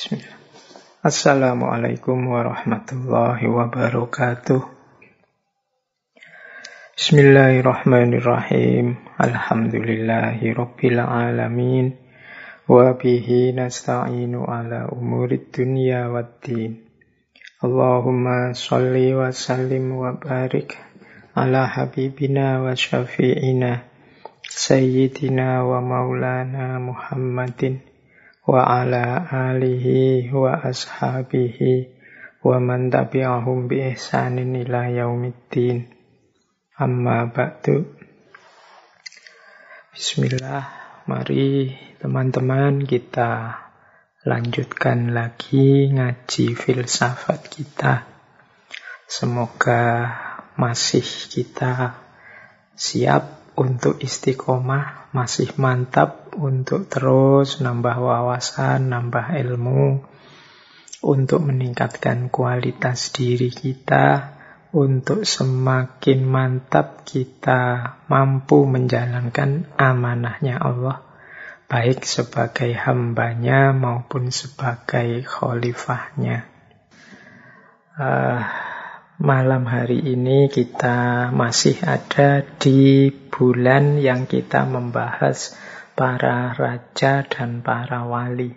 Bismillah. Assalamualaikum warahmatullahi wabarakatuh. Bismillahirrahmanirrahim. Alhamdulillahi rabbil alamin. Wa bihi nasta'inu ala umurid dunya waddin. Allahumma salli wa sallim wa barik ala habibina wa syafi'ina sayyidina wa maulana Muhammadin wa ala alihi wa ashabihi wa man tabi'ahum bi ihsanin ila yaumiddin. Amma ba'du. Bismillah mari teman-teman kita lanjutkan lagi ngaji filsafat kita. Semoga masih kita siap untuk istiqomah masih mantap untuk terus nambah wawasan, nambah ilmu, untuk meningkatkan kualitas diri kita, untuk semakin mantap kita mampu menjalankan amanahnya Allah, baik sebagai hambanya maupun sebagai khalifahnya. Uh, Malam hari ini kita masih ada di bulan yang kita membahas para raja dan para wali.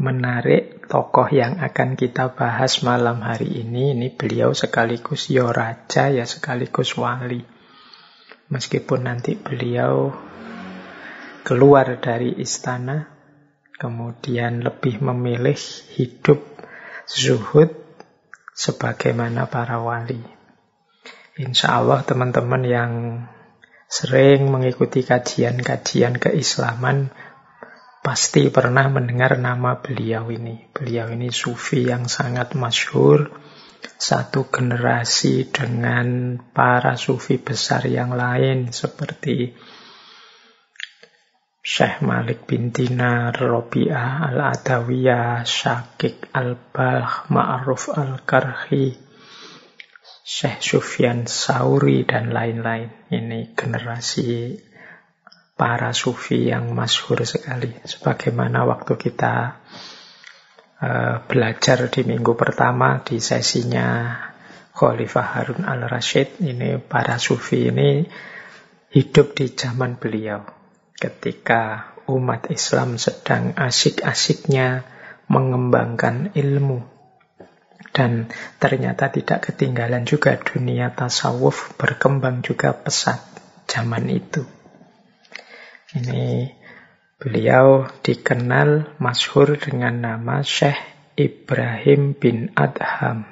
Menarik tokoh yang akan kita bahas malam hari ini, ini beliau sekaligus ya raja ya sekaligus wali. Meskipun nanti beliau keluar dari istana, kemudian lebih memilih hidup zuhud sebagaimana para wali. Insya Allah teman-teman yang sering mengikuti kajian-kajian keislaman pasti pernah mendengar nama beliau ini. Beliau ini sufi yang sangat masyhur, satu generasi dengan para sufi besar yang lain seperti Syekh Malik bin Dinar, Robi'ah Al-Adawiyah, Syakik Al-Balh, Ma'ruf Al-Karhi, Syekh Sufyan Sauri, dan lain-lain. Ini generasi para sufi yang masyhur sekali. Sebagaimana waktu kita uh, belajar di minggu pertama di sesinya Khalifah Harun al-Rashid, ini para sufi ini hidup di zaman beliau ketika umat Islam sedang asik-asiknya mengembangkan ilmu dan ternyata tidak ketinggalan juga dunia tasawuf berkembang juga pesat zaman itu. Ini beliau dikenal masyhur dengan nama Syekh Ibrahim bin Adham.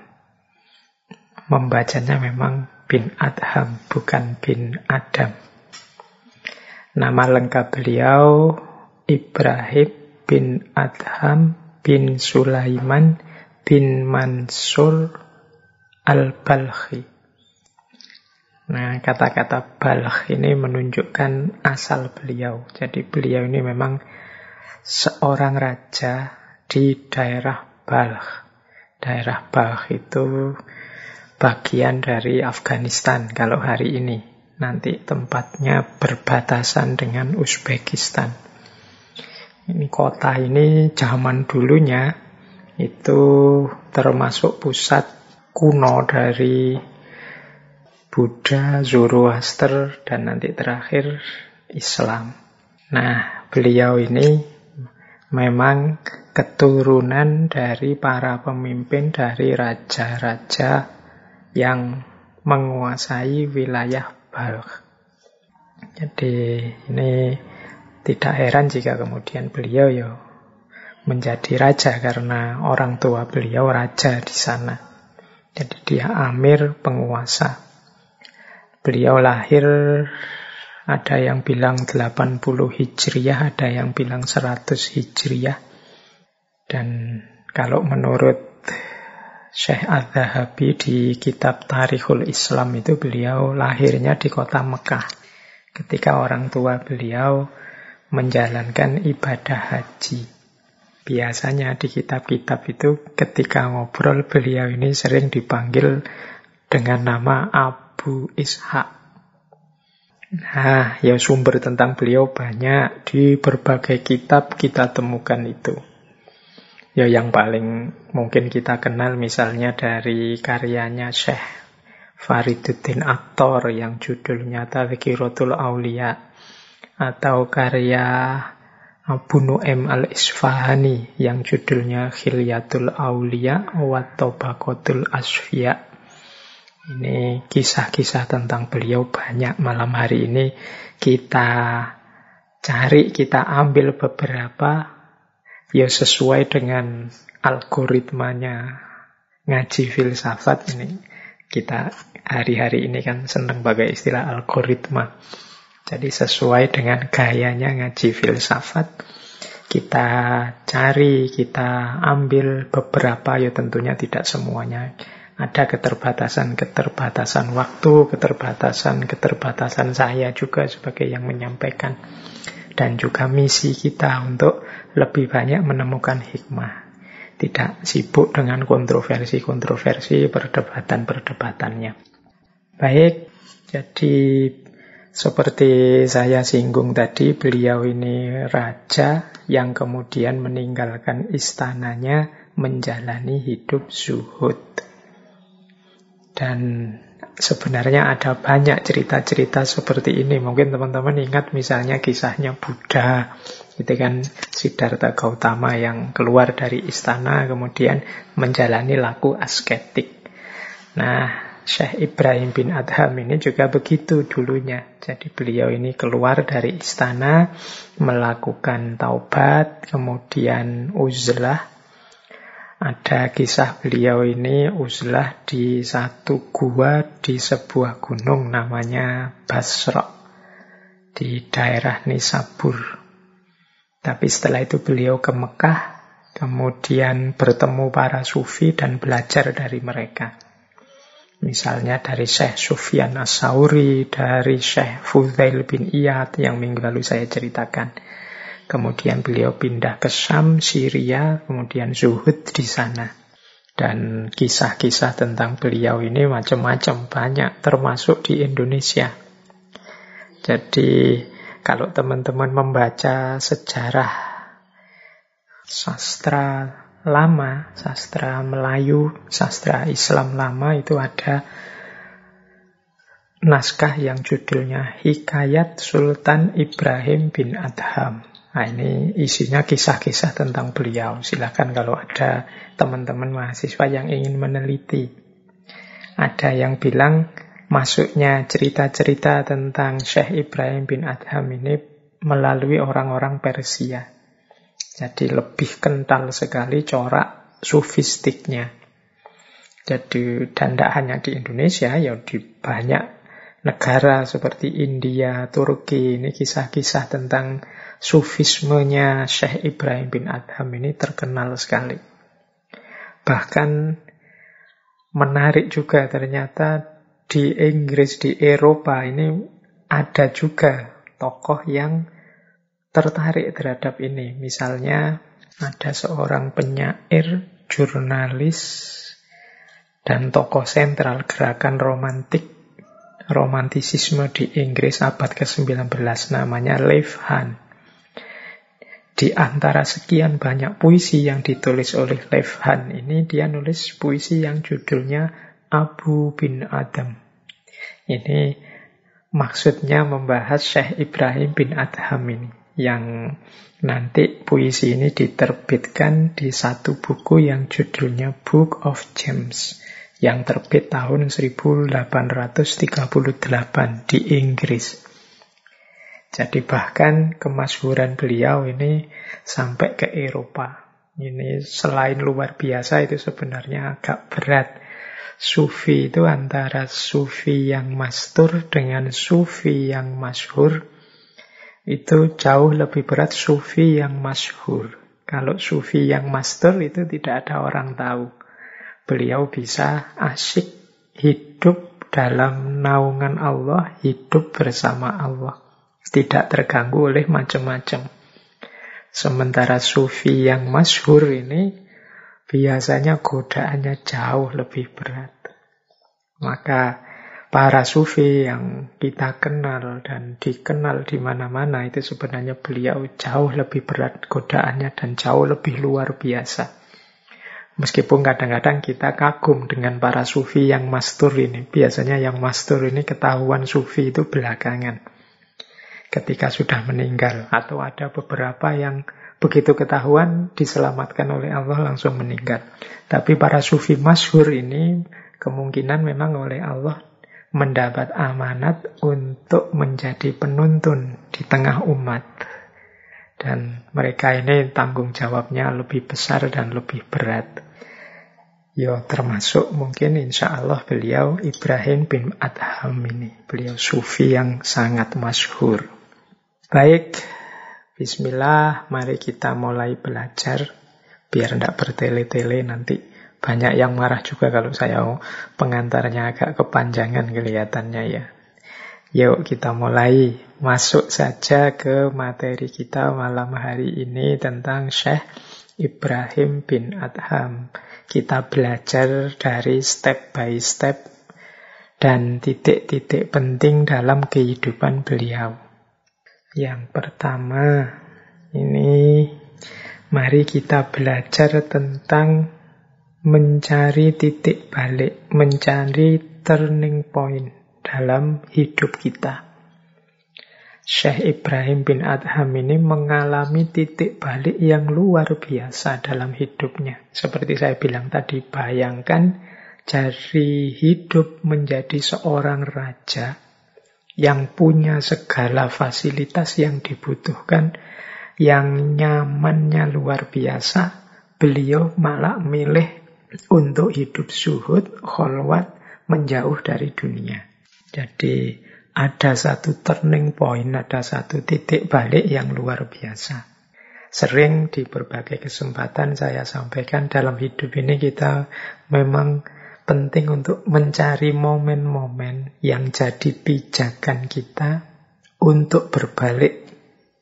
Membacanya memang bin Adham, bukan bin Adam. Nama lengkap beliau Ibrahim bin Adham bin Sulaiman bin Mansur al-Balkhi. Nah, kata-kata balkh ini menunjukkan asal beliau. Jadi beliau ini memang seorang raja di daerah Balkh. Daerah Balkh itu bagian dari Afghanistan kalau hari ini nanti tempatnya berbatasan dengan Uzbekistan. Ini kota ini zaman dulunya itu termasuk pusat kuno dari Buddha, Zoroaster, dan nanti terakhir Islam. Nah, beliau ini memang keturunan dari para pemimpin dari raja-raja yang menguasai wilayah Balkh. Jadi ini tidak heran jika kemudian beliau ya menjadi raja karena orang tua beliau raja di sana. Jadi dia amir penguasa. Beliau lahir ada yang bilang 80 Hijriah, ada yang bilang 100 Hijriah. Dan kalau menurut Syekh Al-Zahabi di kitab Tarikhul Islam itu beliau lahirnya di kota Mekah. Ketika orang tua beliau menjalankan ibadah haji. Biasanya di kitab-kitab itu ketika ngobrol beliau ini sering dipanggil dengan nama Abu Ishaq. Nah, ya sumber tentang beliau banyak di berbagai kitab kita temukan itu. Ya yang paling mungkin kita kenal misalnya dari karyanya Syekh Fariduddin Aktor yang judulnya Tadhkiratul Aulia atau karya Abu Nu'aim al-Isfahani yang judulnya Khilyatul Aulia wa Tabaqatul Asfiya. Ini kisah-kisah tentang beliau banyak malam hari ini kita cari, kita ambil beberapa ya sesuai dengan algoritmanya ngaji filsafat ini. Kita hari-hari ini kan senang pakai istilah algoritma. Jadi sesuai dengan gayanya ngaji filsafat, kita cari, kita ambil beberapa, ya tentunya tidak semuanya. Ada keterbatasan-keterbatasan waktu, keterbatasan-keterbatasan saya juga sebagai yang menyampaikan. Dan juga misi kita untuk lebih banyak menemukan hikmah. Tidak sibuk dengan kontroversi-kontroversi perdebatan-perdebatannya. Baik, jadi seperti saya singgung tadi, beliau ini raja yang kemudian meninggalkan istananya menjalani hidup zuhud. Dan sebenarnya ada banyak cerita-cerita seperti ini. Mungkin teman-teman ingat misalnya kisahnya Buddha itu kan Siddhartha Gautama yang keluar dari istana kemudian menjalani laku asketik. Nah, Syekh Ibrahim bin Adham ini juga begitu dulunya. Jadi beliau ini keluar dari istana, melakukan taubat, kemudian uzlah. Ada kisah beliau ini uzlah di satu gua di sebuah gunung namanya Basra di daerah Nisabur. Tapi setelah itu beliau ke Mekah, kemudian bertemu para sufi dan belajar dari mereka. Misalnya dari Syekh Sufyan As-Sauri, dari Syekh Fudail bin Iyad yang minggu lalu saya ceritakan. Kemudian beliau pindah ke Syam, Syria, kemudian zuhud di sana. Dan kisah-kisah tentang beliau ini macam-macam, banyak, termasuk di Indonesia. Jadi kalau teman-teman membaca sejarah sastra lama, sastra Melayu, sastra Islam lama itu ada naskah yang judulnya Hikayat Sultan Ibrahim bin Adham. Nah ini isinya kisah-kisah tentang beliau. Silahkan kalau ada teman-teman mahasiswa yang ingin meneliti. Ada yang bilang masuknya cerita-cerita tentang Syekh Ibrahim bin Adham ini melalui orang-orang Persia. Jadi lebih kental sekali corak sufistiknya. Jadi dan tidak hanya di Indonesia, ya di banyak negara seperti India, Turki, ini kisah-kisah tentang sufismenya Syekh Ibrahim bin Adham ini terkenal sekali. Bahkan menarik juga ternyata di Inggris, di Eropa ini ada juga tokoh yang tertarik terhadap ini. Misalnya ada seorang penyair, jurnalis, dan tokoh sentral gerakan romantik romantisisme di Inggris abad ke-19 namanya Leif Han. Di antara sekian banyak puisi yang ditulis oleh Leif Han ini dia nulis puisi yang judulnya Abu bin Adam. Ini maksudnya membahas Syekh Ibrahim bin Adham ini. Yang nanti puisi ini diterbitkan di satu buku yang judulnya Book of Gems. Yang terbit tahun 1838 di Inggris. Jadi bahkan kemasyhuran beliau ini sampai ke Eropa. Ini selain luar biasa itu sebenarnya agak berat Sufi itu antara sufi yang mastur dengan sufi yang masyhur itu jauh lebih berat sufi yang masyhur. Kalau sufi yang mastur itu tidak ada orang tahu. Beliau bisa asyik hidup dalam naungan Allah, hidup bersama Allah. Tidak terganggu oleh macam-macam. Sementara sufi yang masyhur ini biasanya godaannya jauh lebih berat. Maka para sufi yang kita kenal dan dikenal di mana-mana itu sebenarnya beliau jauh lebih berat godaannya dan jauh lebih luar biasa. Meskipun kadang-kadang kita kagum dengan para sufi yang mastur ini. Biasanya yang mastur ini ketahuan sufi itu belakangan. Ketika sudah meninggal. Atau ada beberapa yang begitu ketahuan diselamatkan oleh Allah langsung meninggal. Tapi para sufi masyhur ini kemungkinan memang oleh Allah mendapat amanat untuk menjadi penuntun di tengah umat. Dan mereka ini tanggung jawabnya lebih besar dan lebih berat. Ya termasuk mungkin insya Allah beliau Ibrahim bin Adham ini. Beliau sufi yang sangat masyhur. Baik, Bismillah, mari kita mulai belajar. Biar tidak bertele-tele nanti. Banyak yang marah juga kalau saya pengantarnya agak kepanjangan kelihatannya ya. Yuk kita mulai masuk saja ke materi kita malam hari ini tentang Syekh Ibrahim bin Adham kita belajar dari step by step dan titik-titik penting dalam kehidupan beliau. Yang pertama, ini mari kita belajar tentang mencari titik balik, mencari turning point dalam hidup kita. Syekh Ibrahim bin Adham ini mengalami titik balik yang luar biasa dalam hidupnya. Seperti saya bilang tadi, bayangkan dari hidup menjadi seorang raja yang punya segala fasilitas yang dibutuhkan, yang nyamannya luar biasa, beliau malah milih untuk hidup suhud, kholwat, menjauh dari dunia. Jadi ada satu turning point, ada satu titik balik yang luar biasa. Sering di berbagai kesempatan saya sampaikan dalam hidup ini kita memang penting untuk mencari momen-momen yang jadi pijakan kita untuk berbalik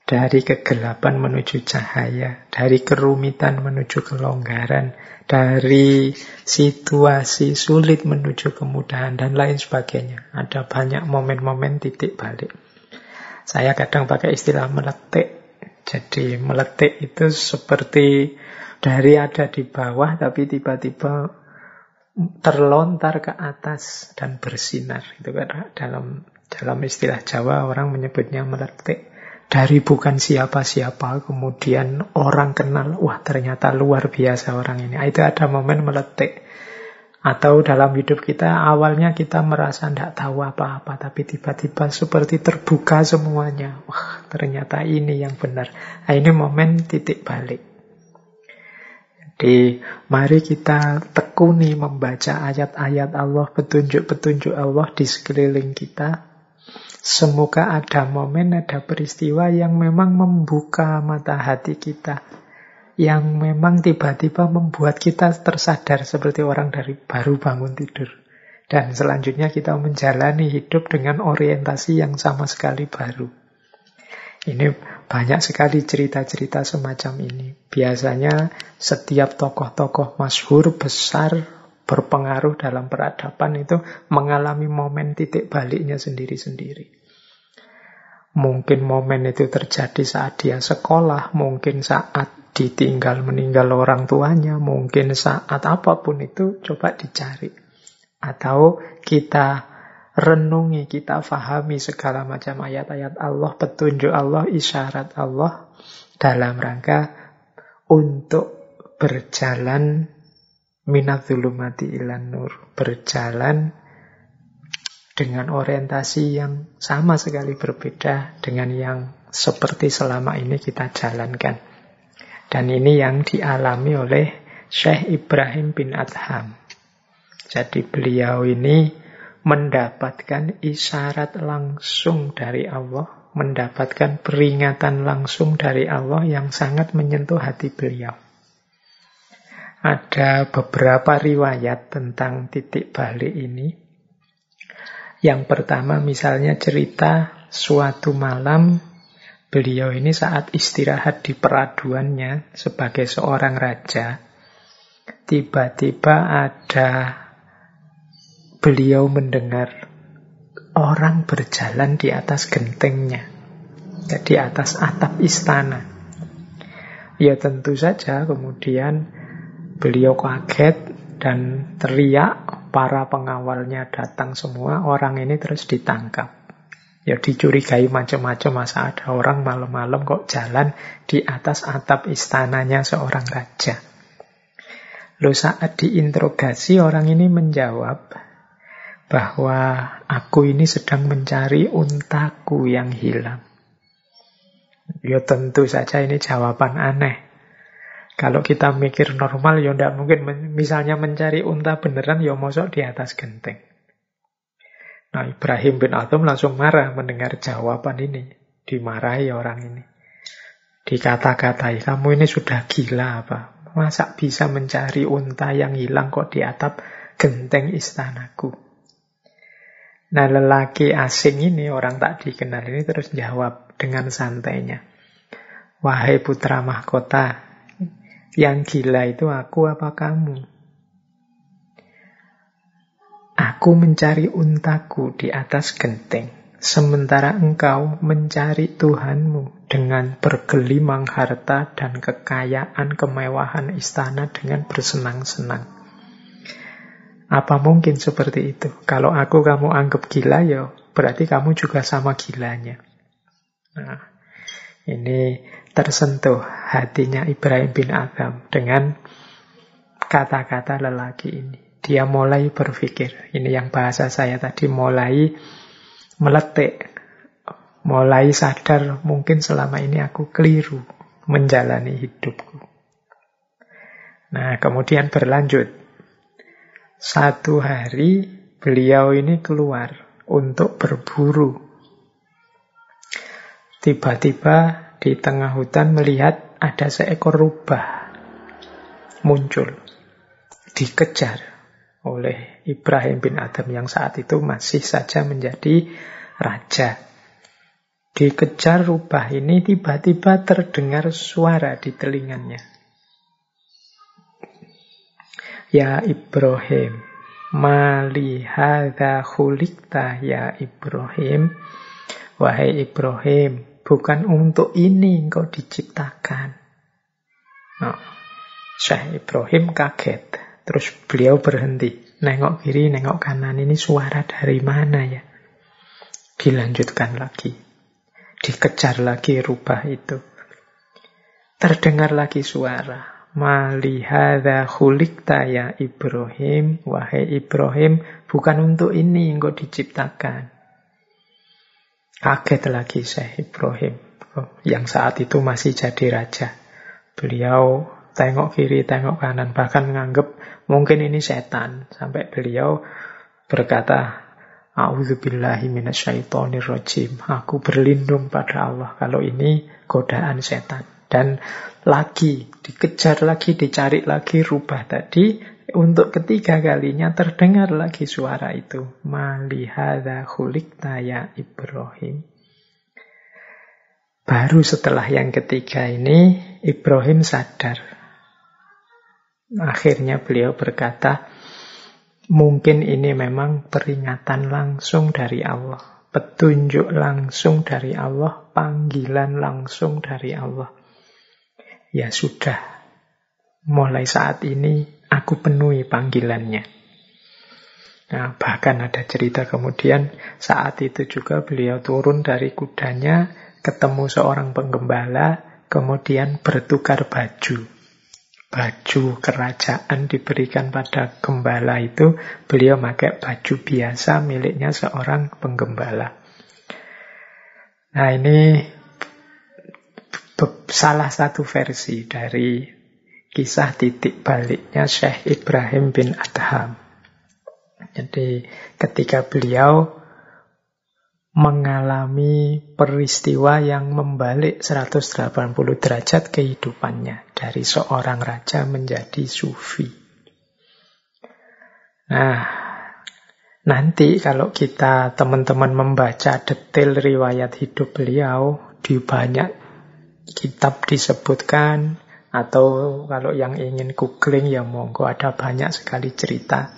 dari kegelapan menuju cahaya, dari kerumitan menuju kelonggaran, dari situasi sulit menuju kemudahan, dan lain sebagainya. Ada banyak momen-momen titik balik. Saya kadang pakai istilah meletik. Jadi meletik itu seperti dari ada di bawah tapi tiba-tiba terlontar ke atas dan bersinar. Itu kan dalam dalam istilah Jawa orang menyebutnya meletik dari bukan siapa-siapa kemudian orang kenal wah ternyata luar biasa orang ini. Itu ada momen meletik. Atau dalam hidup kita awalnya kita merasa tidak tahu apa-apa tapi tiba-tiba seperti terbuka semuanya. Wah ternyata ini yang benar. Nah, ini momen titik balik. Jadi mari kita tekuni membaca ayat-ayat Allah petunjuk-petunjuk Allah di sekeliling kita Semoga ada momen, ada peristiwa yang memang membuka mata hati kita. Yang memang tiba-tiba membuat kita tersadar seperti orang dari baru bangun tidur. Dan selanjutnya kita menjalani hidup dengan orientasi yang sama sekali baru. Ini banyak sekali cerita-cerita semacam ini. Biasanya setiap tokoh-tokoh masyhur besar berpengaruh dalam peradaban itu mengalami momen titik baliknya sendiri-sendiri. Mungkin momen itu terjadi saat dia sekolah, mungkin saat ditinggal meninggal orang tuanya, mungkin saat apa pun itu coba dicari. Atau kita renungi, kita fahami segala macam ayat-ayat Allah, petunjuk Allah, isyarat Allah dalam rangka untuk berjalan minat zulumati ilan nur. Berjalan dengan orientasi yang sama sekali berbeda dengan yang seperti selama ini kita jalankan. Dan ini yang dialami oleh Syekh Ibrahim bin Adham. Jadi beliau ini mendapatkan isyarat langsung dari Allah, mendapatkan peringatan langsung dari Allah yang sangat menyentuh hati beliau. Ada beberapa riwayat tentang titik balik ini. Yang pertama misalnya cerita suatu malam beliau ini saat istirahat di peraduannya sebagai seorang raja. Tiba-tiba ada beliau mendengar orang berjalan di atas gentengnya. Di atas atap istana. Ya tentu saja kemudian Beliau kaget dan teriak, para pengawalnya datang semua, orang ini terus ditangkap. Ya dicurigai macam-macam masa ada orang malam-malam kok jalan di atas atap istananya seorang raja. Lalu saat diinterogasi orang ini menjawab bahwa aku ini sedang mencari untaku yang hilang. Ya tentu saja ini jawaban aneh. Kalau kita mikir normal ya tidak mungkin misalnya mencari unta beneran ya mosok di atas genteng. Nah Ibrahim bin Adham langsung marah mendengar jawaban ini. Dimarahi orang ini. Dikata-katai, kamu ini sudah gila apa? Masa bisa mencari unta yang hilang kok di atap genteng istanaku? Nah lelaki asing ini, orang tak dikenal ini terus jawab dengan santainya. Wahai putra mahkota, yang gila itu aku apa kamu? Aku mencari untaku di atas genteng, sementara engkau mencari Tuhanmu dengan bergelimang harta dan kekayaan kemewahan istana dengan bersenang-senang. Apa mungkin seperti itu? Kalau aku kamu anggap gila, ya berarti kamu juga sama gilanya. Nah, ini tersentuh hatinya Ibrahim bin Adam dengan kata-kata lelaki ini dia mulai berpikir. Ini yang bahasa saya tadi mulai meletik, mulai sadar mungkin selama ini aku keliru menjalani hidupku. Nah, kemudian berlanjut. Satu hari beliau ini keluar untuk berburu. Tiba-tiba di tengah hutan melihat ada seekor rubah muncul. Dikejar oleh Ibrahim bin Adam yang saat itu masih saja menjadi raja. Dikejar rubah ini tiba-tiba terdengar suara di telinganya. Ya Ibrahim, mali hadha khulikta ya Ibrahim. Wahai Ibrahim, bukan untuk ini engkau diciptakan. Nah, Syekh Ibrahim kaget. Terus beliau berhenti. Nengok kiri, nengok kanan. Ini suara dari mana ya? Dilanjutkan lagi. Dikejar lagi rubah itu. Terdengar lagi suara. Malihada khulikta ya Ibrahim. Wahai Ibrahim, bukan untuk ini yang kau diciptakan. Kaget lagi saya Ibrahim. Yang saat itu masih jadi raja. Beliau tengok kiri, tengok kanan, bahkan menganggap mungkin ini setan. Sampai beliau berkata, A'udzubillahi minasyaitonirrajim. Aku berlindung pada Allah kalau ini godaan setan. Dan lagi, dikejar lagi, dicari lagi rubah tadi. Untuk ketiga kalinya terdengar lagi suara itu. Malihada khulikta ya Ibrahim. Baru setelah yang ketiga ini, Ibrahim sadar Akhirnya beliau berkata, mungkin ini memang peringatan langsung dari Allah, petunjuk langsung dari Allah, panggilan langsung dari Allah. Ya sudah, mulai saat ini aku penuhi panggilannya. Nah, bahkan ada cerita kemudian saat itu juga beliau turun dari kudanya, ketemu seorang penggembala, kemudian bertukar baju baju kerajaan diberikan pada gembala itu, beliau pakai baju biasa miliknya seorang penggembala. Nah ini salah satu versi dari kisah titik baliknya Syekh Ibrahim bin Adham. Jadi ketika beliau mengalami peristiwa yang membalik 180 derajat kehidupannya dari seorang raja menjadi sufi. Nah, nanti kalau kita teman-teman membaca detail riwayat hidup beliau di banyak kitab disebutkan atau kalau yang ingin googling ya monggo ada banyak sekali cerita.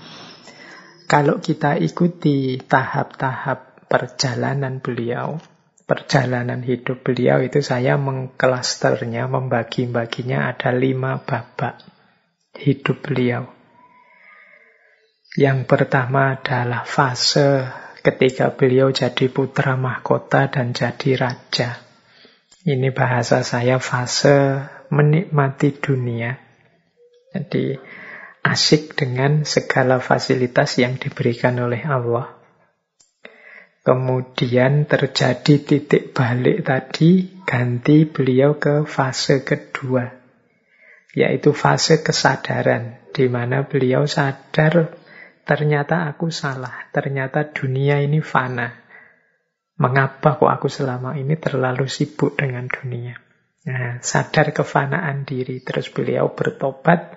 Kalau kita ikuti tahap-tahap perjalanan beliau, perjalanan hidup beliau itu saya mengklasternya, membagi-baginya ada lima babak. hidup beliau. Yang pertama adalah fase ketika beliau jadi putra mahkota dan jadi raja. Ini bahasa saya fase menikmati dunia. Jadi asik dengan segala fasilitas yang diberikan oleh Allah. Kemudian terjadi titik balik tadi, ganti beliau ke fase kedua, yaitu fase kesadaran, di mana beliau sadar Ternyata aku salah. Ternyata dunia ini fana. Mengapa kok aku selama ini terlalu sibuk dengan dunia? Nah, sadar kefanaan diri. Terus beliau bertobat,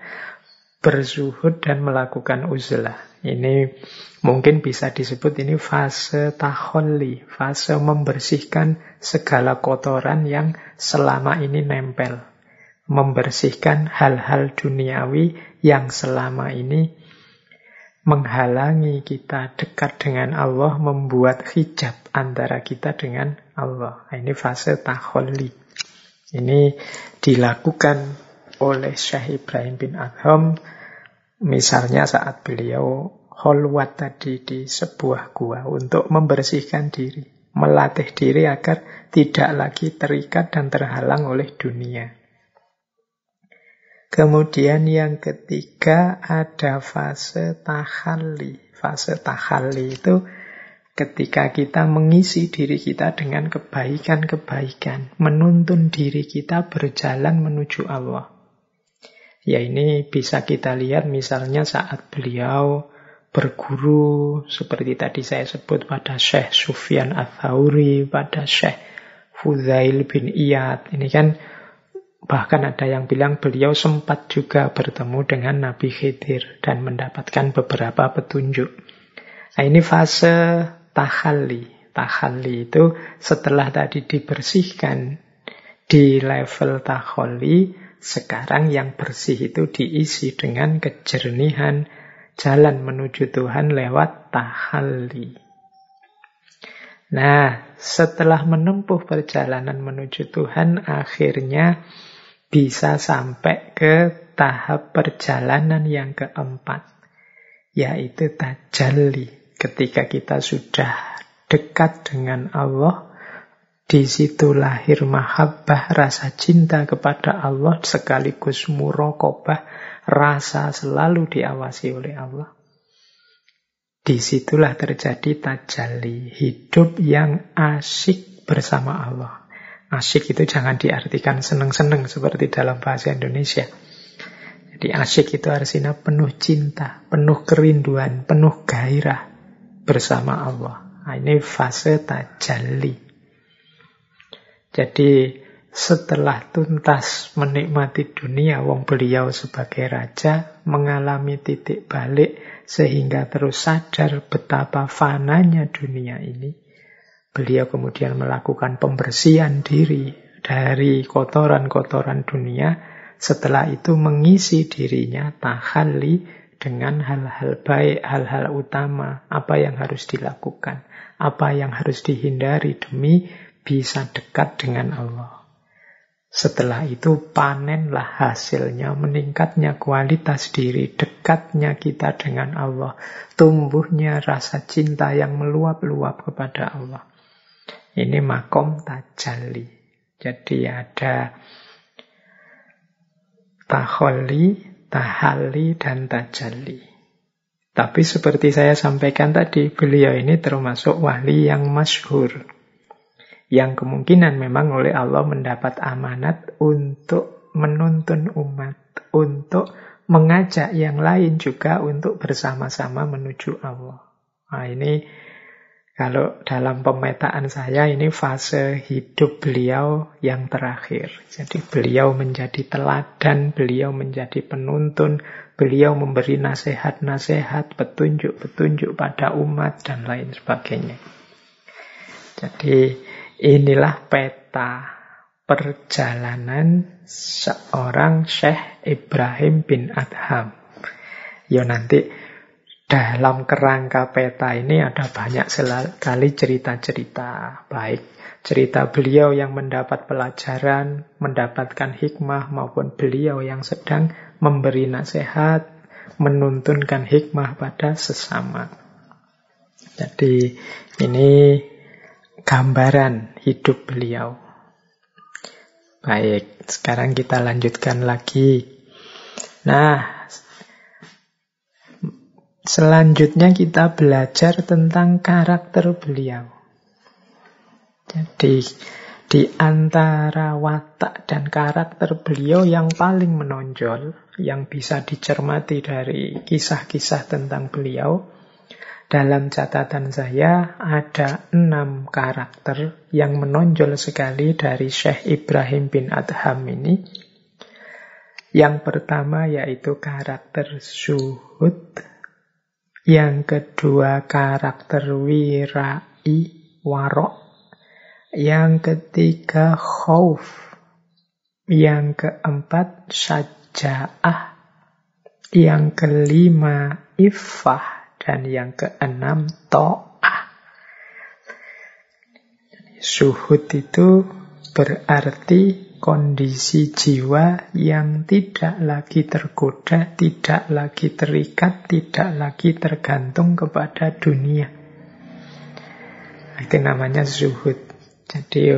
berzuhud, dan melakukan uzlah. Ini mungkin bisa disebut ini fase taholi, fase membersihkan segala kotoran yang selama ini nempel. Membersihkan hal-hal duniawi yang selama ini menghalangi kita dekat dengan Allah, membuat hijab antara kita dengan Allah. Nah, ini fase taholli. Ini dilakukan oleh Syekh Ibrahim bin Adham, misalnya saat beliau holwat tadi di sebuah gua untuk membersihkan diri, melatih diri agar tidak lagi terikat dan terhalang oleh dunia. Kemudian yang ketiga ada fase tahalli. Fase tahalli itu ketika kita mengisi diri kita dengan kebaikan-kebaikan, menuntun diri kita berjalan menuju Allah. Ya ini bisa kita lihat misalnya saat beliau berguru seperti tadi saya sebut pada Syekh Sufyan Athauri, pada Syekh Fuzail bin Iyad. Ini kan Bahkan ada yang bilang beliau sempat juga bertemu dengan Nabi Khidir dan mendapatkan beberapa petunjuk. Nah ini fase tahalli. Tahalli itu setelah tadi dibersihkan di level tahalli, sekarang yang bersih itu diisi dengan kejernihan jalan menuju Tuhan lewat tahalli. Nah, setelah menempuh perjalanan menuju Tuhan, akhirnya bisa sampai ke tahap perjalanan yang keempat, yaitu tajalli. Ketika kita sudah dekat dengan Allah, di situ lahir mahabbah, rasa cinta kepada Allah, sekaligus murokobah, rasa selalu diawasi oleh Allah. Di situlah terjadi tajalli, hidup yang asyik bersama Allah. Asyik itu jangan diartikan seneng-seneng seperti dalam bahasa Indonesia. Jadi asyik itu artinya penuh cinta, penuh kerinduan, penuh gairah bersama Allah. Nah, ini fase tajalli. Jadi setelah tuntas menikmati dunia, wong beliau sebagai raja mengalami titik balik sehingga terus sadar betapa fananya dunia ini. Beliau kemudian melakukan pembersihan diri dari kotoran-kotoran dunia. Setelah itu mengisi dirinya tahalli dengan hal-hal baik, hal-hal utama, apa yang harus dilakukan, apa yang harus dihindari demi bisa dekat dengan Allah. Setelah itu panenlah hasilnya, meningkatnya kualitas diri, dekatnya kita dengan Allah, tumbuhnya rasa cinta yang meluap-luap kepada Allah. Ini makom tajalli. Jadi ada taholi, tahali, dan tajalli. Tapi seperti saya sampaikan tadi, beliau ini termasuk wali yang masyhur. Yang kemungkinan memang oleh Allah mendapat amanat untuk menuntun umat, untuk mengajak yang lain juga untuk bersama-sama menuju Allah. Nah ini kalau dalam pemetaan saya ini fase hidup beliau yang terakhir. Jadi beliau menjadi teladan, beliau menjadi penuntun, beliau memberi nasihat-nasihat, petunjuk-petunjuk pada umat dan lain sebagainya. Jadi inilah peta perjalanan seorang Syekh Ibrahim bin Adham. Ya nanti dalam kerangka peta ini ada banyak sekali cerita-cerita. Baik cerita beliau yang mendapat pelajaran, mendapatkan hikmah, maupun beliau yang sedang memberi nasihat, menuntunkan hikmah pada sesama. Jadi ini gambaran hidup beliau. Baik, sekarang kita lanjutkan lagi. Nah, Selanjutnya kita belajar tentang karakter beliau. Jadi di antara watak dan karakter beliau yang paling menonjol, yang bisa dicermati dari kisah-kisah tentang beliau, dalam catatan saya ada enam karakter yang menonjol sekali dari Syekh Ibrahim bin Adham ini. Yang pertama yaitu karakter suhud, yang kedua karakter wirai, warok. Yang ketiga khauf. Yang keempat saja'ah. Yang kelima ifah. Dan yang keenam to'ah. Suhud itu berarti kondisi jiwa yang tidak lagi tergoda, tidak lagi terikat, tidak lagi tergantung kepada dunia. Itu namanya zuhud. Jadi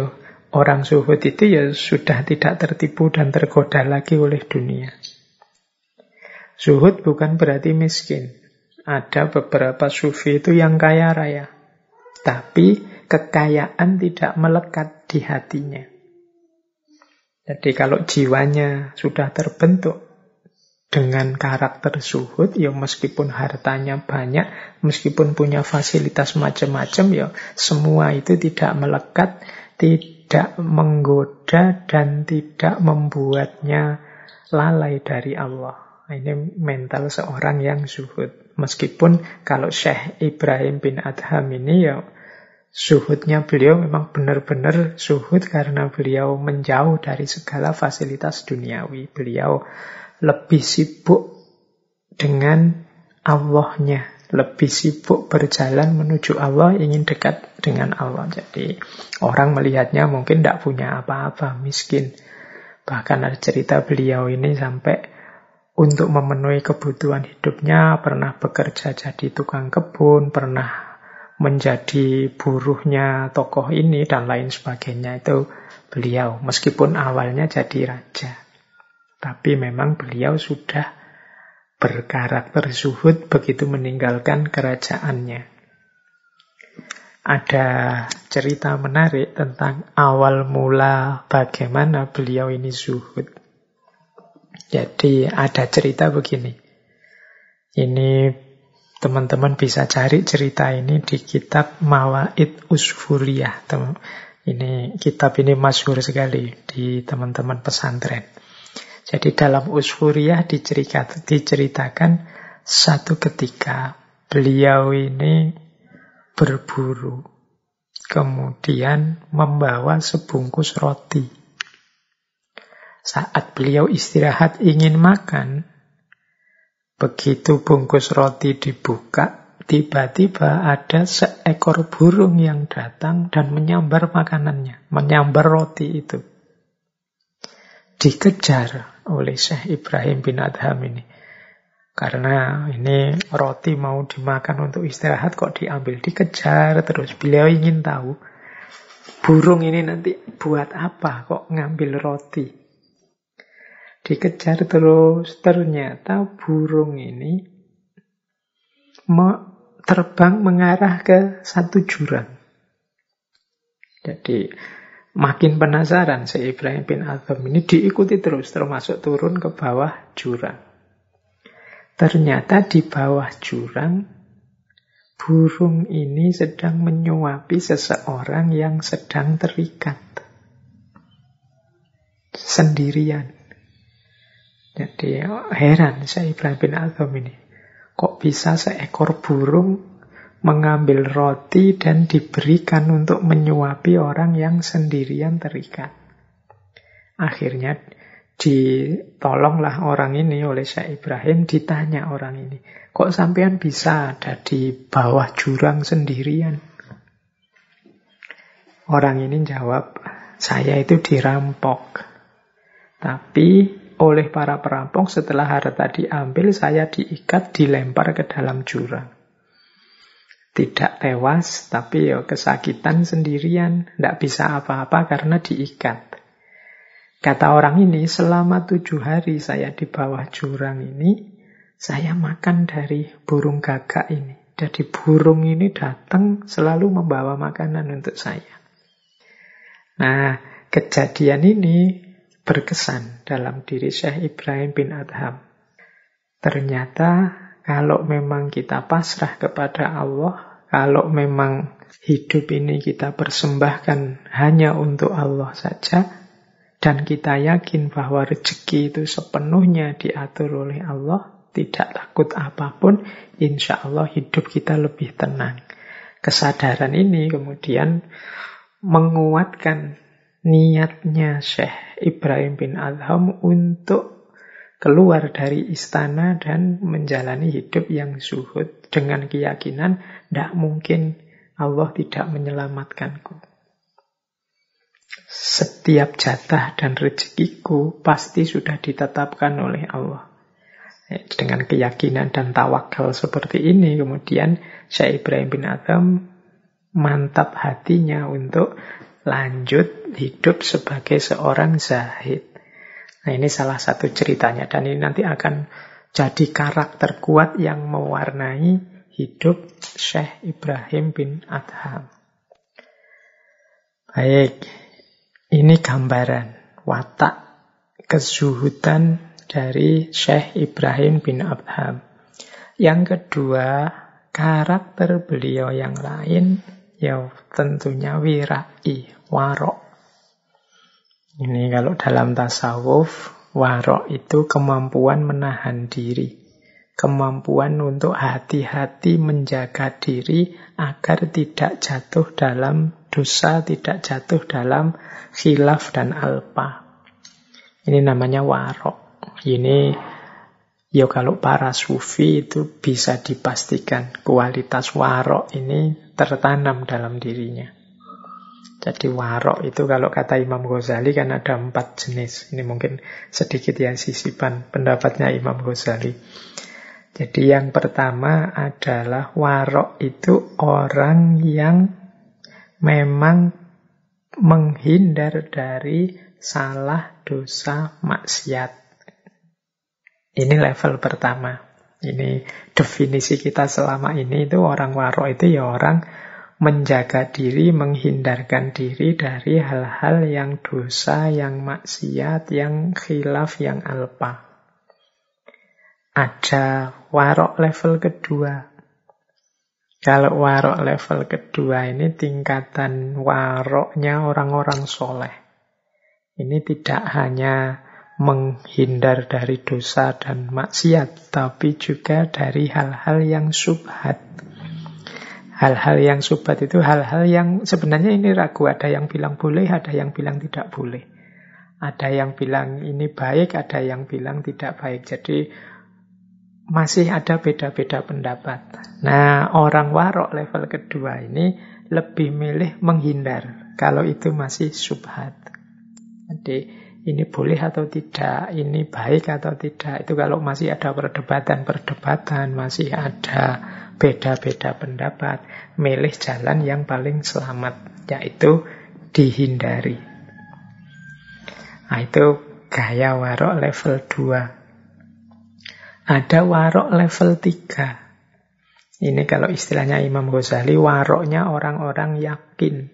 orang zuhud itu ya sudah tidak tertipu dan tergoda lagi oleh dunia. Zuhud bukan berarti miskin. Ada beberapa sufi itu yang kaya raya. Tapi kekayaan tidak melekat di hatinya. Jadi kalau jiwanya sudah terbentuk dengan karakter suhud, ya meskipun hartanya banyak, meskipun punya fasilitas macam-macam, ya semua itu tidak melekat, tidak menggoda, dan tidak membuatnya lalai dari Allah. Ini mental seorang yang suhud. Meskipun kalau Syekh Ibrahim bin Adham ini ya Suhudnya beliau memang benar-benar suhud karena beliau menjauh dari segala fasilitas duniawi. Beliau lebih sibuk dengan Allahnya, lebih sibuk berjalan menuju Allah, ingin dekat dengan Allah. Jadi orang melihatnya mungkin tidak punya apa-apa, miskin. Bahkan ada cerita beliau ini sampai untuk memenuhi kebutuhan hidupnya pernah bekerja jadi tukang kebun, pernah menjadi buruhnya tokoh ini dan lain sebagainya itu beliau meskipun awalnya jadi raja. Tapi memang beliau sudah berkarakter suhud begitu meninggalkan kerajaannya. Ada cerita menarik tentang awal mula bagaimana beliau ini suhud jadi ada cerita begini. Ini Teman-teman bisa cari cerita ini di kitab Mawaid Usfuriyah. Ini kitab ini masyhur sekali di teman-teman pesantren. Jadi dalam Usfuriyah diceritakan satu ketika beliau ini berburu. Kemudian membawa sebungkus roti. Saat beliau istirahat ingin makan, Begitu bungkus roti dibuka, tiba-tiba ada seekor burung yang datang dan menyambar makanannya, menyambar roti itu. Dikejar oleh Syekh Ibrahim bin Adham ini. Karena ini roti mau dimakan untuk istirahat kok diambil, dikejar terus. Beliau ingin tahu burung ini nanti buat apa kok ngambil roti. Dikejar terus, ternyata burung ini terbang mengarah ke satu jurang. Jadi makin penasaran si Ibrahim bin Adham ini diikuti terus, termasuk turun ke bawah jurang. Ternyata di bawah jurang, burung ini sedang menyuapi seseorang yang sedang terikat. Sendirian. Jadi heran saya Ibrahim bin Adham ini. Kok bisa seekor burung mengambil roti dan diberikan untuk menyuapi orang yang sendirian terikat. Akhirnya ditolonglah orang ini oleh Syekh Ibrahim, ditanya orang ini, kok sampean bisa ada di bawah jurang sendirian? Orang ini jawab, saya itu dirampok. Tapi oleh para perampok setelah harta diambil, saya diikat, dilempar ke dalam jurang. Tidak tewas, tapi ya kesakitan sendirian. Tidak bisa apa-apa karena diikat. Kata orang ini, selama tujuh hari saya di bawah jurang ini, saya makan dari burung gagak ini. Jadi burung ini datang selalu membawa makanan untuk saya. Nah, kejadian ini berkesan dalam diri Syekh Ibrahim bin Adham. Ternyata kalau memang kita pasrah kepada Allah, kalau memang hidup ini kita persembahkan hanya untuk Allah saja, dan kita yakin bahwa rezeki itu sepenuhnya diatur oleh Allah, tidak takut apa pun, insya Allah hidup kita lebih tenang. Kesadaran ini kemudian menguatkan niatnya Syekh Ibrahim bin Adham untuk keluar dari istana dan menjalani hidup yang zuhud dengan keyakinan tidak mungkin Allah tidak menyelamatkanku. Setiap jatah dan rezekiku pasti sudah ditetapkan oleh Allah. Dengan keyakinan dan tawakal seperti ini, kemudian Syekh Ibrahim bin Adam mantap hatinya untuk lanjut hidup sebagai seorang zahid. Nah ini salah satu ceritanya dan ini nanti akan jadi karakter kuat yang mewarnai hidup Syekh Ibrahim bin Adham. Baik, ini gambaran watak kezuhudan dari Syekh Ibrahim bin Abham. Yang kedua, karakter beliau yang lain, ya tentunya wirai, warok. Ini kalau dalam tasawuf, warok itu kemampuan menahan diri. Kemampuan untuk hati-hati menjaga diri agar tidak jatuh dalam dosa, tidak jatuh dalam khilaf dan alpa. Ini namanya warok. Ini ya kalau para sufi itu bisa dipastikan kualitas warok ini tertanam dalam dirinya. Jadi warok itu kalau kata Imam Ghazali kan ada empat jenis. Ini mungkin sedikit ya sisipan pendapatnya Imam Ghazali. Jadi yang pertama adalah warok itu orang yang memang menghindar dari salah, dosa, maksiat. Ini level pertama. Ini definisi kita selama ini itu orang warok itu ya orang menjaga diri, menghindarkan diri dari hal-hal yang dosa, yang maksiat, yang khilaf, yang alpa. Ada warok level kedua. Kalau warok level kedua ini tingkatan waroknya orang-orang soleh. Ini tidak hanya menghindar dari dosa dan maksiat, tapi juga dari hal-hal yang subhat. Hal-hal yang subhat itu hal-hal yang sebenarnya ini ragu. Ada yang bilang boleh, ada yang bilang tidak boleh. Ada yang bilang ini baik, ada yang bilang tidak baik. Jadi masih ada beda-beda pendapat. Nah, orang warok level kedua ini lebih milih menghindar kalau itu masih subhat. Jadi ini boleh atau tidak, ini baik atau tidak. Itu kalau masih ada perdebatan-perdebatan, masih ada beda-beda pendapat, milih jalan yang paling selamat, yaitu dihindari. Nah, itu gaya warok level 2. Ada warok level 3. Ini kalau istilahnya Imam Ghazali, waroknya orang-orang yakin.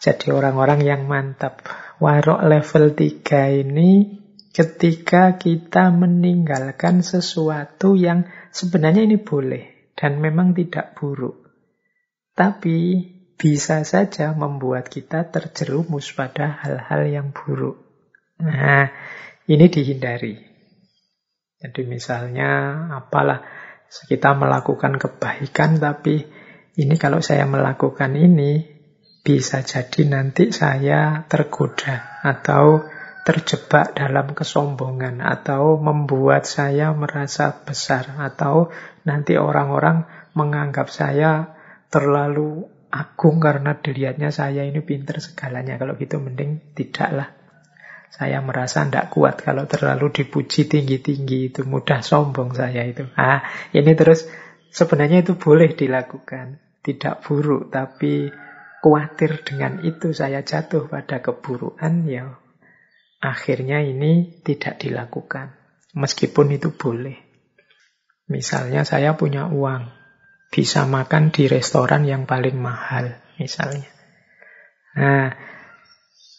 Jadi orang-orang yang mantap. Warok level 3 ini ketika kita meninggalkan sesuatu yang sebenarnya ini boleh dan memang tidak buruk. Tapi bisa saja membuat kita terjerumus pada hal-hal yang buruk. Nah, ini dihindari. Jadi misalnya apalah kita melakukan kebaikan tapi ini kalau saya melakukan ini bisa jadi nanti saya tergoda atau terjebak dalam kesombongan atau membuat saya merasa besar atau nanti orang-orang menganggap saya terlalu agung karena dilihatnya saya ini pinter segalanya. Kalau gitu mending tidaklah. Saya merasa tidak kuat kalau terlalu dipuji tinggi-tinggi itu mudah sombong saya itu. Ah, ini terus sebenarnya itu boleh dilakukan, tidak buruk, tapi khawatir dengan itu saya jatuh pada keburukan ya akhirnya ini tidak dilakukan. Meskipun itu boleh. Misalnya saya punya uang, bisa makan di restoran yang paling mahal, misalnya. Nah,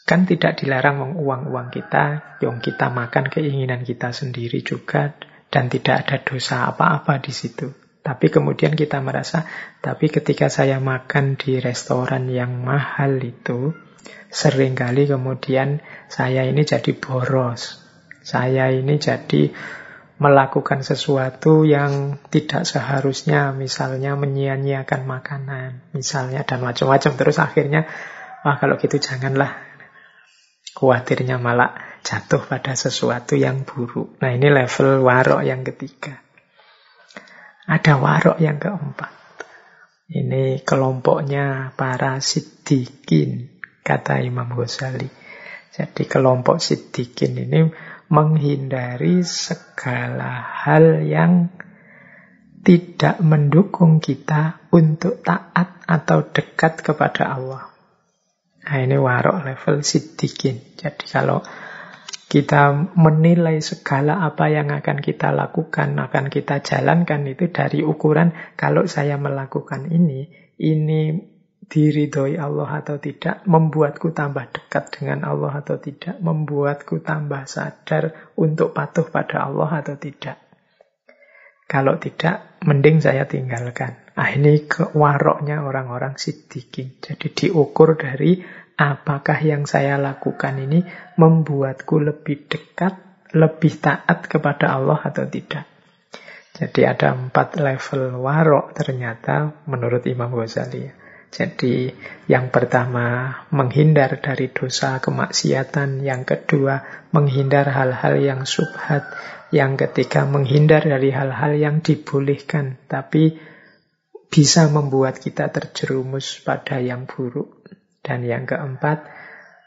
Kan tidak dilarang uang-uang kita, yang kita makan keinginan kita sendiri juga, dan tidak ada dosa apa-apa di situ. Tapi kemudian kita merasa, tapi ketika saya makan di restoran yang mahal itu, sering kali kemudian saya ini jadi boros. Saya ini jadi melakukan sesuatu yang tidak seharusnya, misalnya menyia-nyiakan makanan, misalnya, dan macam-macam. Terus akhirnya, wah kalau gitu janganlah Khawatirnya malah jatuh pada sesuatu yang buruk. Nah ini level warok yang ketiga. Ada warok yang keempat. Ini kelompoknya para siddiqin, kata Imam Ghazali. Jadi kelompok siddiqin ini menghindari segala hal yang tidak mendukung kita untuk taat atau dekat kepada Allah. Nah ini warok level sidikin. Jadi kalau kita menilai segala apa yang akan kita lakukan, akan kita jalankan itu dari ukuran kalau saya melakukan ini, ini diridhoi Allah atau tidak, membuatku tambah dekat dengan Allah atau tidak, membuatku tambah sadar untuk patuh pada Allah atau tidak. Kalau tidak, mending saya tinggalkan. Ah ini kewaroknya orang-orang sidikin. Jadi diukur dari apakah yang saya lakukan ini membuatku lebih dekat, lebih taat kepada Allah atau tidak. Jadi ada empat level warok ternyata menurut Imam Ghazali. Jadi yang pertama menghindar dari dosa kemaksiatan, yang kedua menghindar hal-hal yang subhat, yang ketiga menghindar dari hal-hal yang dibolehkan tapi bisa membuat kita terjerumus pada yang buruk. Dan yang keempat,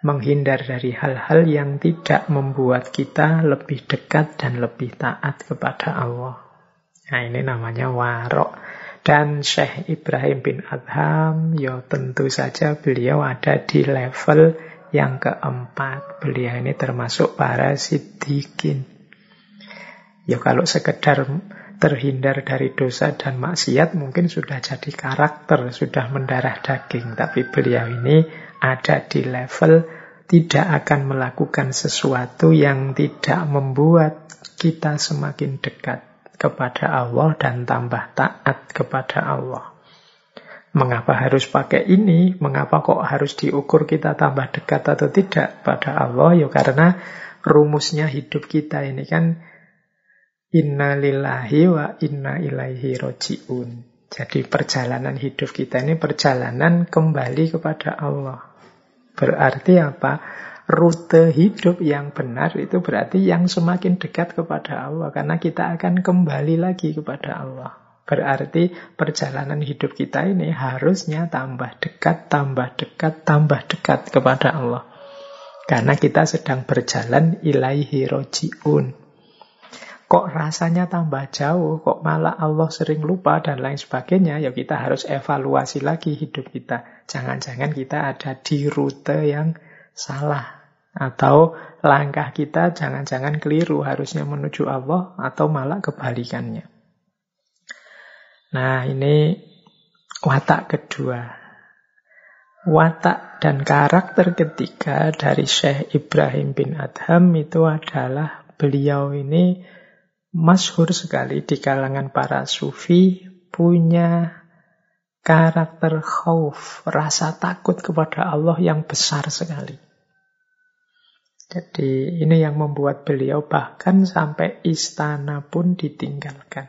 menghindar dari hal-hal yang tidak membuat kita lebih dekat dan lebih taat kepada Allah. Nah ini namanya warok. Dan Syekh Ibrahim bin Adham, ya tentu saja beliau ada di level yang keempat. Beliau ini termasuk para siddiqin. Ya kalau sekedar terhindar dari dosa dan maksiat mungkin sudah jadi karakter, sudah mendarah daging. Tapi beliau ini ada di level tidak akan melakukan sesuatu yang tidak membuat kita semakin dekat kepada Allah dan tambah taat kepada Allah. Mengapa harus pakai ini? Mengapa kok harus diukur kita tambah dekat atau tidak pada Allah? Ya karena rumusnya hidup kita ini kan Inna lillahi wa inna ilaihi roji'un. Jadi perjalanan hidup kita ini perjalanan kembali kepada Allah. Berarti apa? Rute hidup yang benar itu berarti yang semakin dekat kepada Allah. Karena kita akan kembali lagi kepada Allah. Berarti perjalanan hidup kita ini harusnya tambah dekat, tambah dekat, tambah dekat kepada Allah. Karena kita sedang berjalan ilaihi roji'un kok rasanya tambah jauh, kok malah Allah sering lupa dan lain sebagainya, ya kita harus evaluasi lagi hidup kita. Jangan-jangan kita ada di rute yang salah. Atau langkah kita jangan-jangan keliru, harusnya menuju Allah atau malah kebalikannya. Nah ini watak kedua. Watak dan karakter ketiga dari Syekh Ibrahim bin Adham itu adalah beliau ini masyhur sekali di kalangan para sufi punya karakter khauf, rasa takut kepada Allah yang besar sekali. Jadi ini yang membuat beliau bahkan sampai istana pun ditinggalkan.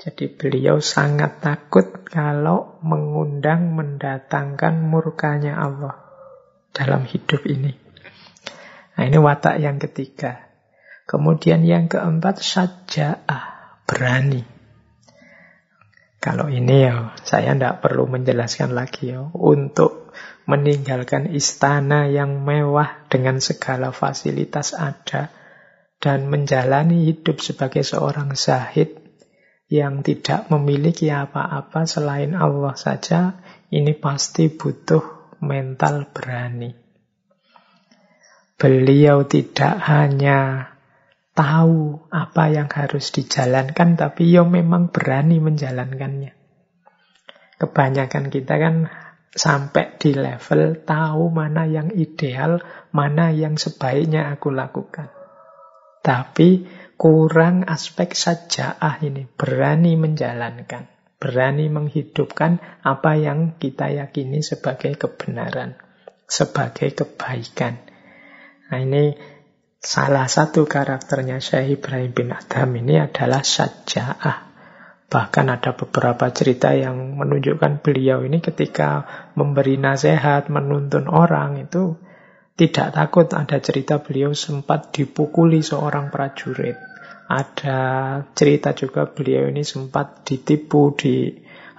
Jadi beliau sangat takut kalau mengundang mendatangkan murkanya Allah dalam hidup ini. Nah, ini watak yang ketiga. Kemudian yang keempat, saja'ah, berani. Kalau ini ya, saya tidak perlu menjelaskan lagi ya. Untuk meninggalkan istana yang mewah dengan segala fasilitas ada, dan menjalani hidup sebagai seorang zahid yang tidak memiliki apa-apa selain Allah saja, ini pasti butuh mental berani. Beliau tidak hanya tahu apa yang harus dijalankan, tapi yo memang berani menjalankannya. Kebanyakan kita kan sampai di level tahu mana yang ideal, mana yang sebaiknya aku lakukan. Tapi kurang aspek sajaah ini, berani menjalankan, berani menghidupkan apa yang kita yakini sebagai kebenaran, sebagai kebaikan. Nah ini Salah satu karakternya Syekh Ibrahim bin Adham ini adalah saja'ah. Bahkan ada beberapa cerita yang menunjukkan beliau ini ketika memberi nasihat, menuntun orang itu tidak takut. Ada cerita beliau sempat dipukuli seorang prajurit. Ada cerita juga beliau ini sempat ditipu,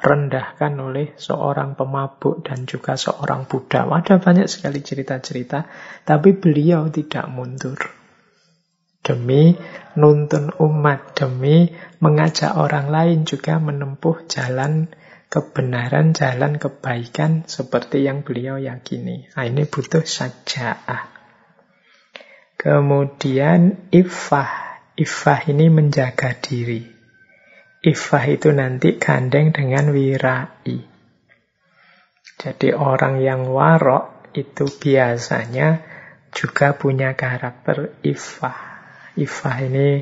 direndahkan oleh seorang pemabuk dan juga seorang budak. Ada banyak sekali cerita-cerita, tapi beliau tidak mundur. Demi nuntun umat, demi mengajak orang lain juga menempuh jalan kebenaran, jalan kebaikan seperti yang beliau yakini. Nah, ini butuh saja'ah. Kemudian ifah. Ifah ini menjaga diri. Ifah itu nanti gandeng dengan wirai. Jadi orang yang warok itu biasanya juga punya karakter ifah. Ifah ini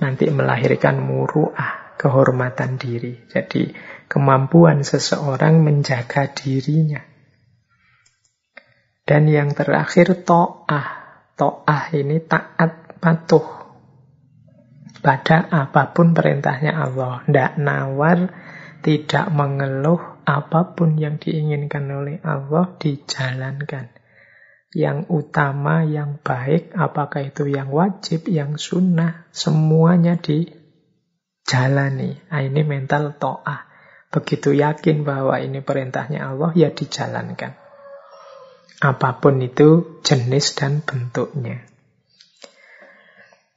nanti melahirkan muru'ah, kehormatan diri. Jadi kemampuan seseorang menjaga dirinya. Dan yang terakhir to'ah. To'ah ini taat patuh pada apa pun perintahnya Allah. Tidak nawar, tidak mengeluh, apa pun yang diinginkan oleh Allah dijalankan. Yang utama, yang baik, apakah itu yang wajib, yang sunnah, semuanya dijalani. Nah, ini mental to'ah. Begitu yakin bahwa ini perintahnya Allah, ya dijalankan. Apa pun itu jenis dan bentuknya.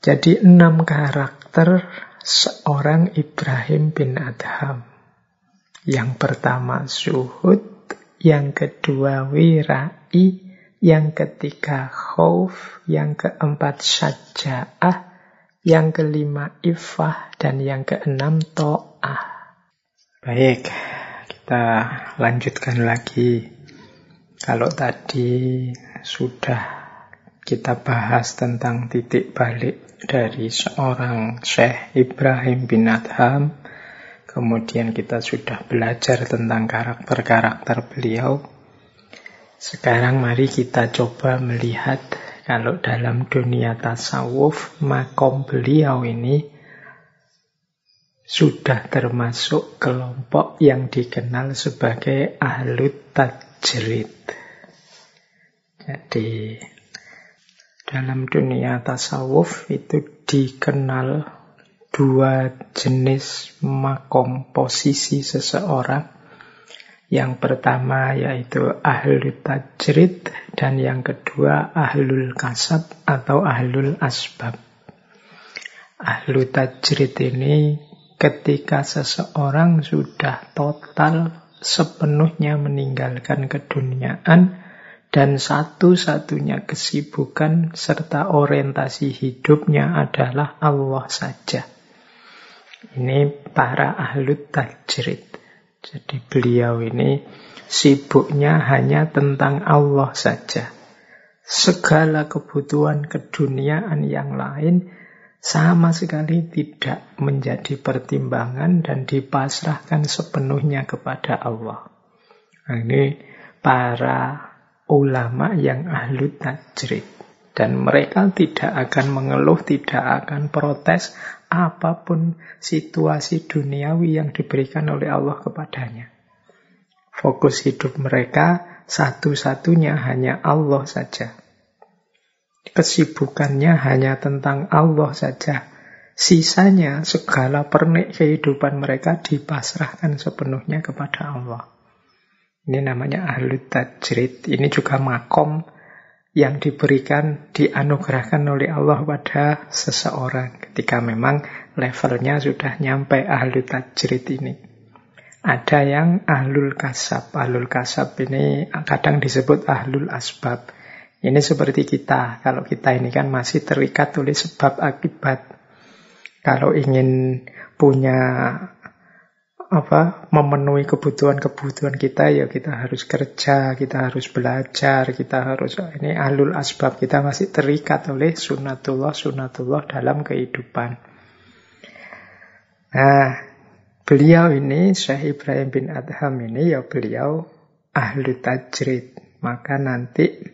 Jadi enam karakter seorang Ibrahim bin Adham. Yang pertama suhud, yang kedua wirai, yang ketiga khauf, yang keempat syaja'ah, yang kelima ifah, dan yang keenam to'ah. Baik, kita lanjutkan lagi. Kalau tadi sudah kita bahas tentang titik balik dari seorang Syekh Ibrahim bin Adham. Kemudian kita sudah belajar tentang karakter-karakter beliau. Sekarang mari kita coba melihat kalau dalam dunia tasawuf makom beliau ini sudah termasuk kelompok yang dikenal sebagai ahlut tajrid. Jadi dalam dunia tasawuf itu dikenal dua jenis makom posisi seseorang. Yang pertama yaitu ahlul tajrid dan yang kedua ahlul kasab atau ahlul asbab. Ahlul tajrid ini ketika seseorang sudah total sepenuhnya meninggalkan keduniaan, dan satu-satunya kesibukan serta orientasi hidupnya adalah Allah saja. Ini para ahlut tajrid. Jadi beliau ini sibuknya hanya tentang Allah saja. Segala kebutuhan keduniaan yang lain sama sekali tidak menjadi pertimbangan dan dipasrahkan sepenuhnya kepada Allah. Nah, ini para ulama yang ahlu tajrid. Dan mereka tidak akan mengeluh, tidak akan protes apa pun situasi duniawi yang diberikan oleh Allah kepadanya. Fokus hidup mereka satu-satunya hanya Allah saja. kesibukannya hanya tentang Allah saja. Sisanya segala pernik kehidupan mereka dipasrahkan sepenuhnya kepada Allah. Ini namanya ahlu tajrid. Ini juga makom yang diberikan, dianugerahkan oleh Allah pada seseorang ketika memang levelnya sudah nyampe ahlu tajrid ini. Ada yang ahlul kasab. Ahlul kasab ini kadang disebut ahlul asbab. Ini seperti kita. Kalau kita ini kan masih terikat oleh sebab akibat. Kalau ingin punya apa memenuhi kebutuhan-kebutuhan kita ya kita harus kerja, kita harus belajar, kita harus ini alul asbab kita masih terikat oleh sunatullah sunatullah dalam kehidupan. Nah, beliau ini Syekh Ibrahim bin Adham ini ya beliau ahli tajrid. Maka nanti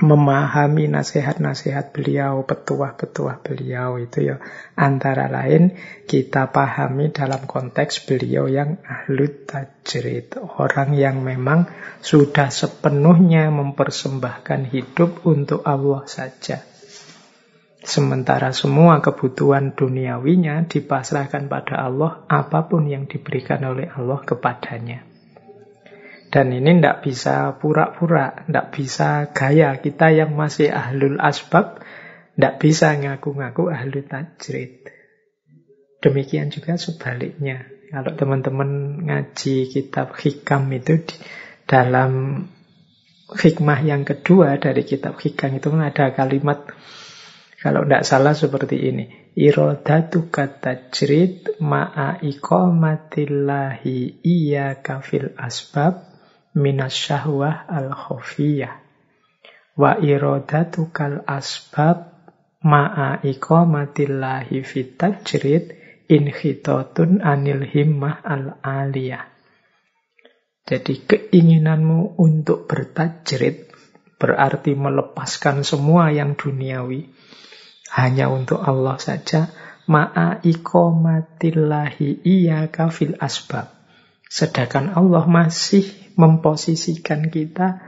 memahami nasihat-nasihat beliau, petuah-petuah beliau itu ya antara lain kita pahami dalam konteks beliau yang ahlu tajrid, orang yang memang sudah sepenuhnya mempersembahkan hidup untuk Allah saja. Sementara semua kebutuhan duniawinya dipasrahkan pada Allah, apa pun yang diberikan oleh Allah kepadanya. Dan ini tidak bisa pura-pura, tidak bisa gaya. Kita yang masih ahlul asbab, tidak bisa ngaku-ngaku ahlul tajrid. Demikian juga sebaliknya. Kalau teman-teman ngaji kitab hikam itu di dalam hikmah yang kedua dari kitab hikam itu ada kalimat kalau tidak salah seperti ini. Irodatu kata ma'a iqamatillahi iya kafil asbab minasyahwah al-khofiyah. Wa kal asbab ma'a iqamatillahi fitajrid inhitatun anil himmah al-aliyah. Jadi keinginanmu untuk bertajrid berarti melepaskan semua yang duniawi hanya untuk Allah saja ma'a iqamatillahi iya kafil asbab. Sedangkan Allah masih memposisikan kita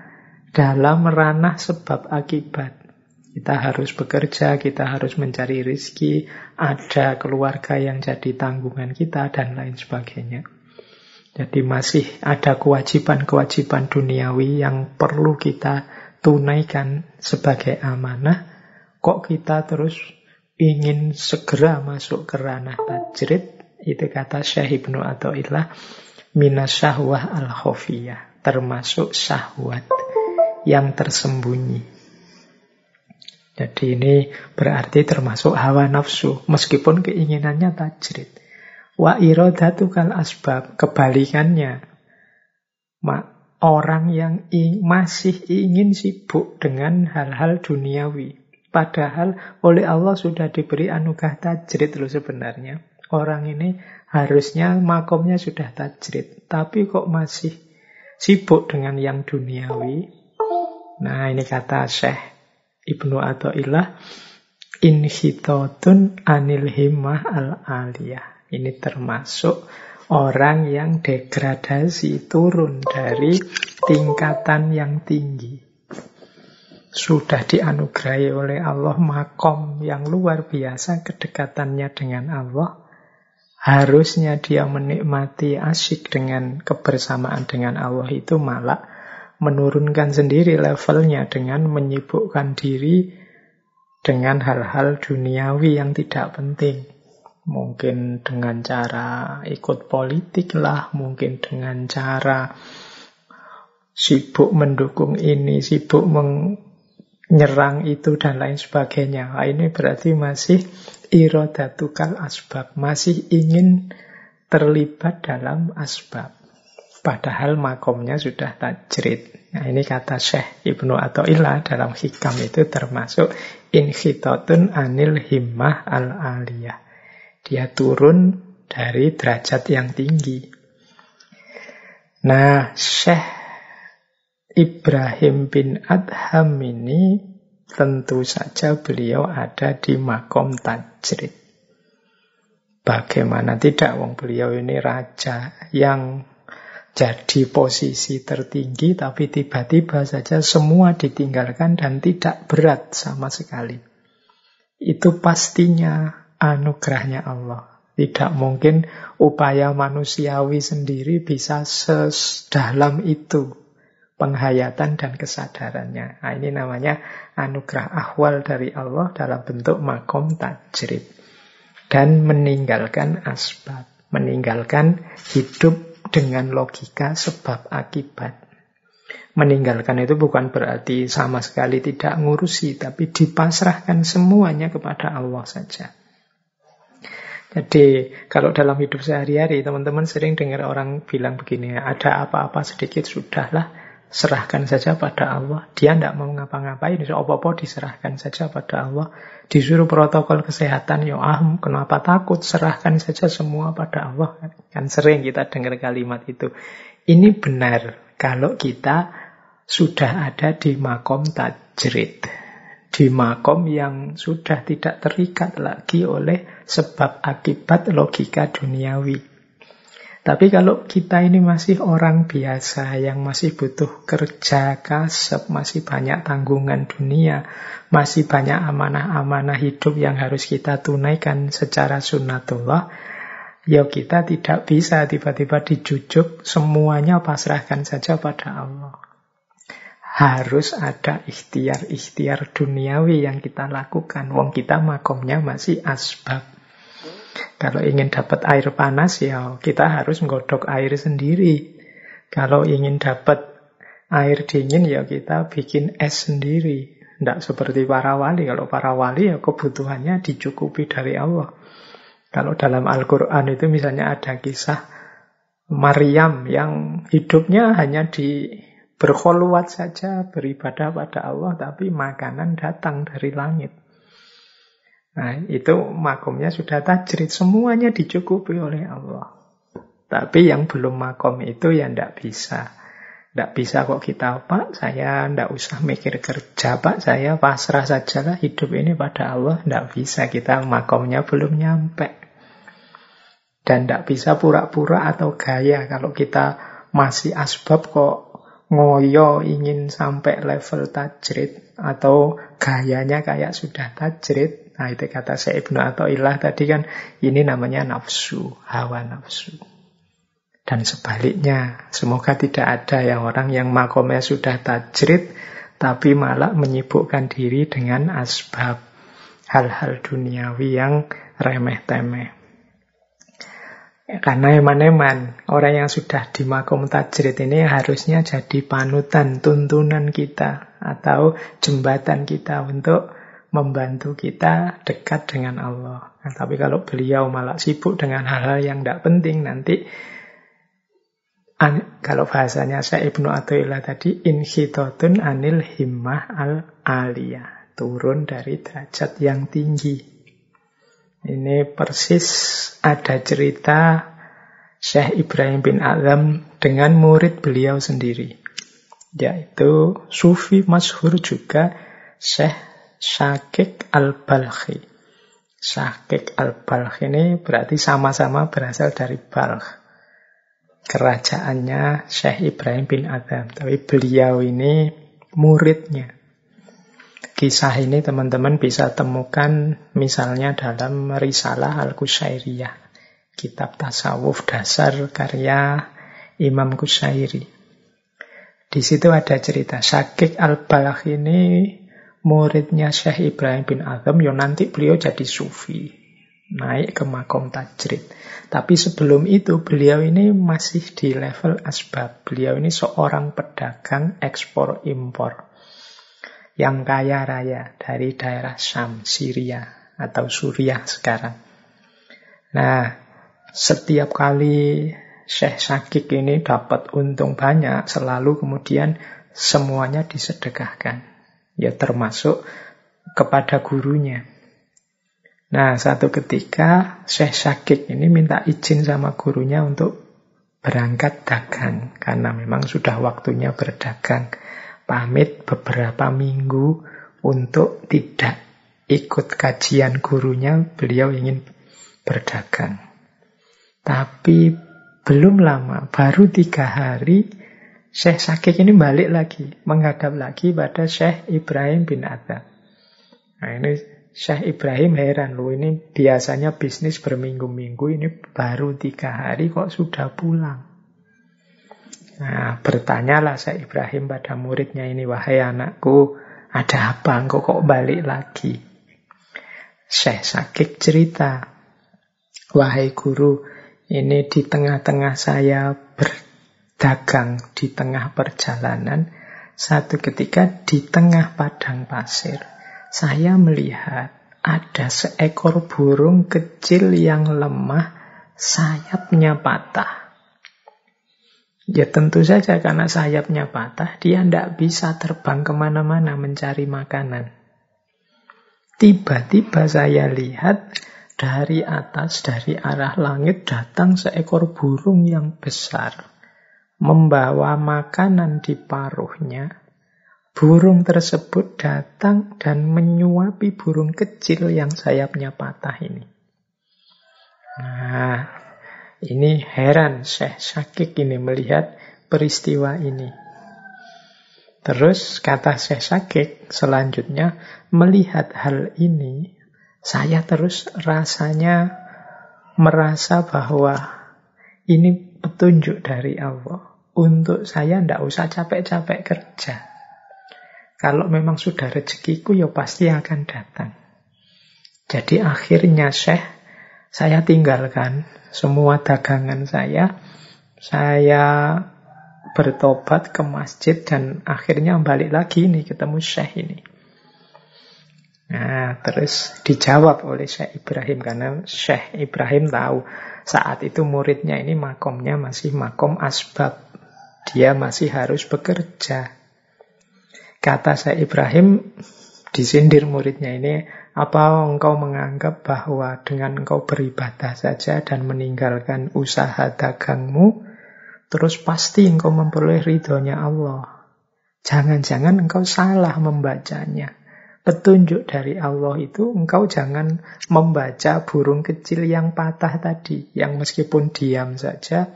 dalam ranah sebab akibat. Kita harus bekerja, kita harus mencari rizki, ada keluarga yang jadi tanggungan kita, dan lain sebagainya. Jadi masih ada kewajiban-kewajiban duniawi yang perlu kita tunaikan sebagai amanah. Kok kita terus ingin segera masuk ke ranah tajrid? Itu kata Syekh Ibnu Atta'illah minasyahwah al-khofiyah, termasuk syahwat yang tersembunyi. Jadi ini berarti termasuk hawa nafsu, meskipun keinginannya tajrid. Wa irodatu kal asbab, kebalikannya. Orang yang masih ingin sibuk dengan hal-hal duniawi. Padahal oleh Allah sudah diberi anugerah tajrid loh sebenarnya. Orang ini harusnya makomnya sudah tajrid. Tapi kok masih sibuk dengan yang duniawi. Nah ini kata Syekh Ibnu Atta'illah. Inhitotun anil himmah al-aliyah. Ini termasuk orang yang degradasi turun dari tingkatan yang tinggi. Sudah dianugerahi oleh Allah makom yang luar biasa kedekatannya dengan Allah harusnya dia menikmati asyik dengan kebersamaan dengan Allah itu malah menurunkan sendiri levelnya dengan menyibukkan diri dengan hal-hal duniawi yang tidak penting. Mungkin dengan cara ikut politik lah, mungkin dengan cara sibuk mendukung ini, sibuk menyerang itu dan lain sebagainya. Nah, ini berarti masih irodatukal asbab. Masih ingin terlibat dalam asbab. Padahal makomnya sudah tajrid. Nah ini kata Syekh Ibnu Atta'illah dalam hikam itu termasuk inhitatun anil himmah al-aliyah. Dia turun dari derajat yang tinggi. Nah, Syekh Ibrahim bin Adham ini tentu saja beliau ada di makom tajrid. Bagaimana tidak, wong beliau ini raja yang jadi posisi tertinggi, tapi tiba-tiba saja semua ditinggalkan dan tidak berat sama sekali. Itu pastinya anugerahnya Allah. Tidak mungkin upaya manusiawi sendiri bisa sedalam itu penghayatan dan kesadarannya. Nah, ini namanya anugerah ahwal dari Allah dalam bentuk makom tajrid. Dan meninggalkan asbab. Meninggalkan hidup dengan logika sebab akibat. Meninggalkan itu bukan berarti sama sekali tidak ngurusi, tapi dipasrahkan semuanya kepada Allah saja. Jadi kalau dalam hidup sehari-hari teman-teman sering dengar orang bilang begini, ada apa-apa sedikit sudahlah, serahkan saja pada Allah. Dia tidak mau ngapa-ngapain, apa-apa diserahkan saja pada Allah. Disuruh protokol kesehatan, ya ah, kenapa takut? Serahkan saja semua pada Allah. Kan sering kita dengar kalimat itu. Ini benar kalau kita sudah ada di makom tajrid. Di makom yang sudah tidak terikat lagi oleh sebab akibat logika duniawi. Tapi kalau kita ini masih orang biasa yang masih butuh kerja kasep, masih banyak tanggungan dunia, masih banyak amanah-amanah hidup yang harus kita tunaikan secara sunnatullah, ya kita tidak bisa tiba-tiba dijujuk semuanya pasrahkan saja pada Allah. Harus ada ikhtiar-ikhtiar duniawi yang kita lakukan. Wong kita makomnya masih asbab. Kalau ingin dapat air panas ya kita harus menggodok air sendiri. Kalau ingin dapat air dingin ya kita bikin es sendiri. Tidak seperti para wali. Kalau para wali ya kebutuhannya dicukupi dari Allah. Kalau dalam Al-Quran itu misalnya ada kisah Maryam yang hidupnya hanya di berkholuat saja, beribadah pada Allah, tapi makanan datang dari langit. Nah, itu makomnya sudah tajrid. Semuanya dicukupi oleh Allah. Tapi yang belum makom itu ya tidak bisa. Tidak bisa kok kita, Pak, saya tidak usah mikir kerja, Pak, saya pasrah sajalah hidup ini pada Allah. Tidak bisa, kita makomnya belum nyampe. Dan tidak bisa pura-pura atau gaya kalau kita masih asbab kok ngoyo ingin sampai level tajrid atau gayanya kayak sudah tajrid Nah itu kata saya Ibnu ilah tadi kan ini namanya nafsu, hawa nafsu. Dan sebaliknya, semoga tidak ada yang orang yang makomnya sudah tajrid, tapi malah menyibukkan diri dengan asbab hal-hal duniawi yang remeh-temeh. Karena eman-eman, orang yang sudah di makom tajrid ini harusnya jadi panutan, tuntunan kita, atau jembatan kita untuk membantu kita dekat dengan Allah. Nah, tapi kalau beliau malah sibuk dengan hal-hal yang tidak penting, nanti an, kalau bahasanya saya Ibnu Athaillah tadi, inhitotun anil himmah al aliyah. Turun dari derajat yang tinggi. Ini persis ada cerita Syekh Ibrahim bin Azam dengan murid beliau sendiri. Yaitu Sufi Masyhur juga Syekh Syakik al-Balkhi. Syakik al-Balkh ini berarti sama-sama berasal dari Balkh. Kerajaannya Syekh Ibrahim bin Adam. Tapi beliau ini muridnya. Kisah ini teman-teman bisa temukan misalnya dalam Risalah Al-Qusairiyah. Kitab tasawuf dasar karya Imam Kusairi. Di situ ada cerita Syakik al-Balakh ini muridnya Syekh Ibrahim bin Azam, ya nanti beliau jadi sufi, naik ke makom tajrid. Tapi sebelum itu beliau ini masih di level asbab. Beliau ini seorang pedagang ekspor impor yang kaya raya dari daerah Syam, Syria atau Suriah sekarang. Nah, setiap kali Syekh Sakik ini dapat untung banyak, selalu kemudian semuanya disedekahkan. Ya termasuk kepada gurunya. Nah, satu ketika Syekh Syakik ini minta izin sama gurunya untuk berangkat dagang. Karena memang sudah waktunya berdagang. Pamit beberapa minggu untuk tidak ikut kajian gurunya, beliau ingin berdagang. Tapi belum lama, baru tiga hari, Syekh Sakik ini balik lagi, menghadap lagi pada Syekh Ibrahim bin Atta. Nah ini Syekh Ibrahim heran loh, ini biasanya bisnis berminggu-minggu, ini baru tiga hari kok sudah pulang. Nah, bertanyalah Syekh Ibrahim pada muridnya ini, wahai anakku, ada apa engkau kok balik lagi? Syekh Sakik cerita, wahai guru, ini di tengah-tengah saya berdagang di tengah perjalanan, satu ketika di tengah padang pasir, saya melihat ada seekor burung kecil yang lemah, sayapnya patah. Ya tentu saja karena sayapnya patah, dia tidak bisa terbang ke mana-mana mencari makanan. Tiba-tiba saya lihat dari atas, dari arah langit datang seekor burung yang besar. Membawa makanan di paruhnya. Burung tersebut datang dan menyuapi burung kecil yang sayapnya patah ini. Nah, ini heran Syekh Syakik ini melihat peristiwa ini. Terus kata Syekh Syakik selanjutnya, melihat hal ini, saya terus rasanya merasa bahwa ini petunjuk dari Allah. Untuk saya tidak usah capek-capek kerja. Kalau memang sudah rezekiku, ya pasti akan datang. Jadi akhirnya Syekh, saya tinggalkan semua dagangan saya. Saya bertobat ke masjid dan akhirnya balik lagi nih ketemu Syekh ini. Nah, terus dijawab oleh Syekh Ibrahim karena Syekh Ibrahim tahu saat itu muridnya ini makomnya masih makom asbab. Dia masih harus bekerja. Kata Syekh Ibrahim disindir muridnya ini, apa engkau menganggap bahwa dengan engkau beribadah saja dan meninggalkan usaha dagangmu, terus pasti engkau memperoleh ridhonya Allah? Jangan-jangan engkau salah membacanya. Petunjuk dari Allah itu engkau jangan membaca burung kecil yang patah tadi, yang meskipun diam saja,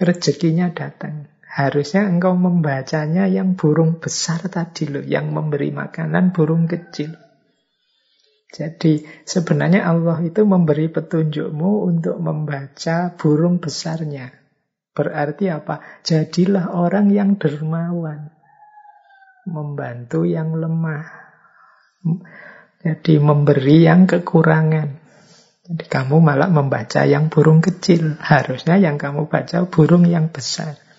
rezekinya datang. Harusnya engkau membacanya yang burung besar tadi loh, yang memberi makanan burung kecil. Jadi sebenarnya Allah itu memberi petunjukmu untuk membaca burung besarnya. Berarti apa? Jadilah orang yang dermawan. Membantu yang lemah. Jadi memberi yang kekurangan. Jadi kamu malah membaca yang burung kecil. Harusnya yang kamu baca burung yang besar.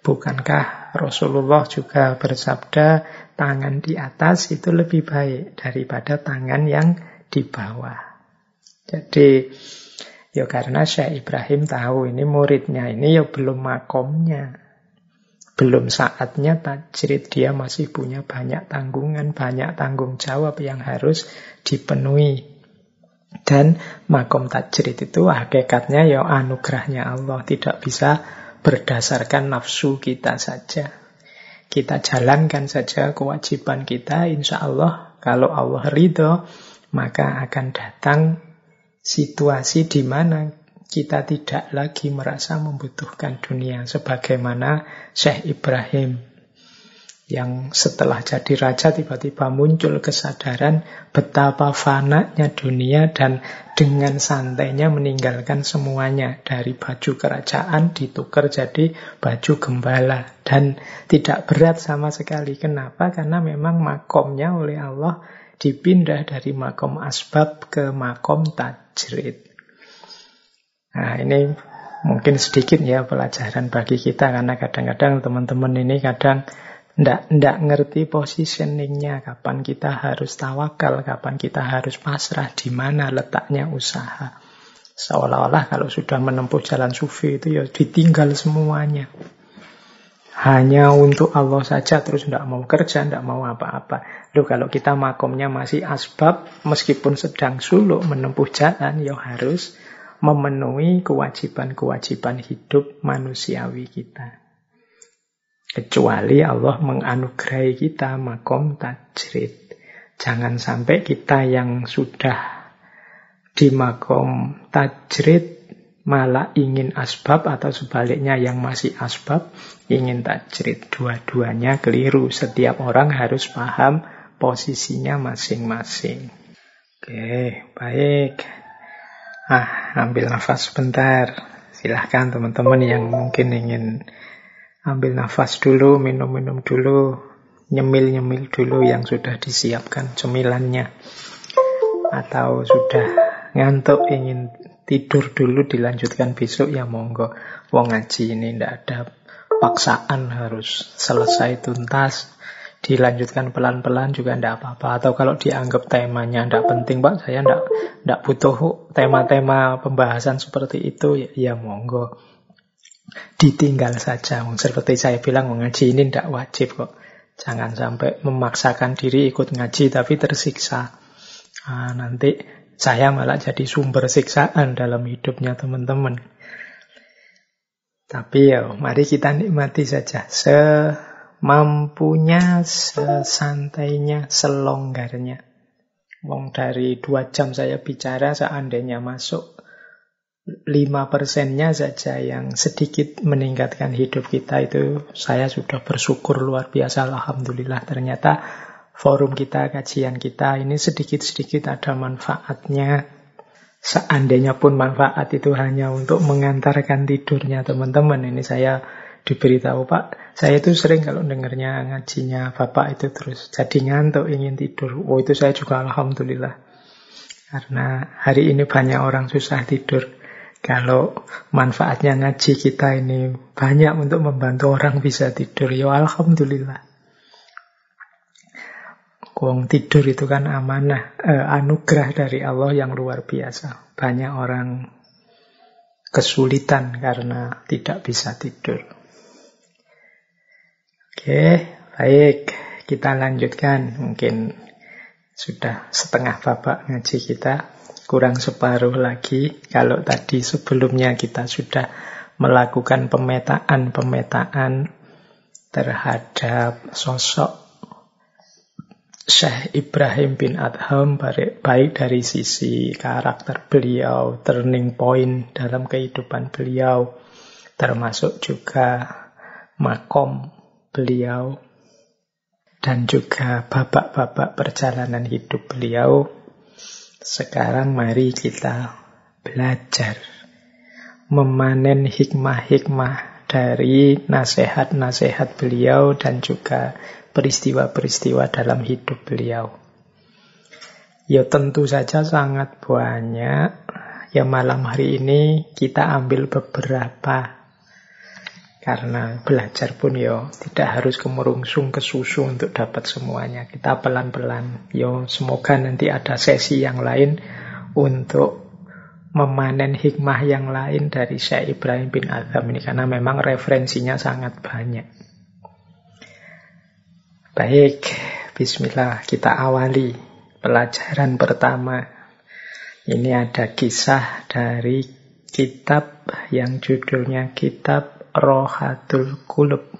Bukankah Rasulullah juga bersabda tangan di atas itu lebih baik daripada tangan yang di bawah. Jadi ya karena Syekh Ibrahim tahu ini muridnya ini ya belum makomnya. Belum saatnya tajrid dia masih punya banyak tanggungan, banyak tanggung jawab yang harus dipenuhi. Dan makom tajrid itu hakikatnya ya anugerahnya Allah, tidak bisa berdasarkan nafsu kita saja. Kita jalankan saja kewajiban kita, insya Allah kalau Allah ridho, maka akan datang situasi di mana kita tidak lagi merasa membutuhkan dunia sebagaimana Syekh Ibrahim yang setelah jadi raja tiba-tiba muncul kesadaran betapa fananya dunia dan dengan santainya meninggalkan semuanya dari baju kerajaan ditukar jadi baju gembala dan tidak berat sama sekali. Kenapa? Karena memang makomnya oleh Allah dipindah dari makom asbab ke makom tajrid. Nah ini mungkin sedikit ya pelajaran bagi kita karena kadang-kadang teman-teman ini kadang ndak ndak ngerti positioningnya, kapan kita harus tawakal, kapan kita harus pasrah, di mana letaknya usaha. Seolah-olah kalau sudah menempuh jalan sufi itu ya ditinggal semuanya. Hanya untuk Allah saja terus ndak mau kerja, ndak mau apa-apa. Loh kalau kita makomnya masih asbab, meskipun sedang suluk menempuh jalan, ya harus memenuhi kewajiban-kewajiban hidup manusiawi kita. Kecuali Allah menganugerahi kita makom tajrid. Jangan sampai kita yang sudah di makom tajrid malah ingin asbab atau sebaliknya yang masih asbab ingin tajrid. Dua-duanya keliru. Setiap orang harus paham posisinya masing-masing. Oke, baik. Ah, ambil nafas sebentar. Silahkan teman-teman yang mungkin ingin ambil nafas dulu, minum-minum dulu, nyemil-nyemil dulu yang sudah disiapkan cemilannya. Atau sudah ngantuk ingin tidur dulu dilanjutkan besok ya monggo. Wong ngaji ini ndak ada paksaan harus selesai tuntas. Dilanjutkan pelan-pelan juga ndak apa-apa. Atau kalau dianggap temanya ndak penting Pak, saya ndak ndak butuh tema-tema pembahasan seperti itu ya, ya monggo. Ditinggal saja. Seperti saya bilang mengaji ini ndak wajib kok. Jangan sampai memaksakan diri ikut ngaji tapi tersiksa. Nah, nanti saya malah jadi sumber siksaan dalam hidupnya teman-teman. Tapi ya, mari kita nikmati saja. Semampunya, sesantainya, selonggarnya. Wong dari dua jam saya bicara, seandainya masuk lima persennya saja yang sedikit meningkatkan hidup kita itu saya sudah bersyukur luar biasa Alhamdulillah ternyata forum kita, kajian kita ini sedikit-sedikit ada manfaatnya. Seandainya pun manfaat itu hanya untuk mengantarkan tidurnya teman-teman. Ini saya diberitahu Pak, saya itu sering kalau dengarnya ngajinya Bapak itu terus jadi ngantuk ingin tidur. Oh itu saya juga Alhamdulillah. Karena hari ini banyak orang susah tidur. Kalau manfaatnya ngaji kita ini banyak untuk membantu orang bisa tidur, ya Alhamdulillah. Wong tidur itu kan amanah, eh, anugerah dari Allah yang luar biasa. Banyak orang kesulitan karena tidak bisa tidur. Oke, baik. Kita lanjutkan. Mungkin sudah setengah babak ngaji kita. Kurang separuh lagi. Kalau tadi sebelumnya kita sudah melakukan pemetaan-pemetaan terhadap sosok Syekh Ibrahim bin Adham baik dari sisi karakter beliau, turning point dalam kehidupan beliau, termasuk juga makom beliau, dan juga babak-babak perjalanan hidup beliau. Sekarang mari kita belajar memanen hikmah-hikmah dari nasihat-nasihat beliau dan juga peristiwa-peristiwa dalam hidup beliau. Ya tentu saja sangat banyak. Ya malam hari ini kita ambil beberapa. Karena belajar pun ya tidak harus kemurungsung ke susu untuk dapat semuanya. Kita pelan-pelan. Ya semoga nanti ada sesi yang lain untuk memanen hikmah yang lain dari Syekh Ibrahim bin Azam ini. Karena memang referensinya sangat banyak. Baik, bismillah kita awali pelajaran pertama. Ini ada kisah dari kitab yang judulnya Kitab Rohatul Kulub.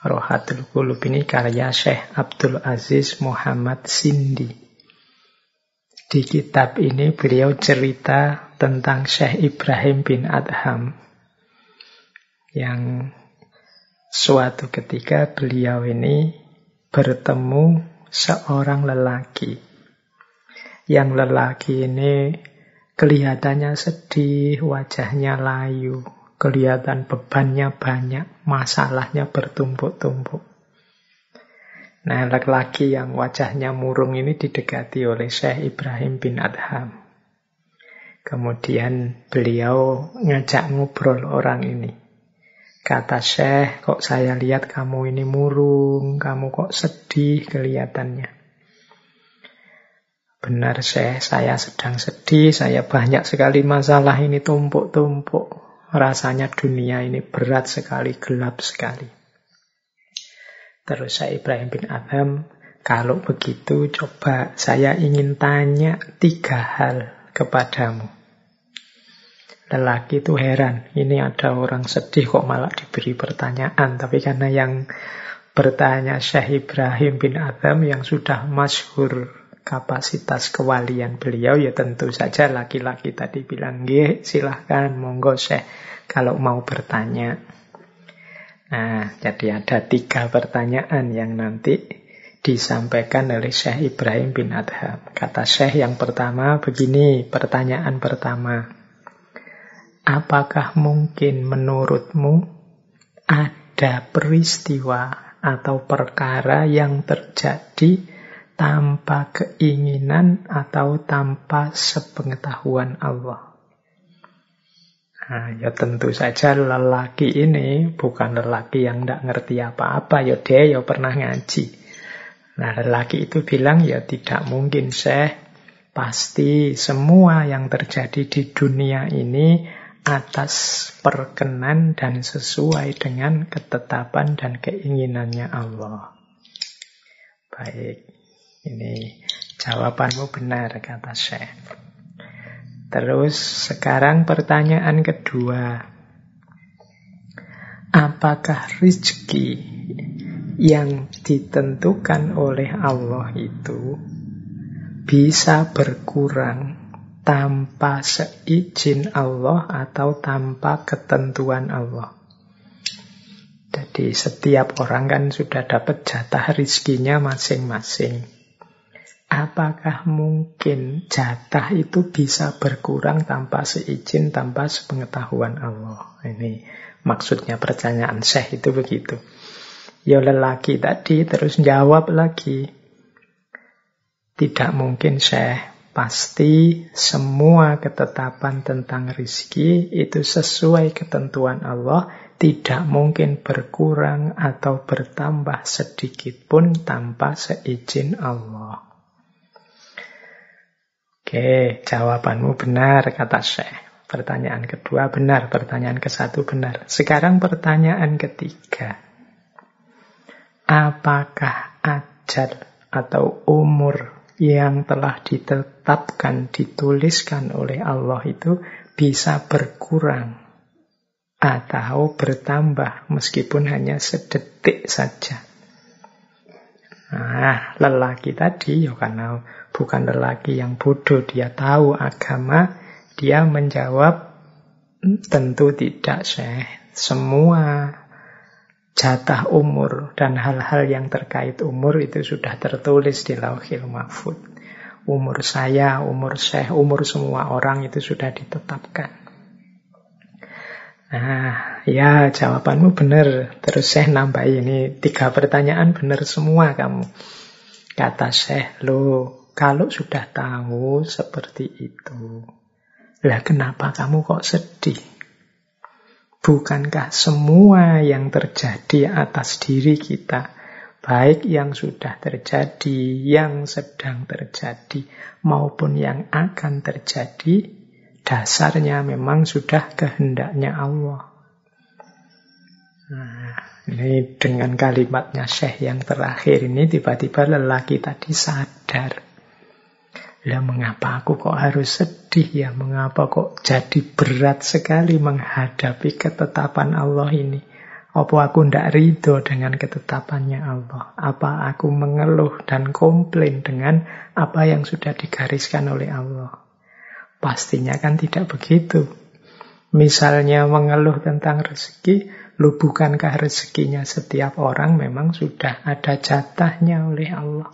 Rohatul Kulub ini karya Syekh Abdul Aziz Muhammad Sindi. Di kitab ini beliau cerita tentang Syekh Ibrahim bin Adham yang suatu ketika beliau ini bertemu seorang lelaki. Yang lelaki ini kelihatannya sedih, wajahnya layu, kelihatan bebannya banyak, masalahnya bertumpuk-tumpuk. Nah, lelaki yang wajahnya murung ini didekati oleh Syekh Ibrahim bin Adham. Kemudian beliau ngajak ngobrol orang ini. Kata Syekh, kok saya lihat kamu ini murung, kamu kok sedih kelihatannya. Benar Syekh, saya sedang sedih, saya banyak sekali masalah ini tumpuk-tumpuk. Rasanya dunia ini berat sekali, gelap sekali. Terus saya Ibrahim bin Adam, kalau begitu coba saya ingin tanya tiga hal kepadamu. Lelaki itu heran, ini ada orang sedih kok malah diberi pertanyaan. Tapi karena yang bertanya Syekh Ibrahim bin Adam yang sudah masyhur kapasitas kewalian beliau, ya tentu saja laki-laki tadi bilang, Nggih, silahkan, monggo Syekh, kalau mau bertanya. Nah, jadi ada tiga pertanyaan yang nanti disampaikan oleh Syekh Ibrahim bin Adham. Kata Syekh yang pertama begini, pertanyaan pertama. Apakah mungkin menurutmu ada peristiwa atau perkara yang terjadi tanpa keinginan atau tanpa sepengetahuan Allah. Nah, ya tentu saja lelaki ini bukan lelaki yang tidak ngerti apa-apa. Ya dia ya pernah ngaji. Nah lelaki itu bilang ya tidak mungkin saya pasti semua yang terjadi di dunia ini atas perkenan dan sesuai dengan ketetapan dan keinginannya Allah. Baik. Ini jawabanmu benar, kata Syekh. Terus sekarang pertanyaan kedua. Apakah rizki yang ditentukan oleh Allah itu bisa berkurang tanpa seizin Allah atau tanpa ketentuan Allah? Jadi setiap orang kan sudah dapat jatah rizkinya masing-masing. Apakah mungkin jatah itu bisa berkurang tanpa seizin, tanpa sepengetahuan Allah? Ini maksudnya pertanyaan Syekh itu begitu. Ya lelaki tadi terus jawab lagi. Tidak mungkin Syekh. Pasti semua ketetapan tentang rizki itu sesuai ketentuan Allah. Tidak mungkin berkurang atau bertambah sedikit pun tanpa seizin Allah. Oke, jawabanmu benar, kata Syekh. Pertanyaan kedua benar, pertanyaan ke satu benar. Sekarang pertanyaan ketiga. Apakah ajal atau umur yang telah ditetapkan, dituliskan oleh Allah itu bisa berkurang atau bertambah meskipun hanya sedetik saja? Nah, lelaki tadi, ya karena bukan lelaki yang bodoh, dia tahu agama, dia menjawab, hmm, tentu tidak, Syekh. Semua jatah umur dan hal-hal yang terkait umur itu sudah tertulis di lauhil mahfud. Umur saya, umur Syekh, umur semua orang itu sudah ditetapkan. Nah, ya jawabanmu benar. Terus saya nambah ini tiga pertanyaan benar semua kamu. Kata Syekh, lo kalau sudah tahu seperti itu, lah kenapa kamu kok sedih? Bukankah semua yang terjadi atas diri kita, baik yang sudah terjadi, yang sedang terjadi, maupun yang akan terjadi, dasarnya memang sudah kehendaknya Allah. Nah, ini dengan kalimatnya Syekh yang terakhir ini tiba-tiba lelaki tadi sadar. Lah mengapa aku kok harus sedih ya? Mengapa kok jadi berat sekali menghadapi ketetapan Allah ini? Apa aku tidak ridho dengan ketetapannya Allah? Apa aku mengeluh dan komplain dengan apa yang sudah digariskan oleh Allah? Pastinya kan tidak begitu. Misalnya mengeluh tentang rezeki, lu bukankah rezekinya setiap orang memang sudah ada jatahnya oleh Allah.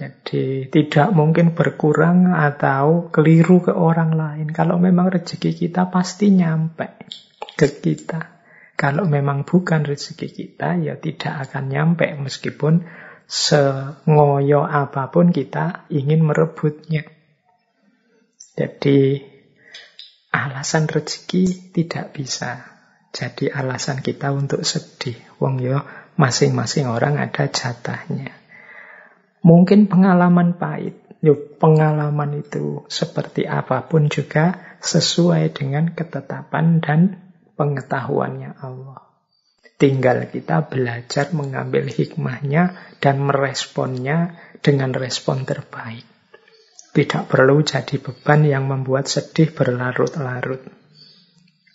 Jadi tidak mungkin berkurang atau keliru ke orang lain. Kalau memang rezeki kita pasti nyampe ke kita. Kalau memang bukan rezeki kita, ya tidak akan nyampe meskipun sengoyo apa pun kita ingin merebutnya. Jadi alasan rezeki tidak bisa jadi alasan kita untuk sedih. Wong yo masing-masing orang ada jatahnya. Mungkin pengalaman pahit. Yo pengalaman itu seperti apa pun juga sesuai dengan ketetapan dan pengetahuannya Allah. Tinggal kita belajar mengambil hikmahnya dan meresponnya dengan respon terbaik. Tidak perlu jadi beban yang membuat sedih berlarut-larut.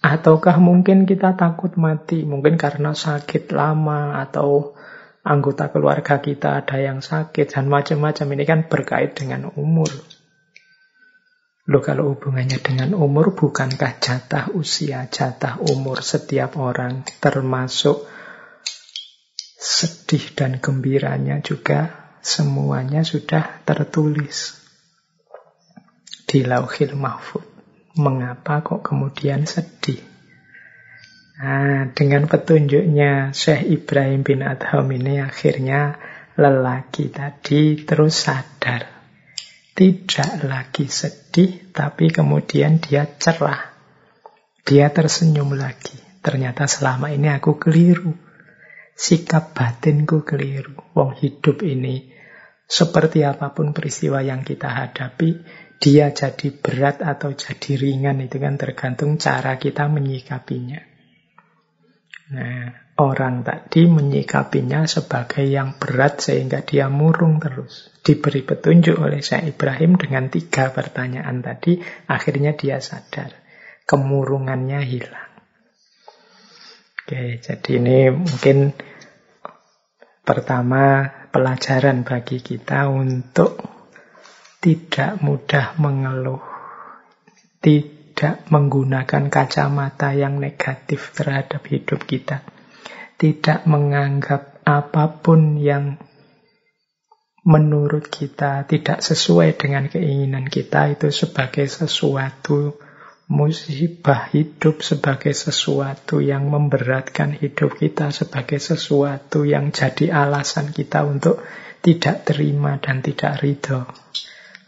Ataukah mungkin kita takut mati, mungkin karena sakit lama atau anggota keluarga kita ada yang sakit dan macam-macam ini kan berkait dengan umur. Loh kalau hubungannya dengan umur bukankah jatah usia, jatah umur setiap orang termasuk sedih dan gembiranya juga semuanya sudah tertulis di lauhil mahfud. Mengapa kok kemudian sedih? Nah, dengan petunjuknya Syekh Ibrahim bin Adham ini akhirnya lelaki tadi terus sadar. Tidak lagi sedih, tapi kemudian dia cerah. Dia tersenyum lagi. Ternyata selama ini aku keliru. Sikap batinku keliru. Wong hidup ini, seperti apa pun peristiwa yang kita hadapi, dia jadi berat atau jadi ringan itu kan tergantung cara kita menyikapinya. Nah, orang tadi menyikapinya sebagai yang berat sehingga dia murung terus. Diberi petunjuk oleh Syekh Ibrahim dengan tiga pertanyaan tadi, akhirnya dia sadar. Kemurungannya hilang. Oke, jadi ini mungkin pertama pelajaran bagi kita untuk tidak mudah mengeluh. Tidak tidak menggunakan kacamata yang negatif terhadap hidup kita. Tidak menganggap apa pun yang menurut kita tidak sesuai dengan keinginan kita itu sebagai sesuatu musibah hidup, sebagai sesuatu yang memberatkan hidup kita, sebagai sesuatu yang jadi alasan kita untuk tidak terima dan tidak ridho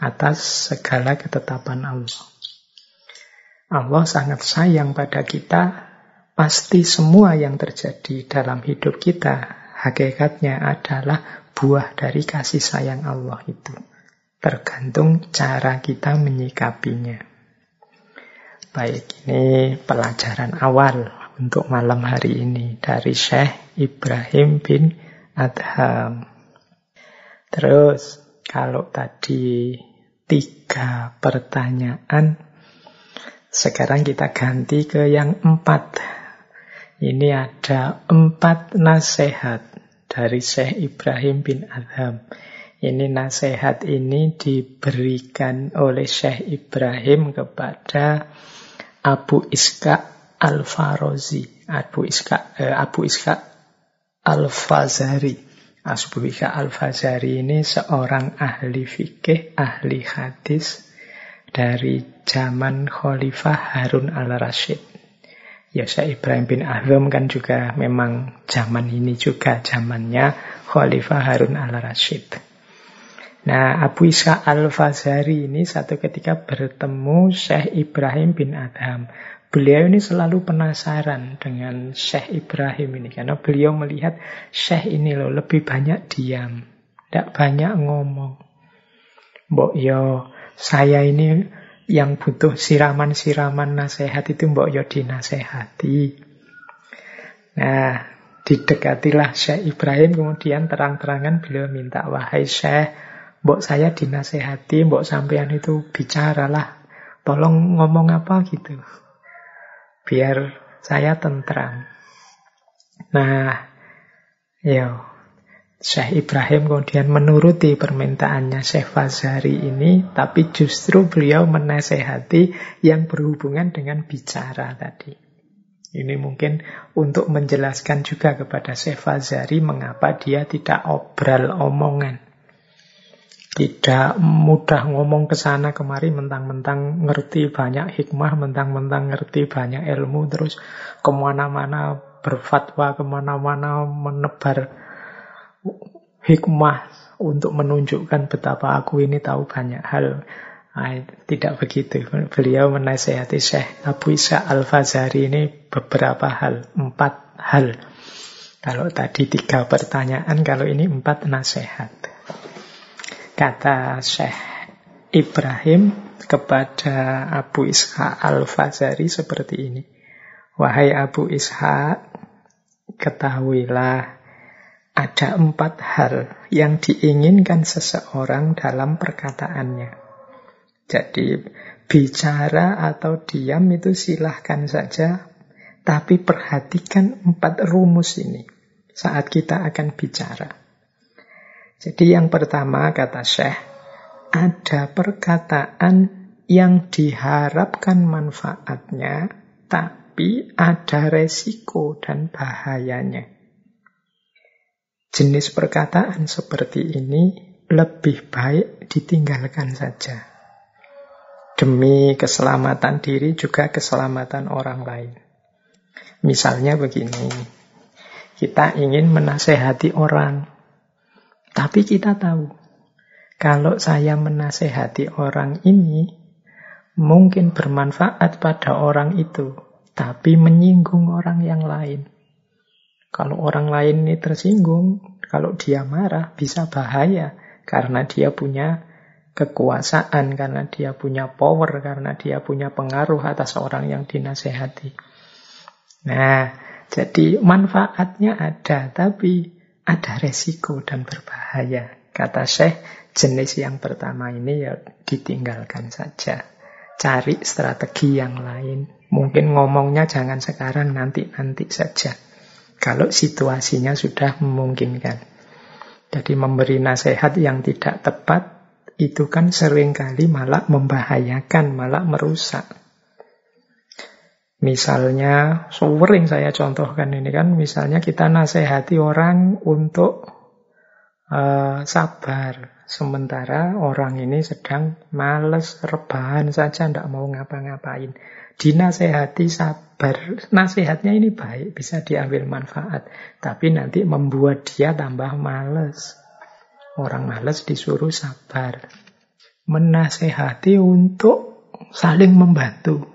atas segala ketetapan Allah. Allah sangat sayang pada kita, pasti semua yang terjadi dalam hidup kita hakikatnya adalah buah dari kasih sayang Allah itu. Tergantung cara kita menyikapinya. Baik, ini pelajaran awal untuk malam hari ini dari Syekh Ibrahim bin Adham. Terus, kalau tadi tiga pertanyaan sekarang kita ganti ke yang empat. Ini ada empat nasihat dari Syekh Ibrahim bin Adham. Ini nasihat ini diberikan oleh Syekh Ibrahim kepada Abu Iska Al-Farozi. Abu Iska, eh, Abu Iska Al-Fazari. Abu Iska Al-Fazari ini seorang ahli fikih, ahli hadis, dari zaman Khalifah Harun al-Rashid. Ya Syekh Ibrahim bin Azam kan juga memang zaman ini juga zamannya Khalifah Harun al-Rashid. Nah, Abu Isa al-Fazari ini satu ketika bertemu Syekh Ibrahim bin Adham. Beliau ini selalu penasaran dengan Syekh Ibrahim ini. Karena beliau melihat Syekh ini loh lebih banyak diam. Tidak banyak ngomong. Mbok yo saya ini yang butuh siraman-siraman nasihat itu mbok yo dinasehati. Nah, didekatilah Syekh Ibrahim kemudian terang-terangan beliau minta wahai Syekh, mbok saya dinasehati, mbok sampean itu bicaralah. Tolong ngomong apa gitu. Biar saya tentram. Nah, yo Syekh Ibrahim kemudian menuruti permintaannya Syekh Fazari ini, tapi justru beliau menasehati yang berhubungan dengan bicara tadi. Ini mungkin untuk menjelaskan juga kepada Syekh Fazari mengapa dia tidak obral omongan. Tidak mudah ngomong ke sana kemari mentang-mentang ngerti banyak hikmah, mentang-mentang ngerti banyak ilmu, terus ke mana-mana berfatwa, ke mana-mana menebar hikmah untuk menunjukkan betapa aku ini tahu banyak hal. Nah, tidak begitu. Beliau menasehati Syekh Abu Isa Al-Fazari ini beberapa hal, empat hal. Kalau tadi tiga pertanyaan, kalau ini empat nasihat. Kata Syekh Ibrahim kepada Abu Ishaq Al-Fazari seperti ini. Wahai Abu Ishaq, ketahuilah ada empat hal yang diinginkan seseorang dalam perkataannya. Jadi bicara atau diam itu silahkan saja, tapi perhatikan empat rumus ini. saat kita akan bicara. Jadi yang pertama kata Syekh, ada perkataan yang diharapkan manfaatnya, tapi ada resiko dan bahayanya. Jenis perkataan seperti ini lebih baik ditinggalkan saja. Demi keselamatan diri juga keselamatan orang lain. Misalnya begini, kita ingin menasehati orang, tapi kita tahu kalau saya menasehati orang ini mungkin bermanfaat pada orang itu, tapi menyinggung orang yang lain. Kalau orang lain ini tersinggung, kalau dia marah bisa bahaya karena dia punya kekuasaan, karena dia punya power, karena dia punya pengaruh atas orang yang dinasehati. Nah, jadi manfaatnya ada, tapi ada resiko dan berbahaya. Kata Syekh, jenis yang pertama ini ya ditinggalkan saja. Cari strategi yang lain. Mungkin ngomongnya jangan sekarang, nanti-nanti saja. Kalau situasinya sudah memungkinkan. Jadi memberi nasihat yang tidak tepat itu kan sering kali malah membahayakan, malah merusak. Misalnya, sering saya contohkan ini kan, misalnya kita nasihati orang untuk uh, sabar. Sementara orang ini sedang males, rebahan saja, tidak mau ngapa-ngapain. Dinasehati sabar, nasihatnya ini baik, bisa diambil manfaat. Tapi nanti membuat dia tambah males. Orang males disuruh sabar. Menasehati untuk saling membantu.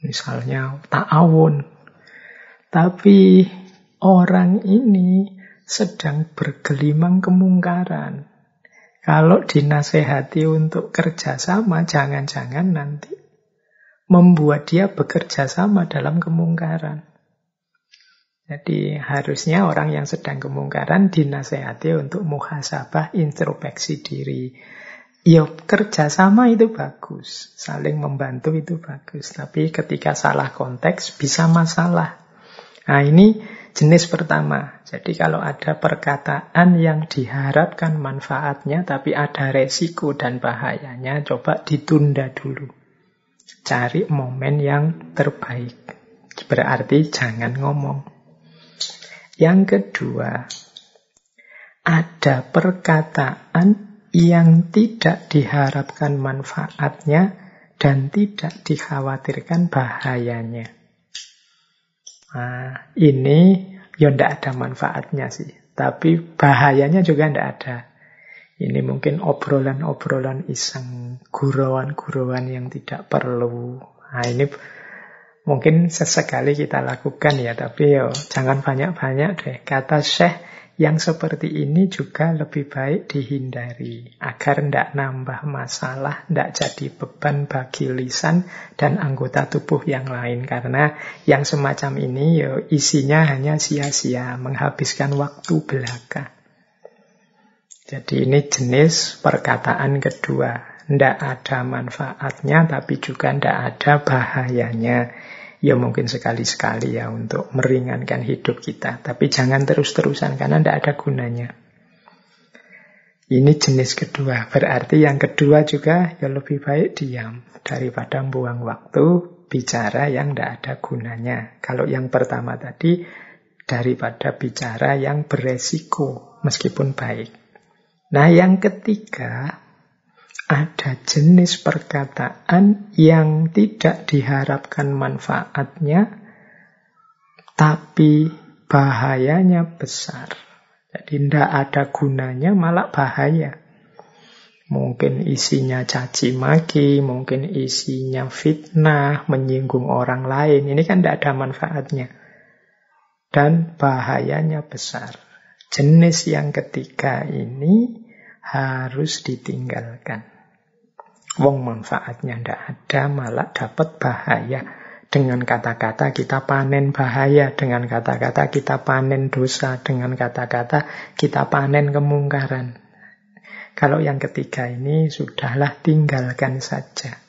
Misalnya ta'awun. Tapi orang ini sedang bergelimang kemungkaran. Kalau dinasehati untuk kerjasama, jangan-jangan nanti membuat dia bekerja sama dalam kemungkaran. Jadi harusnya orang yang sedang kemungkaran dinasehati untuk muhasabah introspeksi diri. Ya kerjasama itu bagus, saling membantu itu bagus. Tapi ketika salah konteks bisa masalah. Nah ini jenis pertama. Jadi kalau ada perkataan yang diharapkan manfaatnya tapi ada resiko dan bahayanya, coba ditunda dulu. Cari momen yang terbaik. Berarti jangan ngomong. Yang kedua, ada perkataan yang tidak diharapkan manfaatnya dan tidak dikhawatirkan bahayanya. Nah, ini ya tidak ada manfaatnya sih. Tapi bahayanya juga tidak ada. Ini mungkin obrolan-obrolan iseng, gurauan-gurauan yang tidak perlu. Nah, ini Mungkin sesekali kita lakukan ya, tapi yo jangan banyak-banyak deh. Kata Syekh yang seperti ini juga lebih baik dihindari agar tidak nambah masalah, tidak jadi beban bagi lisan dan anggota tubuh yang lain. Karena yang semacam ini yo isinya hanya sia-sia, menghabiskan waktu belaka. Jadi ini jenis perkataan kedua. Tidak ada manfaatnya tapi juga tidak ada bahayanya ya mungkin sekali-sekali ya untuk meringankan hidup kita. Tapi jangan terus-terusan karena tidak ada gunanya. Ini jenis kedua. Berarti yang kedua juga ya lebih baik diam daripada buang waktu bicara yang tidak ada gunanya. Kalau yang pertama tadi daripada bicara yang beresiko meskipun baik. Nah yang ketiga ada jenis perkataan yang tidak diharapkan manfaatnya, tapi bahayanya besar. Jadi tidak ada gunanya, malah bahaya. Mungkin isinya caci maki, mungkin isinya fitnah, menyinggung orang lain. Ini kan tidak ada manfaatnya. Dan bahayanya besar. Jenis yang ketiga ini harus ditinggalkan. Wong manfaatnya ndak ada, malah dapat bahaya. Dengan kata-kata kita panen bahaya, dengan kata-kata kita panen dosa, dengan kata-kata kita panen kemungkaran. Kalau yang ketiga ini sudahlah tinggalkan saja.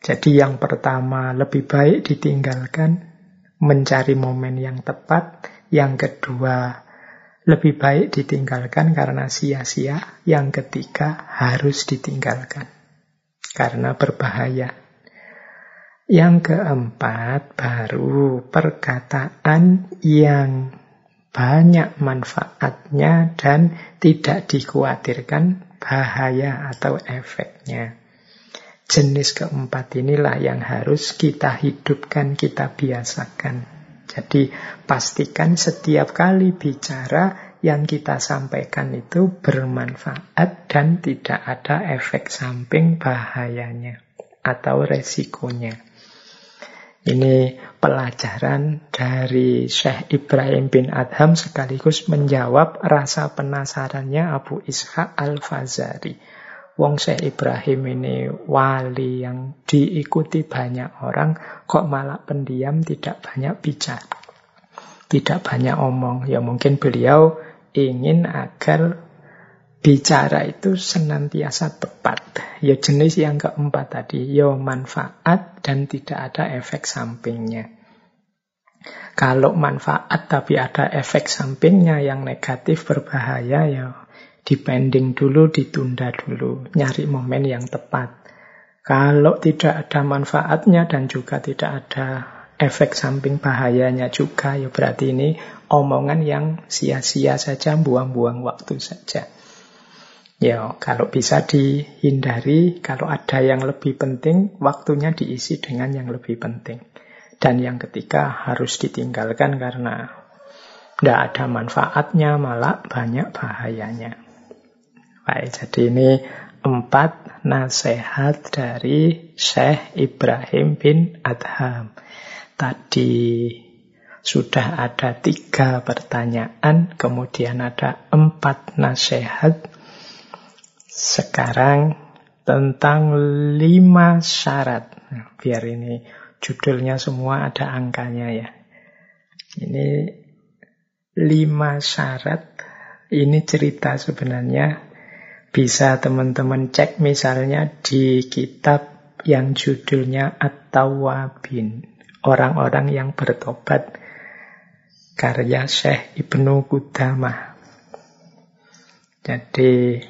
Jadi yang pertama lebih baik ditinggalkan, mencari momen yang tepat, Yang kedua, lebih baik ditinggalkan karena sia-sia. Yang ketiga, harus ditinggalkan karena berbahaya. Yang keempat, baru perkataan yang banyak manfaatnya dan tidak dikhawatirkan bahaya atau efeknya. Jenis keempat inilah yang harus kita hidupkan, kita biasakan. Jadi pastikan setiap kali bicara yang kita sampaikan itu bermanfaat dan tidak ada efek samping bahayanya atau resikonya. Ini pelajaran dari Syekh Ibrahim bin Adham sekaligus menjawab rasa penasarannya Abu Ishaq Al-Fazari. Wong Syekh Ibrahim ini wali yang diikuti banyak orang, kok malah pendiam tidak banyak bicara. Tidak banyak omong. Ya mungkin beliau ingin agar bicara itu senantiasa tepat. Ya jenis yang keempat tadi, ya manfaat dan tidak ada efek sampingnya. Kalau manfaat tapi ada efek sampingnya yang negatif berbahaya ya dipending dulu, ditunda dulu, nyari momen yang tepat. Kalau tidak ada manfaatnya dan juga tidak ada efek samping bahayanya juga, ya berarti ini omongan yang sia-sia saja, buang-buang waktu saja. Ya, kalau bisa dihindari, kalau ada yang lebih penting, waktunya diisi dengan yang lebih penting. Dan yang ketiga harus ditinggalkan karena tidak ada manfaatnya, malah banyak bahayanya. Baik, jadi ini empat nasihat dari Syekh Ibrahim bin Adham. Tadi sudah ada tiga pertanyaan, kemudian ada empat nasihat. Sekarang tentang lima syarat. Nah, biar ini judulnya semua ada angkanya ya. Ini lima syarat. Ini cerita sebenarnya bisa teman-teman cek misalnya di kitab yang judulnya At-Tawabin. Orang-orang yang bertobat. Karya Syekh Ibnu Qudamah. Jadi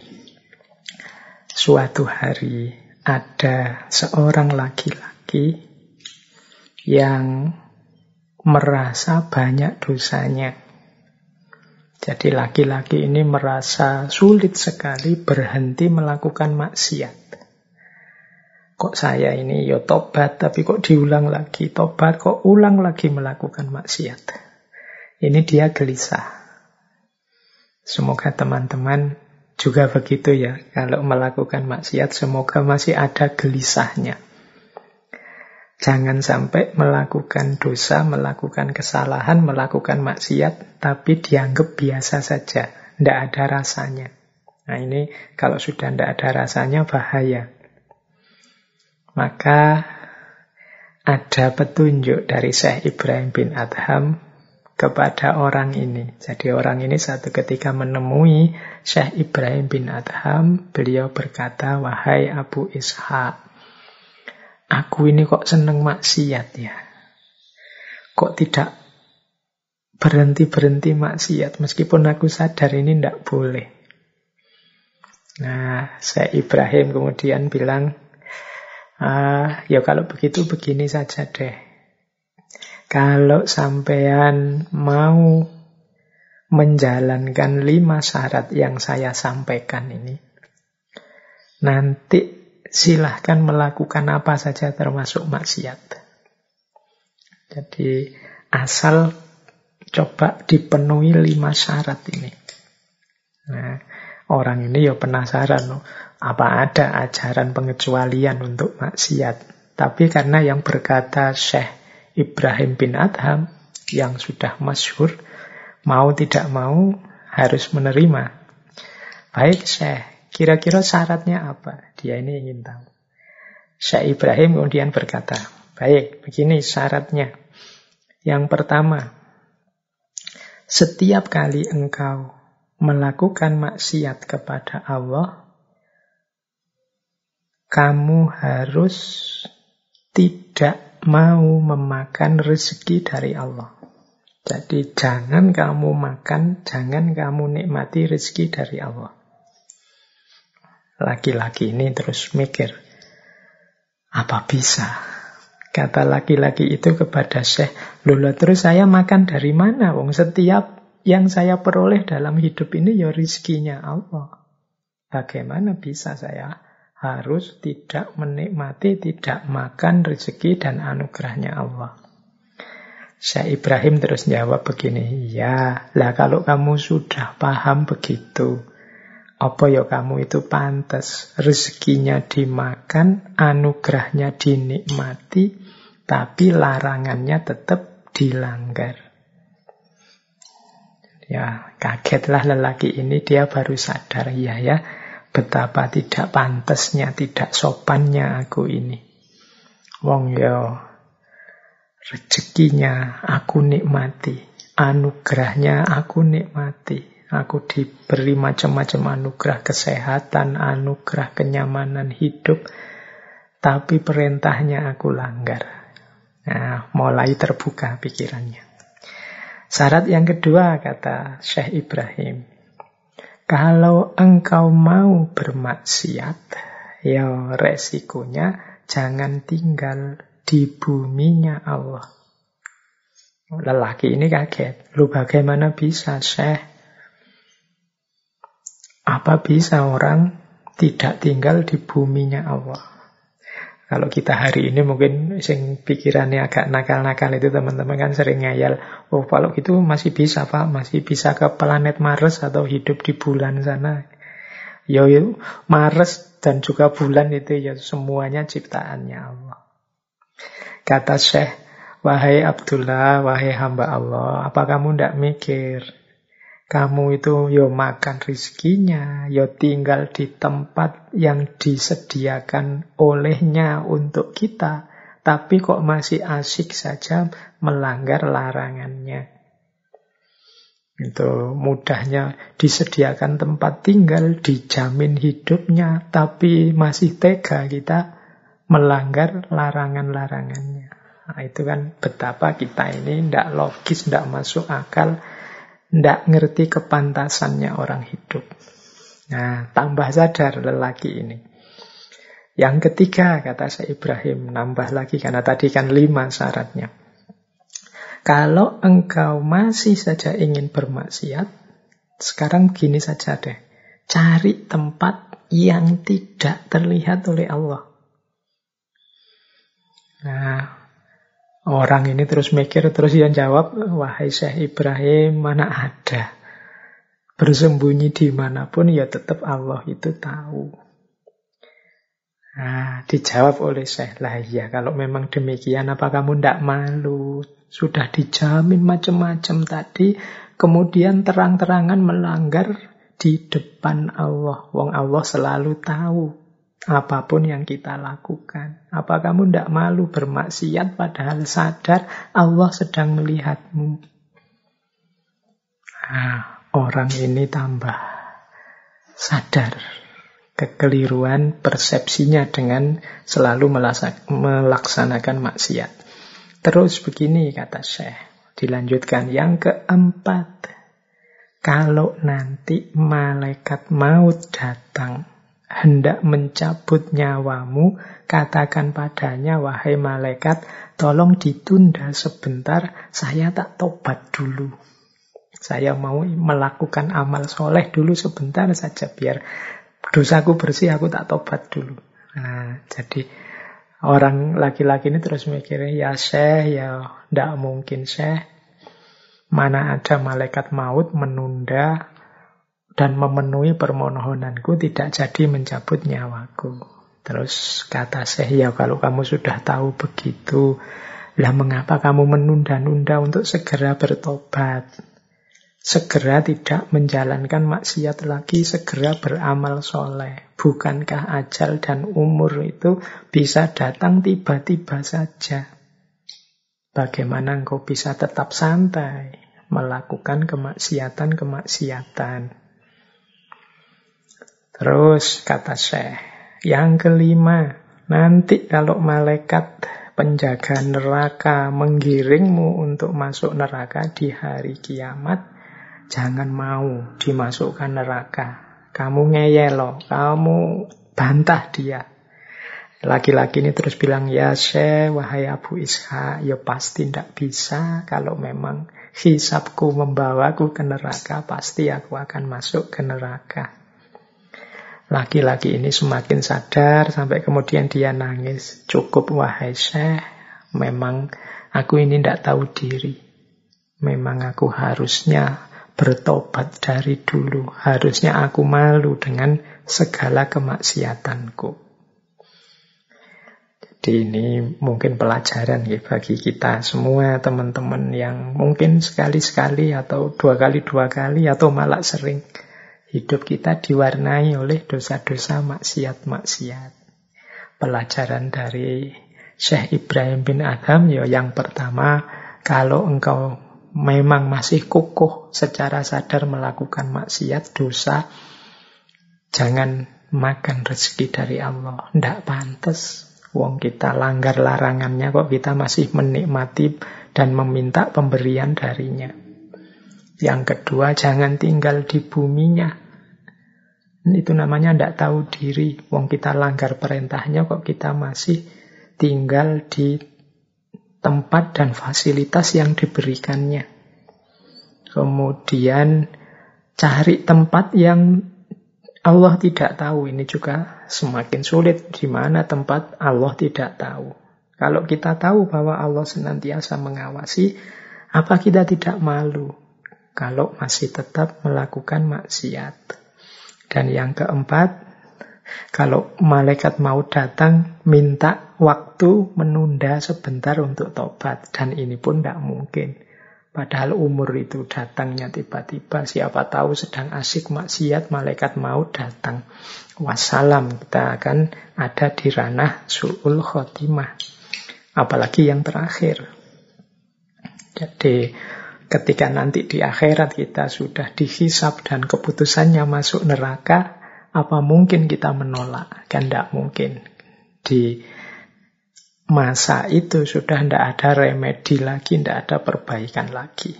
suatu hari ada seorang laki-laki yang merasa banyak dosanya jadi laki-laki ini merasa sulit sekali berhenti melakukan maksiat. Kok saya ini ya tobat tapi kok diulang lagi tobat kok ulang lagi melakukan maksiat. Ini dia gelisah. Semoga teman-teman juga begitu ya. Kalau melakukan maksiat semoga masih ada gelisahnya. Jangan sampai melakukan dosa, melakukan kesalahan, melakukan maksiat, tapi dianggap biasa saja. Tidak ada rasanya. Nah ini kalau sudah tidak ada rasanya bahaya. Maka ada petunjuk dari Syekh Ibrahim bin Adham kepada orang ini. Jadi orang ini satu ketika menemui Syekh Ibrahim bin Adham, beliau berkata, Wahai Abu Ishaq, Aku ini kok seneng maksiat ya. Kok tidak berhenti-berhenti maksiat meskipun aku sadar ini tidak boleh. Nah, saya Ibrahim kemudian bilang, ah, ya kalau begitu begini saja deh. Kalau sampean mau menjalankan lima syarat yang saya sampaikan ini, nanti silahkan melakukan apa saja termasuk maksiat. Jadi asal coba dipenuhi lima syarat ini. Nah, orang ini ya penasaran loh, apa ada ajaran pengecualian untuk maksiat. Tapi karena yang berkata Syekh Ibrahim bin Adham yang sudah masyhur, mau tidak mau harus menerima. Baik Syekh, Kira-kira syaratnya apa? Dia ini ingin tahu. Syekh Ibrahim kemudian berkata, baik, begini syaratnya. Yang pertama, setiap kali engkau melakukan maksiat kepada Allah, kamu harus tidak mau memakan rezeki dari Allah. Jadi jangan kamu makan, jangan kamu nikmati rezeki dari Allah. Laki-laki ini terus mikir, apa bisa? Kata laki-laki itu kepada Syekh, Lola terus saya makan dari mana? Wong setiap yang saya peroleh dalam hidup ini ya rizkinya Allah. Bagaimana bisa saya harus tidak menikmati, tidak makan rezeki dan anugerahnya Allah? Syekh Ibrahim terus jawab begini, ya lah kalau kamu sudah paham begitu, apa ya kamu itu pantas rezekinya dimakan, anugerahnya dinikmati, tapi larangannya tetap dilanggar. Ya, kagetlah lelaki ini dia baru sadar ya ya betapa tidak pantasnya, tidak sopannya aku ini. Wong yo Rezekinya aku nikmati, anugerahnya aku nikmati. Aku diberi macam-macam anugerah kesehatan, anugerah kenyamanan hidup, tapi perintahnya aku langgar. Nah, mulai terbuka pikirannya. Syarat yang kedua, kata Syekh Ibrahim, kalau engkau mau bermaksiat, ya resikonya jangan tinggal di buminya Allah. Lelaki ini kaget. Lu bagaimana bisa, Syekh? Apa bisa orang tidak tinggal di buminya Allah? Kalau kita hari ini mungkin sing pikirannya agak nakal-nakal itu teman-teman kan sering ngayal. Oh kalau gitu masih bisa Pak, masih bisa ke planet Mars atau hidup di bulan sana. Yo, yo Mars dan juga bulan itu ya semuanya ciptaannya Allah. Kata Syekh, wahai Abdullah, wahai hamba Allah, apa kamu tidak mikir? Kamu itu yo makan rizkinya, yo tinggal di tempat yang disediakan olehnya untuk kita, tapi kok masih asik saja melanggar larangannya. Itu mudahnya disediakan tempat tinggal, dijamin hidupnya, tapi masih tega kita melanggar larangan-larangannya. Nah, itu kan betapa kita ini tidak logis, tidak masuk akal, tidak ngerti kepantasannya orang hidup. Nah, tambah sadar lelaki ini. Yang ketiga, kata saya Ibrahim, nambah lagi karena tadi kan lima syaratnya. Kalau engkau masih saja ingin bermaksiat, sekarang begini saja deh. Cari tempat yang tidak terlihat oleh Allah. Nah, orang ini terus mikir, terus yang jawab, wahai Syekh Ibrahim, mana ada. Bersembunyi di mana pun, ya tetap Allah itu tahu. Nah, dijawab oleh Syekh, lah ya kalau memang demikian, apa kamu tidak malu? Sudah dijamin macam-macam tadi, kemudian terang-terangan melanggar di depan Allah. Wong Allah selalu tahu apa pun yang kita lakukan. Apa kamu tidak malu bermaksiat padahal sadar Allah sedang melihatmu? Nah, orang ini tambah sadar kekeliruan persepsinya dengan selalu melaksanakan maksiat. Terus begini kata Syekh, dilanjutkan yang keempat. Kalau nanti malaikat maut datang hendak mencabut nyawamu, katakan padanya, wahai malaikat, tolong ditunda sebentar, saya tak tobat dulu. Saya mau melakukan amal soleh dulu sebentar saja, biar dosaku bersih, aku tak tobat dulu. Nah, jadi orang laki-laki ini terus mikirnya, ya syekh, ya tidak mungkin syekh. Mana ada malaikat maut menunda dan memenuhi permohonanku tidak jadi mencabut nyawaku. Terus kata saya, ya kalau kamu sudah tahu begitu, lah mengapa kamu menunda-nunda untuk segera bertobat? Segera tidak menjalankan maksiat lagi, segera beramal soleh. Bukankah ajal dan umur itu bisa datang tiba-tiba saja? Bagaimana engkau bisa tetap santai melakukan kemaksiatan-kemaksiatan? Terus kata Syekh, yang kelima, nanti kalau malaikat penjaga neraka menggiringmu untuk masuk neraka di hari kiamat, jangan mau dimasukkan neraka. Kamu ngeyelo, kamu bantah dia. Laki-laki ini terus bilang, ya Syekh, wahai Abu Isha, ya pasti tidak bisa kalau memang hisapku membawaku ke neraka, pasti aku akan masuk ke neraka. Laki-laki ini semakin sadar sampai kemudian dia nangis. Cukup wahai Syekh, memang aku ini tidak tahu diri. Memang aku harusnya bertobat dari dulu. Harusnya aku malu dengan segala kemaksiatanku. Jadi ini mungkin pelajaran ya bagi kita semua teman-teman yang mungkin sekali-sekali atau dua kali dua kali atau malah sering Hidup kita diwarnai oleh dosa-dosa maksiat-maksiat. Pelajaran dari Syekh Ibrahim bin Adham ya yang pertama, kalau engkau memang masih kukuh secara sadar melakukan maksiat dosa, jangan makan rezeki dari Allah. Tidak pantas. Wong kita langgar larangannya kok kita masih menikmati dan meminta pemberian darinya. Yang kedua, jangan tinggal di buminya. Itu namanya tidak tahu diri. Wong kita langgar perintahnya kok kita masih tinggal di tempat dan fasilitas yang diberikannya. Kemudian cari tempat yang Allah tidak tahu. Ini juga semakin sulit. Di mana tempat Allah tidak tahu. Kalau kita tahu bahwa Allah senantiasa mengawasi, apa kita tidak malu? kalau masih tetap melakukan maksiat. Dan yang keempat, kalau malaikat mau datang, minta waktu menunda sebentar untuk tobat. Dan ini pun tidak mungkin. Padahal umur itu datangnya tiba-tiba. Siapa tahu sedang asik maksiat, malaikat mau datang. Wassalam, kita akan ada di ranah su'ul khotimah. Apalagi yang terakhir. Jadi Ketika nanti di akhirat kita sudah dihisap dan keputusannya masuk neraka, apa mungkin kita menolak? Kan tidak mungkin. Di masa itu sudah tidak ada remedi lagi, tidak ada perbaikan lagi.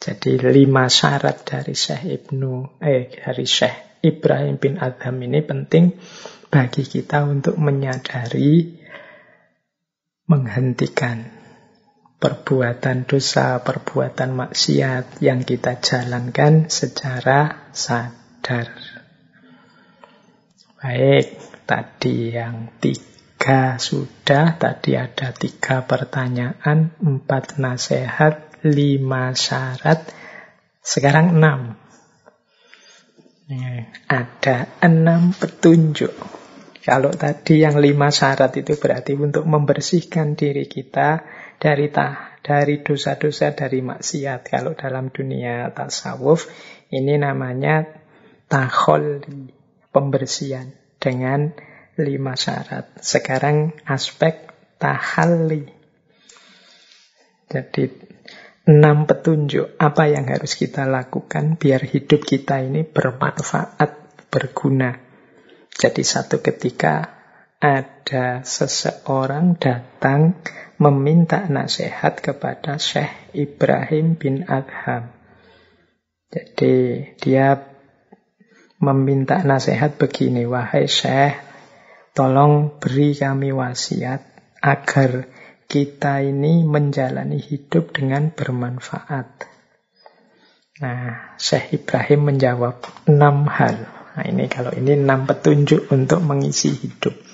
Jadi lima syarat dari Syekh Ibnu, eh dari Syekh Ibrahim bin Adham ini penting bagi kita untuk menyadari menghentikan perbuatan dosa, perbuatan maksiat yang kita jalankan secara sadar. Baik, tadi yang tiga sudah, tadi ada tiga pertanyaan, empat nasihat, lima syarat, sekarang enam. Ada enam petunjuk. Kalau tadi yang lima syarat itu berarti untuk membersihkan diri kita dari tah, dari dosa-dosa dari maksiat. Kalau dalam dunia tasawuf ini namanya taholi, pembersihan dengan lima syarat. Sekarang aspek tahali. Jadi enam petunjuk apa yang harus kita lakukan biar hidup kita ini bermanfaat, berguna. Jadi satu ketika ada seseorang datang meminta nasihat kepada Syekh Ibrahim bin Adham. Jadi dia meminta nasihat begini, wahai Syekh, tolong beri kami wasiat agar kita ini menjalani hidup dengan bermanfaat. Nah, Syekh Ibrahim menjawab enam hal. Nah, ini kalau ini enam petunjuk untuk mengisi hidup.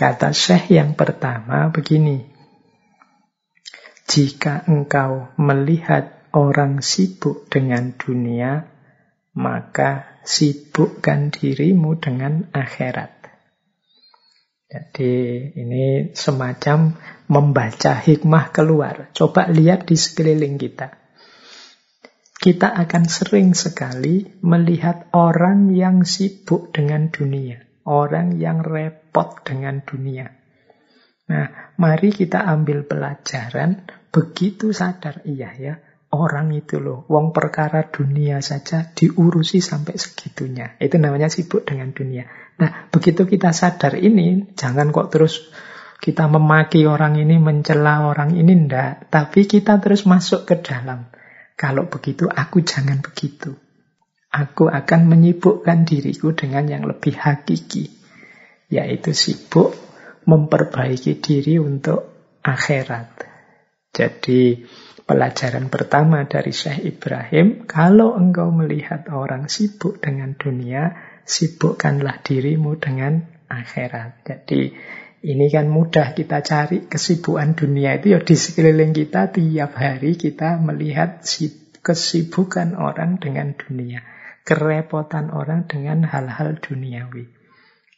Kata Syekh yang pertama begini. Jika engkau melihat orang sibuk dengan dunia, maka sibukkan dirimu dengan akhirat. Jadi ini semacam membaca hikmah keluar. Coba lihat di sekeliling kita. Kita akan sering sekali melihat orang yang sibuk dengan dunia orang yang repot dengan dunia. Nah, mari kita ambil pelajaran begitu sadar iya ya, orang itu loh, wong perkara dunia saja diurusi sampai segitunya. Itu namanya sibuk dengan dunia. Nah, begitu kita sadar ini, jangan kok terus kita memaki orang ini, mencela orang ini, ndak. Tapi kita terus masuk ke dalam. Kalau begitu, aku jangan begitu. Aku akan menyibukkan diriku dengan yang lebih hakiki. Yaitu sibuk memperbaiki diri untuk akhirat. Jadi pelajaran pertama dari Syekh Ibrahim, kalau engkau melihat orang sibuk dengan dunia, sibukkanlah dirimu dengan akhirat. Jadi ini kan mudah kita cari kesibukan dunia itu ya di sekeliling kita tiap hari kita melihat kesibukan orang dengan dunia, kerepotan orang dengan hal-hal duniawi.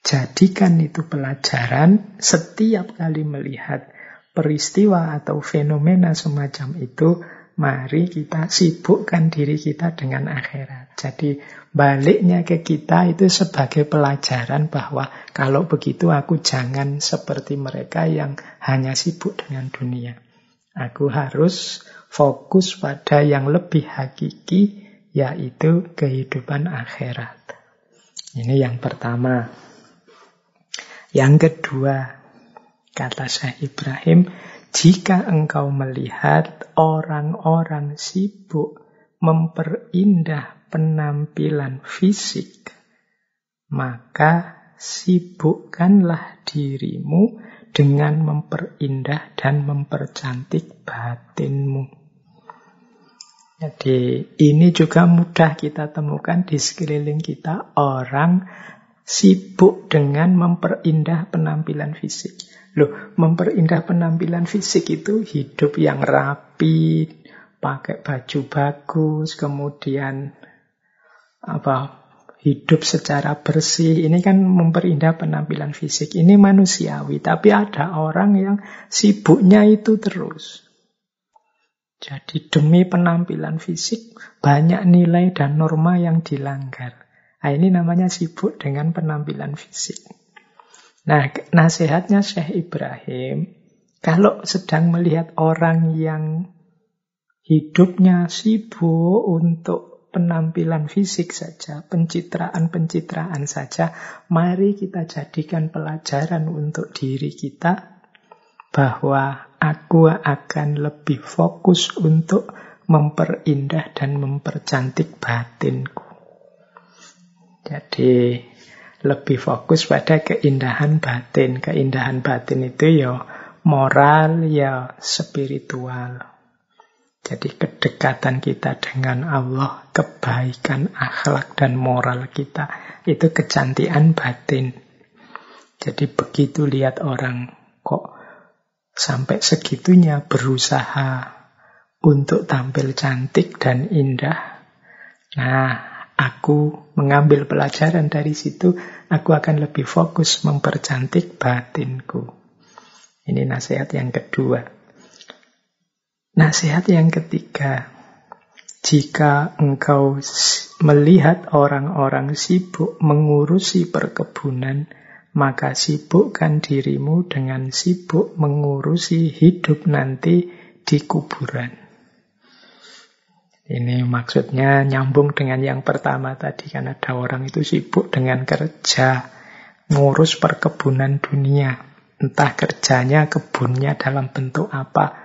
Jadikan itu pelajaran setiap kali melihat peristiwa atau fenomena semacam itu, mari kita sibukkan diri kita dengan akhirat. Jadi baliknya ke kita itu sebagai pelajaran bahwa kalau begitu aku jangan seperti mereka yang hanya sibuk dengan dunia. Aku harus fokus pada yang lebih hakiki, yaitu kehidupan akhirat. Ini yang pertama. Yang kedua, Kata Syekh Ibrahim, jika engkau melihat orang-orang sibuk memperindah penampilan fisik, maka sibukkanlah dirimu dengan memperindah dan mempercantik batinmu. Jadi ini juga mudah kita temukan di sekeliling kita orang sibuk dengan memperindah penampilan fisik. Loh, memperindah penampilan fisik itu hidup yang rapi, pakai baju bagus, kemudian apa hidup secara bersih. Ini kan memperindah penampilan fisik. Ini manusiawi, tapi ada orang yang sibuknya itu terus. Jadi demi penampilan fisik banyak nilai dan norma yang dilanggar. Nah, ini namanya sibuk dengan penampilan fisik. Nah, nasihatnya Syekh Ibrahim, kalau sedang melihat orang yang hidupnya sibuk untuk penampilan fisik saja, pencitraan-pencitraan saja, mari kita jadikan pelajaran untuk diri kita bahwa aku akan lebih fokus untuk memperindah dan mempercantik batinku. Jadi lebih fokus pada keindahan batin. Keindahan batin itu ya moral, ya spiritual. Jadi kedekatan kita dengan Allah, kebaikan akhlak dan moral kita, itu kecantikan batin. Jadi begitu lihat orang sampai segitunya berusaha untuk tampil cantik dan indah. Nah, aku mengambil pelajaran dari situ, aku akan lebih fokus mempercantik batinku. Ini nasihat yang kedua. Nasihat yang ketiga, jika engkau melihat orang-orang sibuk mengurusi perkebunan, maka sibukkan dirimu dengan sibuk mengurusi hidup nanti di kuburan. Ini maksudnya nyambung dengan yang pertama tadi kan ada orang itu sibuk dengan kerja, ngurus perkebunan dunia. Entah kerjanya, kebunnya dalam bentuk apa.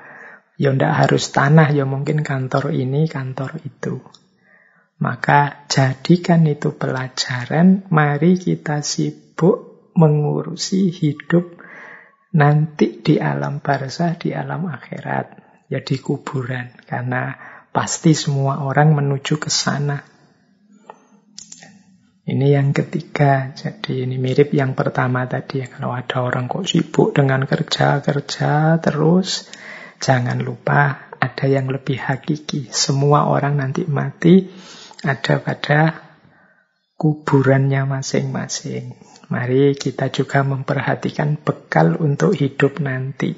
Ya ndak harus tanah, ya mungkin kantor ini, kantor itu. Maka jadikan itu pelajaran, mari kita sibuk mengurusi hidup nanti di alam barzah, di alam akhirat, ya di kuburan. Karena Pasti semua orang menuju ke sana. Ini yang ketiga, jadi ini mirip yang pertama tadi ya. Kalau ada orang kok sibuk dengan kerja-kerja terus, jangan lupa ada yang lebih hakiki. Semua orang nanti mati ada pada kuburannya masing-masing. Mari kita juga memperhatikan bekal untuk hidup nanti.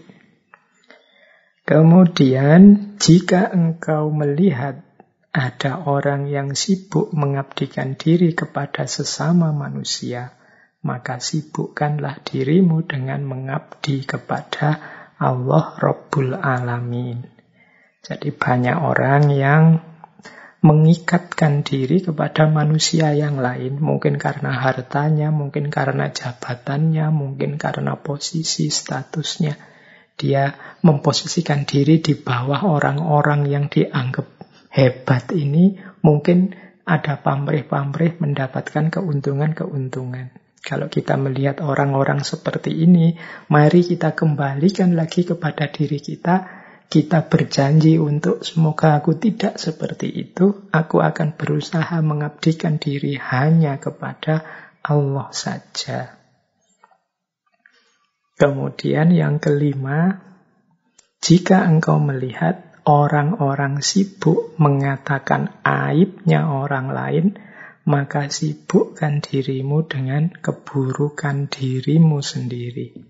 Kemudian, jika engkau melihat ada orang yang sibuk mengabdikan diri kepada sesama manusia, maka sibukkanlah dirimu dengan mengabdi kepada Allah Rabbul Alamin. Jadi banyak orang yang mengikatkan diri kepada manusia yang lain, mungkin karena hartanya, mungkin karena jabatannya, mungkin karena posisi statusnya. Dia memposisikan diri di bawah orang-orang yang dianggap hebat ini, mungkin ada pamrih-pamrih mendapatkan keuntungan-keuntungan. Kalau kita melihat orang-orang seperti ini, mari kita kembalikan lagi kepada diri kita. Kita berjanji untuk semoga aku tidak seperti itu. Aku akan berusaha mengabdikan diri hanya kepada Allah saja. Kemudian yang kelima, jika engkau melihat orang-orang sibuk mengatakan aibnya orang lain, maka sibukkan dirimu dengan keburukan dirimu sendiri.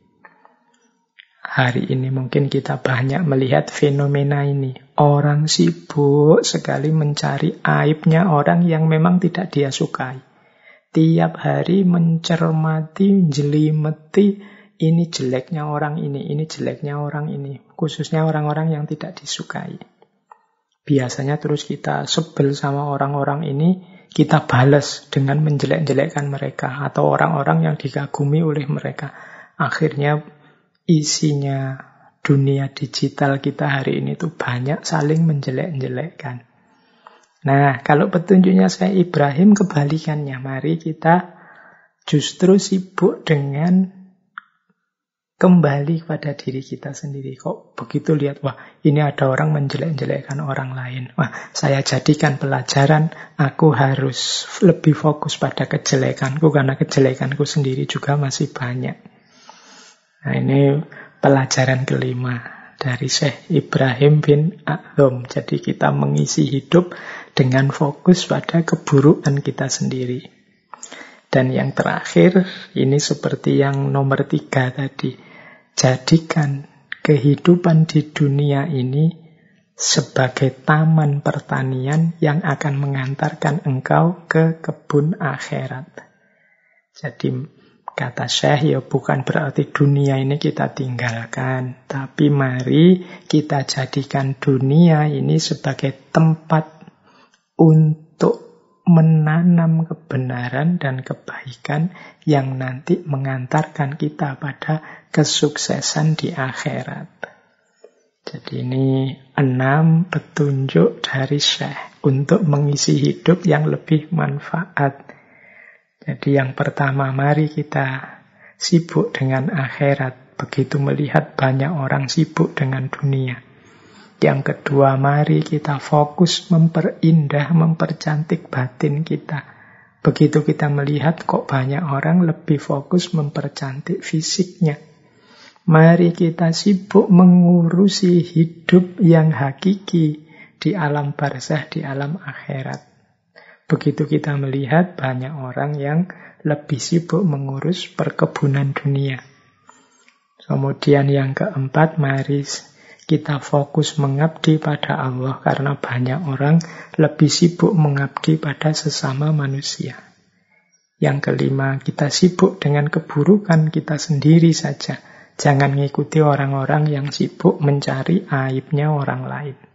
Hari ini mungkin kita banyak melihat fenomena ini. Orang sibuk sekali mencari aibnya orang yang memang tidak dia sukai. Tiap hari mencermati, jelimeti, ini jeleknya orang ini, ini jeleknya orang ini. Khususnya orang-orang yang tidak disukai. Biasanya terus kita sebel sama orang-orang ini, kita balas dengan menjelek-jelekkan mereka. Atau orang-orang yang dikagumi oleh mereka. Akhirnya isinya dunia digital kita hari ini tuh banyak saling menjelek-jelekkan. Nah, kalau petunjuknya saya Ibrahim kebalikannya. Mari kita justru sibuk dengan kembali pada diri kita sendiri. Kok begitu lihat, wah ini ada orang menjelek-jelekkan orang lain. Wah saya jadikan pelajaran, aku harus lebih fokus pada kejelekanku karena kejelekanku sendiri juga masih banyak. Nah ini pelajaran kelima dari Syekh Ibrahim bin A'zom. Jadi kita mengisi hidup dengan fokus pada keburukan kita sendiri. Dan yang terakhir, ini seperti yang nomor tiga tadi Jadikan kehidupan di dunia ini sebagai taman pertanian yang akan mengantarkan engkau ke kebun akhirat. Jadi kata Syekh ya bukan berarti dunia ini kita tinggalkan, tapi mari kita jadikan dunia ini sebagai tempat untuk menanam kebenaran dan kebaikan yang nanti mengantarkan kita pada kesuksesan di akhirat. Jadi ini enam petunjuk dari Syekh untuk mengisi hidup yang lebih manfaat. Jadi yang pertama mari kita sibuk dengan akhirat. Begitu melihat banyak orang sibuk dengan dunia. Yang kedua, mari kita fokus memperindah, mempercantik batin kita. Begitu kita melihat kok banyak orang lebih fokus mempercantik fisiknya. Mari kita sibuk mengurusi hidup yang hakiki di alam barzah, di alam akhirat. Begitu kita melihat banyak orang yang lebih sibuk mengurus perkebunan dunia. Kemudian yang keempat, mari kita fokus mengabdi pada Allah karena banyak orang lebih sibuk mengabdi pada sesama manusia. Yang kelima, kita sibuk dengan keburukan kita sendiri saja. Jangan mengikuti orang-orang yang sibuk mencari aibnya orang lain.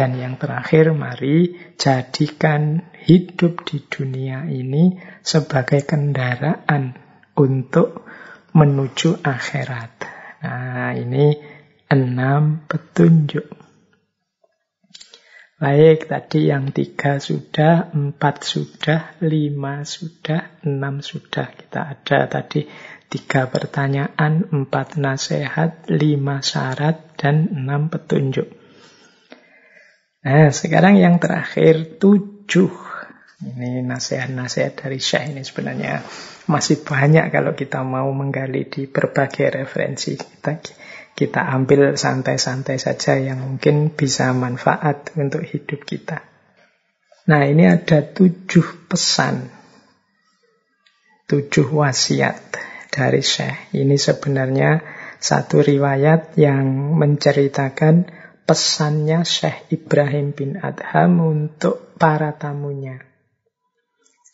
Dan yang terakhir, mari jadikan hidup di dunia ini sebagai kendaraan untuk menuju akhirat. Nah, ini enam petunjuk. Baik, tadi yang tiga sudah, empat sudah, lima sudah, enam sudah. Kita ada tadi tiga pertanyaan, empat nasihat, lima syarat, dan enam petunjuk. Nah, sekarang yang terakhir, tujuh. Ini nasihat-nasihat dari Syekh ini sebenarnya masih banyak kalau kita mau menggali di berbagai referensi. Kita kita ambil santai-santai saja yang mungkin bisa manfaat untuk hidup kita. Nah ini ada tujuh pesan, tujuh wasiat dari Syekh. Ini sebenarnya satu riwayat yang menceritakan pesannya Syekh Ibrahim bin Adham untuk para tamunya.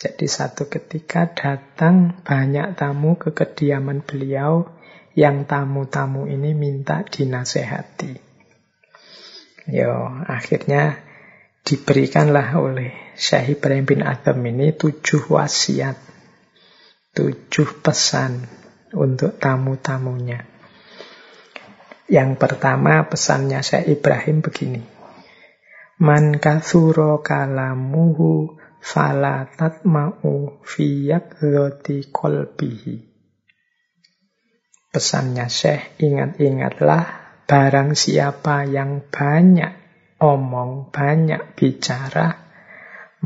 Jadi satu ketika datang banyak tamu ke kediaman beliau yang tamu-tamu ini minta dinasehati. Yo, akhirnya diberikanlah oleh Syekh Ibrahim bin Adam ini tujuh wasiat, tujuh pesan untuk tamu-tamunya. Yang pertama pesannya Syekh Ibrahim begini. Man kathuro kalamuhu fala tatma'u fiyak roti kolbihi. Pesannya Syekh, ingat-ingatlah barang siapa yang banyak omong, banyak bicara,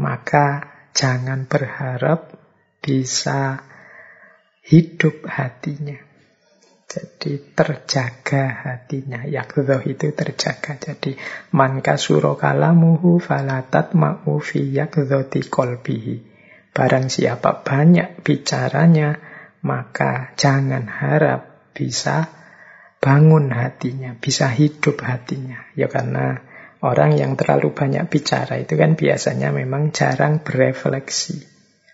maka jangan berharap bisa hidup hatinya. Jadi terjaga hatinya. Yakdoh itu terjaga. Jadi man kasuro kalamuhu falatat ma'u fi yakdhoti kolbihi. Barang siapa banyak bicaranya, maka jangan harap bisa bangun hatinya, bisa hidup hatinya. Ya karena Orang yang terlalu banyak bicara itu kan biasanya memang jarang berefleksi.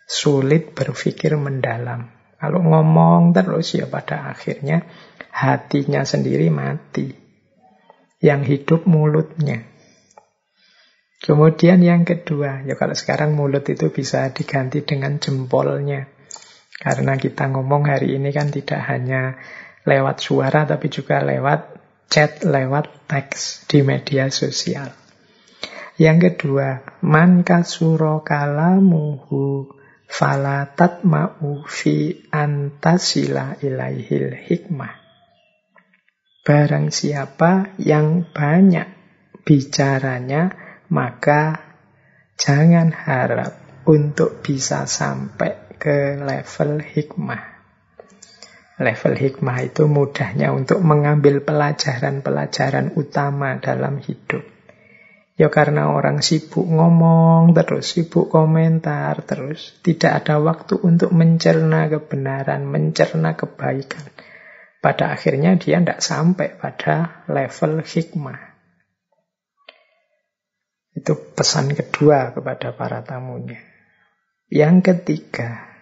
Sulit berpikir mendalam. Kalau ngomong terus ya pada akhirnya hatinya sendiri mati. Yang hidup mulutnya. Kemudian yang kedua, ya kalau sekarang mulut itu bisa diganti dengan jempolnya. Karena kita ngomong hari ini kan tidak hanya lewat suara tapi juga lewat chat lewat teks di media sosial. Yang kedua, man kasuro kalamuhu falatat ma'u fi antasila ilaihil hikmah. Barang siapa yang banyak bicaranya, maka jangan harap untuk bisa sampai ke level hikmah. Level hikmah itu mudahnya untuk mengambil pelajaran-pelajaran utama dalam hidup. Ya karena orang sibuk ngomong terus, sibuk komentar terus. Tidak ada waktu untuk mencerna kebenaran, mencerna kebaikan. Pada akhirnya dia tidak sampai pada level hikmah. Itu pesan kedua kepada para tamunya. Yang ketiga,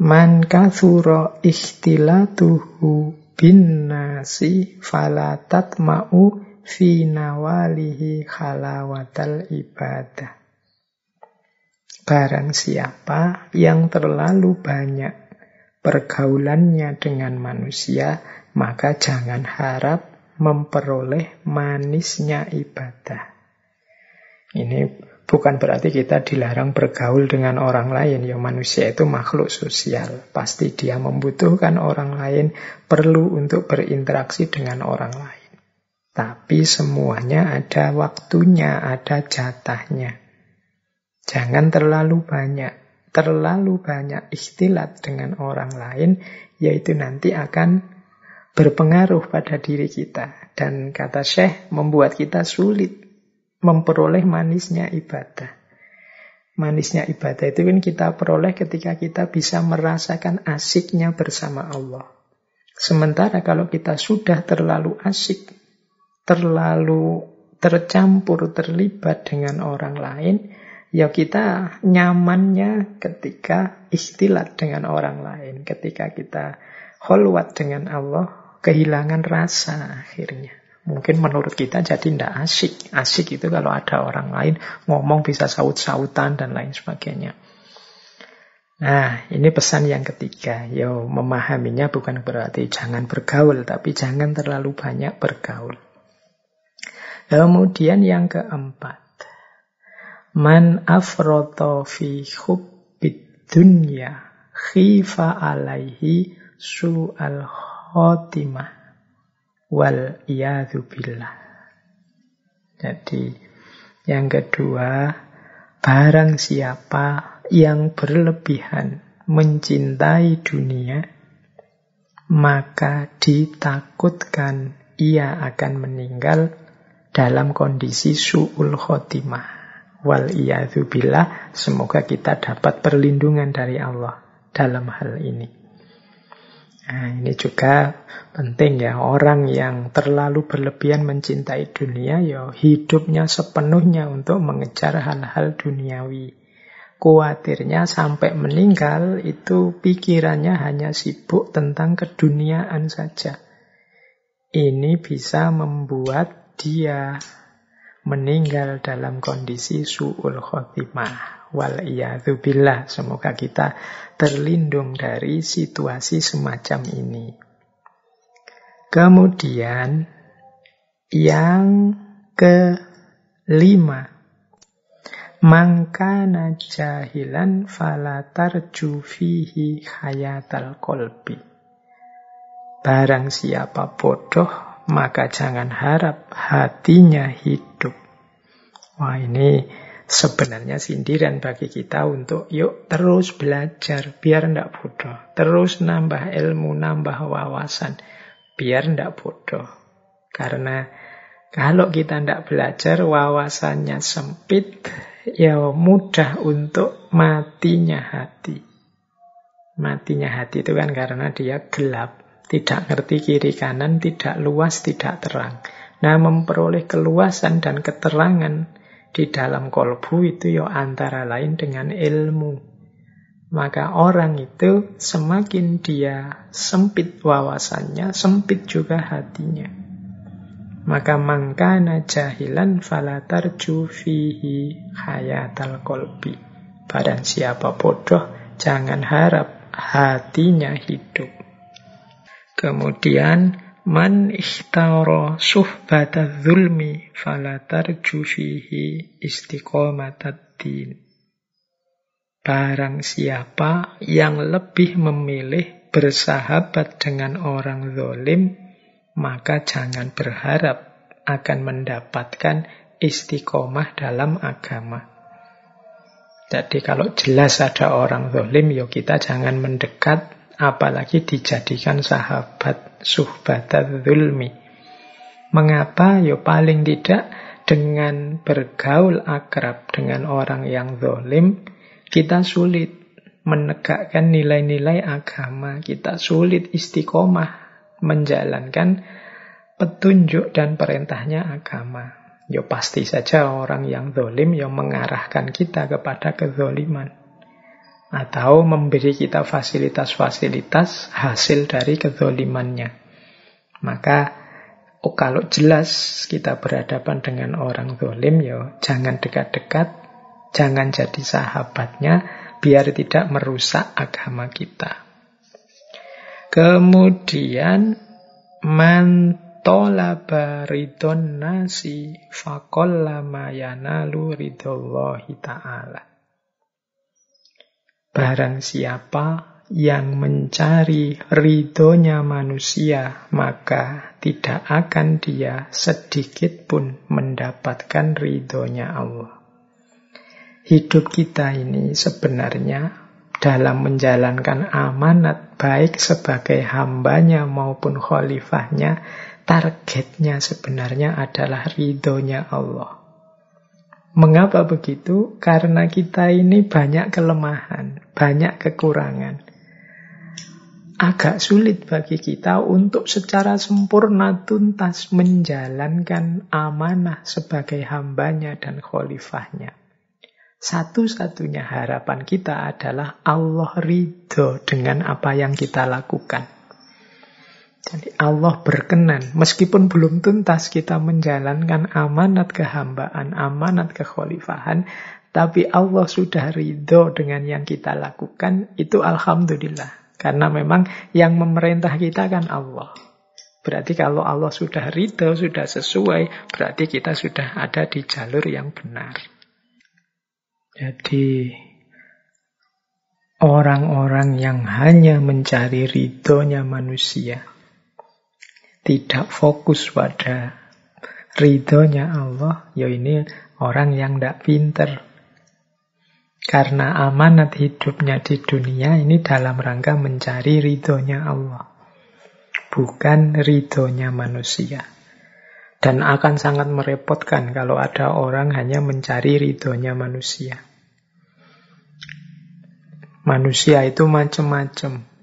Man kathura ikhtilatuhu bin nasi falatat ma'u fi nawalihi khalawatal ibadah. Barang siapa yang terlalu banyak pergaulannya dengan manusia, maka jangan harap memperoleh manisnya ibadah. Ini Bukan berarti kita dilarang bergaul dengan orang lain. Ya manusia itu makhluk sosial. Pasti dia membutuhkan orang lain, perlu untuk berinteraksi dengan orang lain. Tapi semuanya ada waktunya, ada jatahnya. Jangan terlalu banyak. Terlalu banyak istilat dengan orang lain, yaitu nanti akan berpengaruh pada diri kita. Dan kata Syekh, membuat kita sulit memperoleh manisnya ibadah. Manisnya ibadah itu kan kita peroleh ketika kita bisa merasakan asiknya bersama Allah. Sementara kalau kita sudah terlalu asik, terlalu tercampur, terlibat dengan orang lain, ya kita nyamannya ketika istilat dengan orang lain. Ketika kita holwat dengan Allah, kehilangan rasa akhirnya. Mungkin menurut kita jadi tidak asik. Asik itu kalau ada orang lain ngomong bisa saut-sautan dan lain sebagainya. Nah, ini pesan yang ketiga. Yo, memahaminya bukan berarti jangan bergaul, tapi jangan terlalu banyak bergaul. Kemudian yang keempat. Man afroto fi hubbid dunya khifa alaihi su'al khotimah wal billah. Jadi yang kedua, barang siapa yang berlebihan mencintai dunia, maka ditakutkan ia akan meninggal dalam kondisi su'ul khotimah. Wal billah, semoga kita dapat perlindungan dari Allah dalam hal ini. Nah, ini juga penting ya, orang yang terlalu berlebihan mencintai dunia, ya hidupnya sepenuhnya untuk mengejar hal-hal duniawi. Kuatirnya sampai meninggal itu pikirannya hanya sibuk tentang keduniaan saja. Ini bisa membuat dia meninggal dalam kondisi su'ul khotimah. Wal billah. Semoga kita terlindung dari situasi semacam ini. Kemudian yang kelima. Mangkana jahilan falatar jufihi hayatal kolbi. Barang siapa bodoh, maka jangan harap hatinya hidup. Wah ini sebenarnya sindiran bagi kita untuk yuk terus belajar biar ndak bodoh. Terus nambah ilmu, nambah wawasan biar ndak bodoh. Karena kalau kita ndak belajar wawasannya sempit, ya mudah untuk matinya hati. Matinya hati itu kan karena dia gelap, tidak ngerti kiri kanan, tidak luas, tidak terang. Nah, memperoleh keluasan dan keterangan di dalam kolbu itu ya antara lain dengan ilmu. Maka orang itu semakin dia sempit wawasannya, sempit juga hatinya. Maka mangkana jahilan falatarju fihi hayatal kolbi. Barang siapa bodoh, jangan harap hatinya hidup. Kemudian, man ikhtara suhbata zulmi falatarju fihi istiqomatat din. Barang siapa yang lebih memilih bersahabat dengan orang zolim, maka jangan berharap akan mendapatkan istiqomah dalam agama. Jadi kalau jelas ada orang zalim, ya kita jangan mendekat, apalagi dijadikan sahabat suhbatat zulmi. Mengapa? Ya paling tidak dengan bergaul akrab dengan orang yang zalim, kita sulit menegakkan nilai-nilai agama, kita sulit istiqomah menjalankan petunjuk dan perintahnya agama. Ya pasti saja orang yang zolim yang mengarahkan kita kepada kezoliman. Atau memberi kita fasilitas-fasilitas hasil dari kezolimannya. Maka oh, kalau jelas kita berhadapan dengan orang zolim, ya jangan dekat-dekat, jangan jadi sahabatnya, biar tidak merusak agama kita. Kemudian man tolaba ridon nasi fakollama yanalu ta'ala. Barang siapa yang mencari ridhonya manusia, maka tidak akan dia sedikit pun mendapatkan ridhonya Allah. Hidup kita ini sebenarnya dalam menjalankan amanat baik sebagai hambanya maupun khalifahnya, targetnya sebenarnya adalah ridhonya Allah. Mengapa begitu? Karena kita ini banyak kelemahan, banyak kekurangan. Agak sulit bagi kita untuk secara sempurna tuntas menjalankan amanah sebagai hambanya dan khalifahnya. Satu-satunya harapan kita adalah Allah ridho dengan apa yang kita lakukan. Jadi Allah berkenan, meskipun belum tuntas kita menjalankan amanat kehambaan, amanat kekhalifahan, tapi Allah sudah ridho dengan yang kita lakukan, itu Alhamdulillah. Karena memang yang memerintah kita kan Allah. Berarti kalau Allah sudah ridho, sudah sesuai, berarti kita sudah ada di jalur yang benar. Jadi orang-orang yang hanya mencari ridhonya manusia, tidak fokus pada ridhonya Allah, ya ini orang yang tidak pinter. Karena amanat hidupnya di dunia ini dalam rangka mencari ridhonya Allah. Bukan ridhonya manusia. Dan akan sangat merepotkan kalau ada orang hanya mencari ridhonya manusia. Manusia itu macam-macam.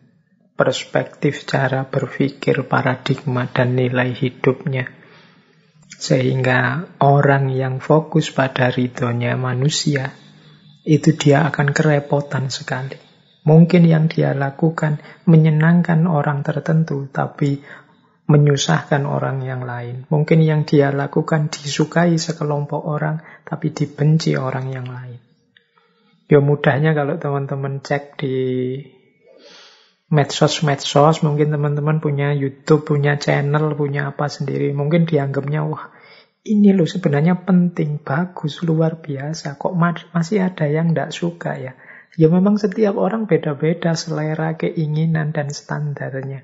Perspektif cara berpikir, paradigma, dan nilai hidupnya. Sehingga orang yang fokus pada ridhonya manusia, itu dia akan kerepotan sekali. Mungkin yang dia lakukan menyenangkan orang tertentu, tapi menyusahkan orang yang lain. Mungkin yang dia lakukan disukai sekelompok orang, tapi dibenci orang yang lain. Ya mudahnya kalau teman-teman cek di medsos-medsos, mungkin teman-teman punya YouTube, punya channel, punya apa sendiri. Mungkin dianggapnya, wah ini loh sebenarnya penting, bagus, luar biasa. Kok masih ada yang tidak suka ya? Ya memang setiap orang beda-beda selera, keinginan, dan standarnya.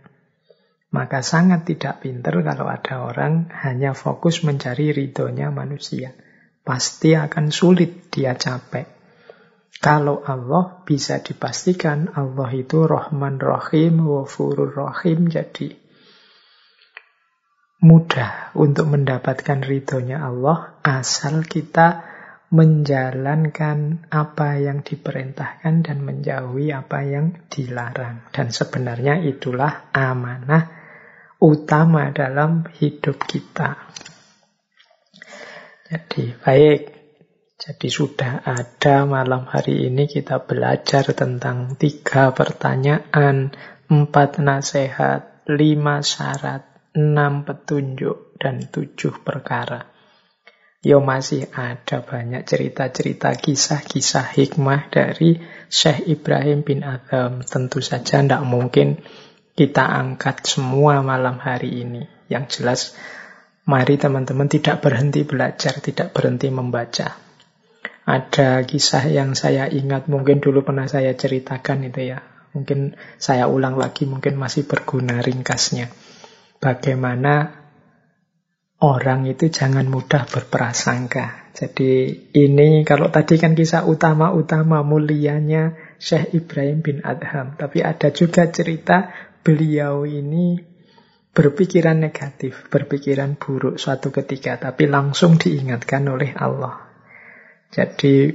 Maka sangat tidak pinter kalau ada orang hanya fokus mencari ridhonya manusia. Pasti akan sulit dia capek. Kalau Allah bisa dipastikan Allah itu Rahman Rahim, Wafurur Rahim, jadi mudah untuk mendapatkan ridhonya Allah asal kita menjalankan apa yang diperintahkan dan menjauhi apa yang dilarang. Dan sebenarnya itulah amanah utama dalam hidup kita. Jadi baik, jadi sudah ada malam hari ini kita belajar tentang tiga pertanyaan, empat nasihat, lima syarat, enam petunjuk, dan tujuh perkara. Yo masih ada banyak cerita-cerita kisah-kisah hikmah dari Syekh Ibrahim bin Adam. Tentu saja tidak mungkin kita angkat semua malam hari ini. Yang jelas, mari teman-teman tidak berhenti belajar, tidak berhenti membaca. Ada kisah yang saya ingat, mungkin dulu pernah saya ceritakan itu ya. Mungkin saya ulang lagi, mungkin masih berguna ringkasnya. Bagaimana orang itu jangan mudah berprasangka. Jadi ini kalau tadi kan kisah utama-utama mulianya Syekh Ibrahim bin Adham. Tapi ada juga cerita beliau ini berpikiran negatif, berpikiran buruk suatu ketika. Tapi langsung diingatkan oleh Allah. Jadi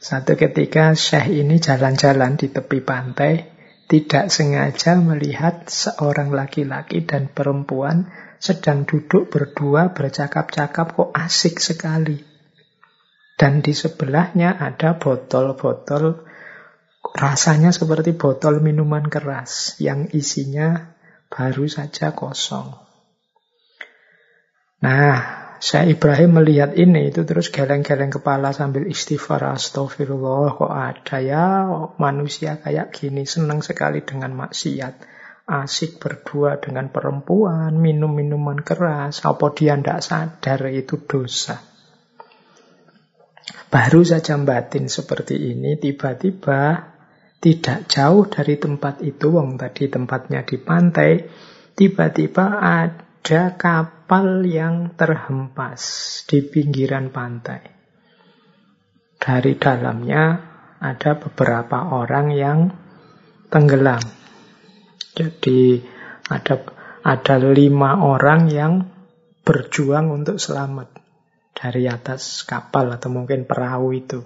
satu ketika Syekh ini jalan-jalan di tepi pantai, tidak sengaja melihat seorang laki-laki dan perempuan sedang duduk berdua bercakap-cakap kok asik sekali. Dan di sebelahnya ada botol-botol rasanya seperti botol minuman keras yang isinya baru saja kosong. Nah, saya Ibrahim melihat ini itu terus geleng-geleng kepala sambil istighfar. Astagfirullah kok ada ya? Manusia kayak gini? Senang sekali dengan maksiat. Asik berdua dengan perempuan minum minuman keras. Apa dia tidak sadar itu dosa? Baru saja batin seperti ini tiba-tiba tidak jauh dari tempat itu wong tadi tempatnya di pantai tiba-tiba ada ada kapal yang terhempas di pinggiran pantai. Dari dalamnya ada beberapa orang yang tenggelam. Jadi ada ada lima orang yang berjuang untuk selamat dari atas kapal atau mungkin perahu itu.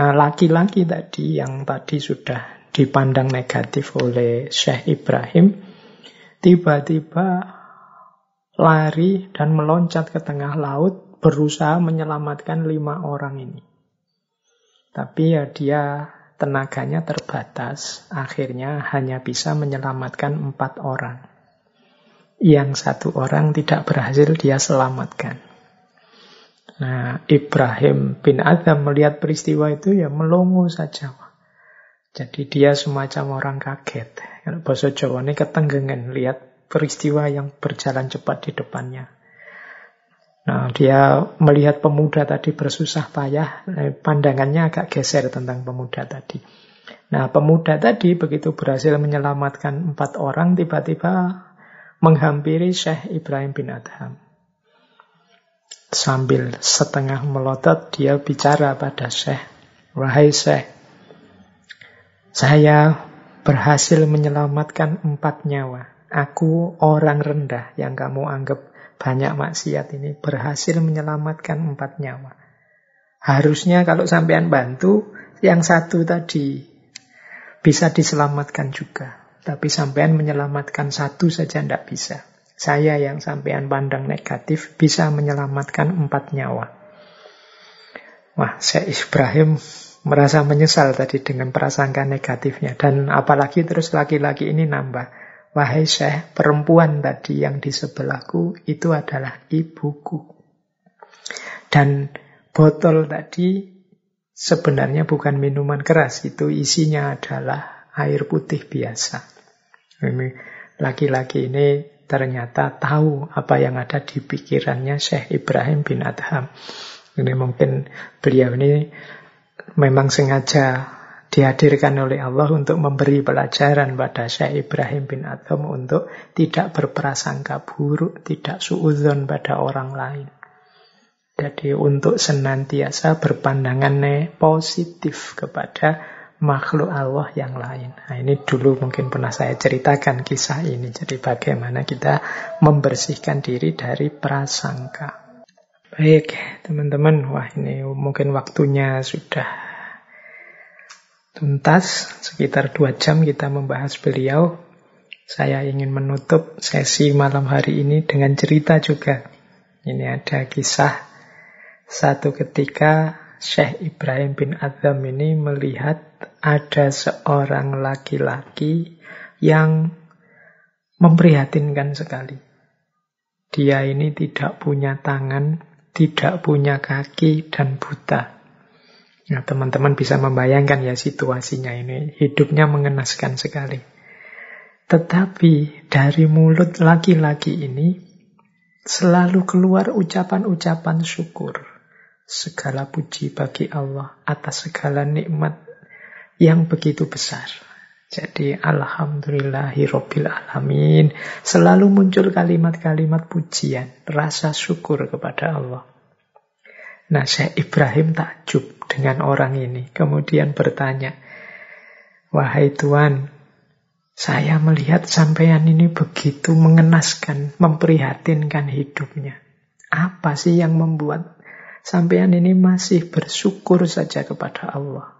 Nah, laki-laki tadi yang tadi sudah dipandang negatif oleh Syekh Ibrahim, tiba-tiba lari dan meloncat ke tengah laut berusaha menyelamatkan lima orang ini. Tapi ya dia tenaganya terbatas, akhirnya hanya bisa menyelamatkan empat orang. Yang satu orang tidak berhasil dia selamatkan. Nah, Ibrahim bin Adam melihat peristiwa itu ya melongo saja. Jadi dia semacam orang kaget. Kalau bahasa Jawa ini ketenggengan lihat peristiwa yang berjalan cepat di depannya. Nah, dia melihat pemuda tadi bersusah payah, eh, pandangannya agak geser tentang pemuda tadi. Nah, pemuda tadi begitu berhasil menyelamatkan empat orang, tiba-tiba menghampiri Syekh Ibrahim bin Adham. Sambil setengah melotot, dia bicara pada Syekh, Wahai Syekh, saya berhasil menyelamatkan empat nyawa. Aku orang rendah yang kamu anggap banyak maksiat ini berhasil menyelamatkan empat nyawa. Harusnya kalau sampean bantu, yang satu tadi bisa diselamatkan juga. Tapi sampean menyelamatkan satu saja tidak bisa. Saya yang sampean pandang negatif bisa menyelamatkan empat nyawa. Wah, saya Ibrahim merasa menyesal tadi dengan prasangka negatifnya. Dan apalagi terus laki-laki ini nambah. Wahai Syekh, perempuan tadi yang di sebelahku itu adalah ibuku. Dan botol tadi sebenarnya bukan minuman keras, itu isinya adalah air putih biasa. Laki-laki ini ternyata tahu apa yang ada di pikirannya Syekh Ibrahim bin Adham. Ini mungkin beliau ini memang sengaja dihadirkan oleh Allah untuk memberi pelajaran pada Syekh Ibrahim bin Adham untuk tidak berprasangka buruk, tidak suudzon pada orang lain. Jadi untuk senantiasa berpandangan positif kepada makhluk Allah yang lain. Nah, ini dulu mungkin pernah saya ceritakan kisah ini. Jadi bagaimana kita membersihkan diri dari prasangka. Baik, teman-teman. Wah, ini mungkin waktunya sudah tuntas. Sekitar dua jam kita membahas beliau. Saya ingin menutup sesi malam hari ini dengan cerita juga. Ini ada kisah satu ketika Syekh Ibrahim bin Adham ini melihat ada seorang laki-laki yang memprihatinkan sekali. Dia ini tidak punya tangan, tidak punya kaki, dan buta. Nah, teman-teman bisa membayangkan ya situasinya ini. Hidupnya mengenaskan sekali. Tetapi dari mulut laki-laki ini selalu keluar ucapan-ucapan syukur. Segala puji bagi Allah atas segala nikmat yang begitu besar. Jadi alhamdulillahirabbil alamin. Selalu muncul kalimat-kalimat pujian, rasa syukur kepada Allah. Nah, Syekh Ibrahim takjub dengan orang ini. Kemudian bertanya, Wahai Tuhan, saya melihat sampean ini begitu mengenaskan, memprihatinkan hidupnya. Apa sih yang membuat Sampean ini masih bersyukur saja kepada Allah.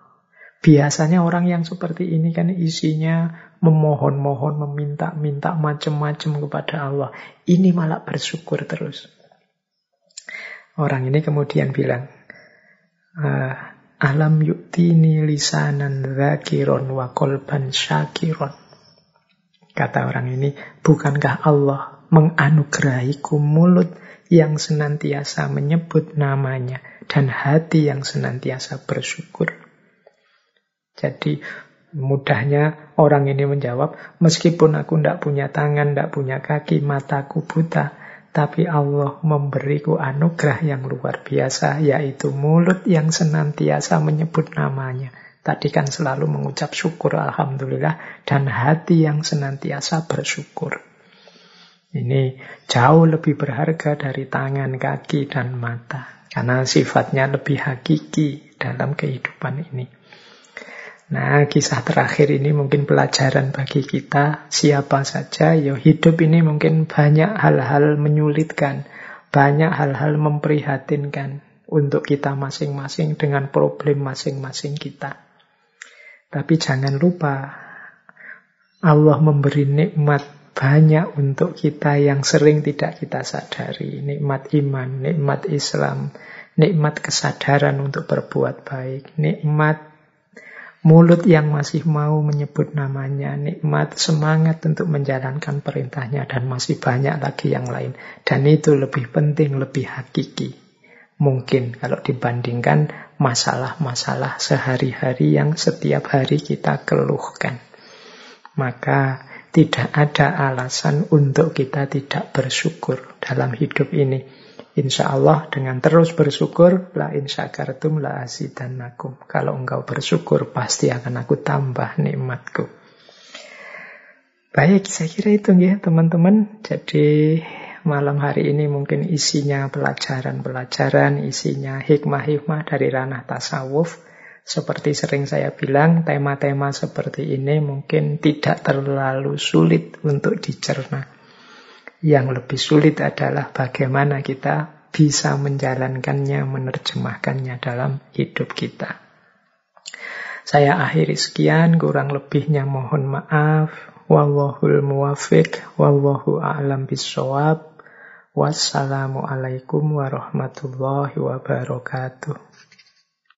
Biasanya orang yang seperti ini kan isinya memohon-mohon, meminta-minta macam-macam kepada Allah. Ini malah bersyukur terus. Orang ini kemudian bilang, ah, Alam yuktini lisanan zakiron wa kolban syakiron. Kata orang ini, bukankah Allah menganugerahiku mulut yang senantiasa menyebut namanya dan hati yang senantiasa bersyukur. Jadi mudahnya orang ini menjawab, meskipun aku tidak punya tangan, tidak punya kaki, mataku buta, tapi Allah memberiku anugerah yang luar biasa, yaitu mulut yang senantiasa menyebut namanya. Tadi kan selalu mengucap syukur Alhamdulillah, dan hati yang senantiasa bersyukur. Ini jauh lebih berharga dari tangan, kaki, dan mata. Karena sifatnya lebih hakiki dalam kehidupan ini. Nah, kisah terakhir ini mungkin pelajaran bagi kita. Siapa saja, ya hidup ini mungkin banyak hal-hal menyulitkan. Banyak hal-hal memprihatinkan untuk kita masing-masing dengan problem masing-masing kita. Tapi jangan lupa, Allah memberi nikmat banyak untuk kita yang sering tidak kita sadari. Nikmat iman, nikmat Islam, nikmat kesadaran untuk berbuat baik, nikmat mulut yang masih mau menyebut namanya, nikmat semangat untuk menjalankan perintahnya, dan masih banyak lagi yang lain. Dan itu lebih penting, lebih hakiki. Mungkin kalau dibandingkan masalah-masalah sehari-hari yang setiap hari kita keluhkan. Maka tidak ada alasan untuk kita tidak bersyukur dalam hidup ini. Insya Allah dengan terus bersyukur, la insya kartum la asidannakum. Kalau engkau bersyukur, pasti akan aku tambah nikmatku. Baik, saya kira itu ya teman-teman. Jadi malam hari ini mungkin isinya pelajaran-pelajaran, isinya hikmah-hikmah dari ranah tasawuf. Seperti sering saya bilang, tema-tema seperti ini mungkin tidak terlalu sulit untuk dicerna. Yang lebih sulit adalah bagaimana kita bisa menjalankannya, menerjemahkannya dalam hidup kita. Saya akhiri sekian, kurang lebihnya mohon maaf. Wallahul muwafiq, wallahu a'lam bisawab. Wassalamualaikum warahmatullahi wabarakatuh.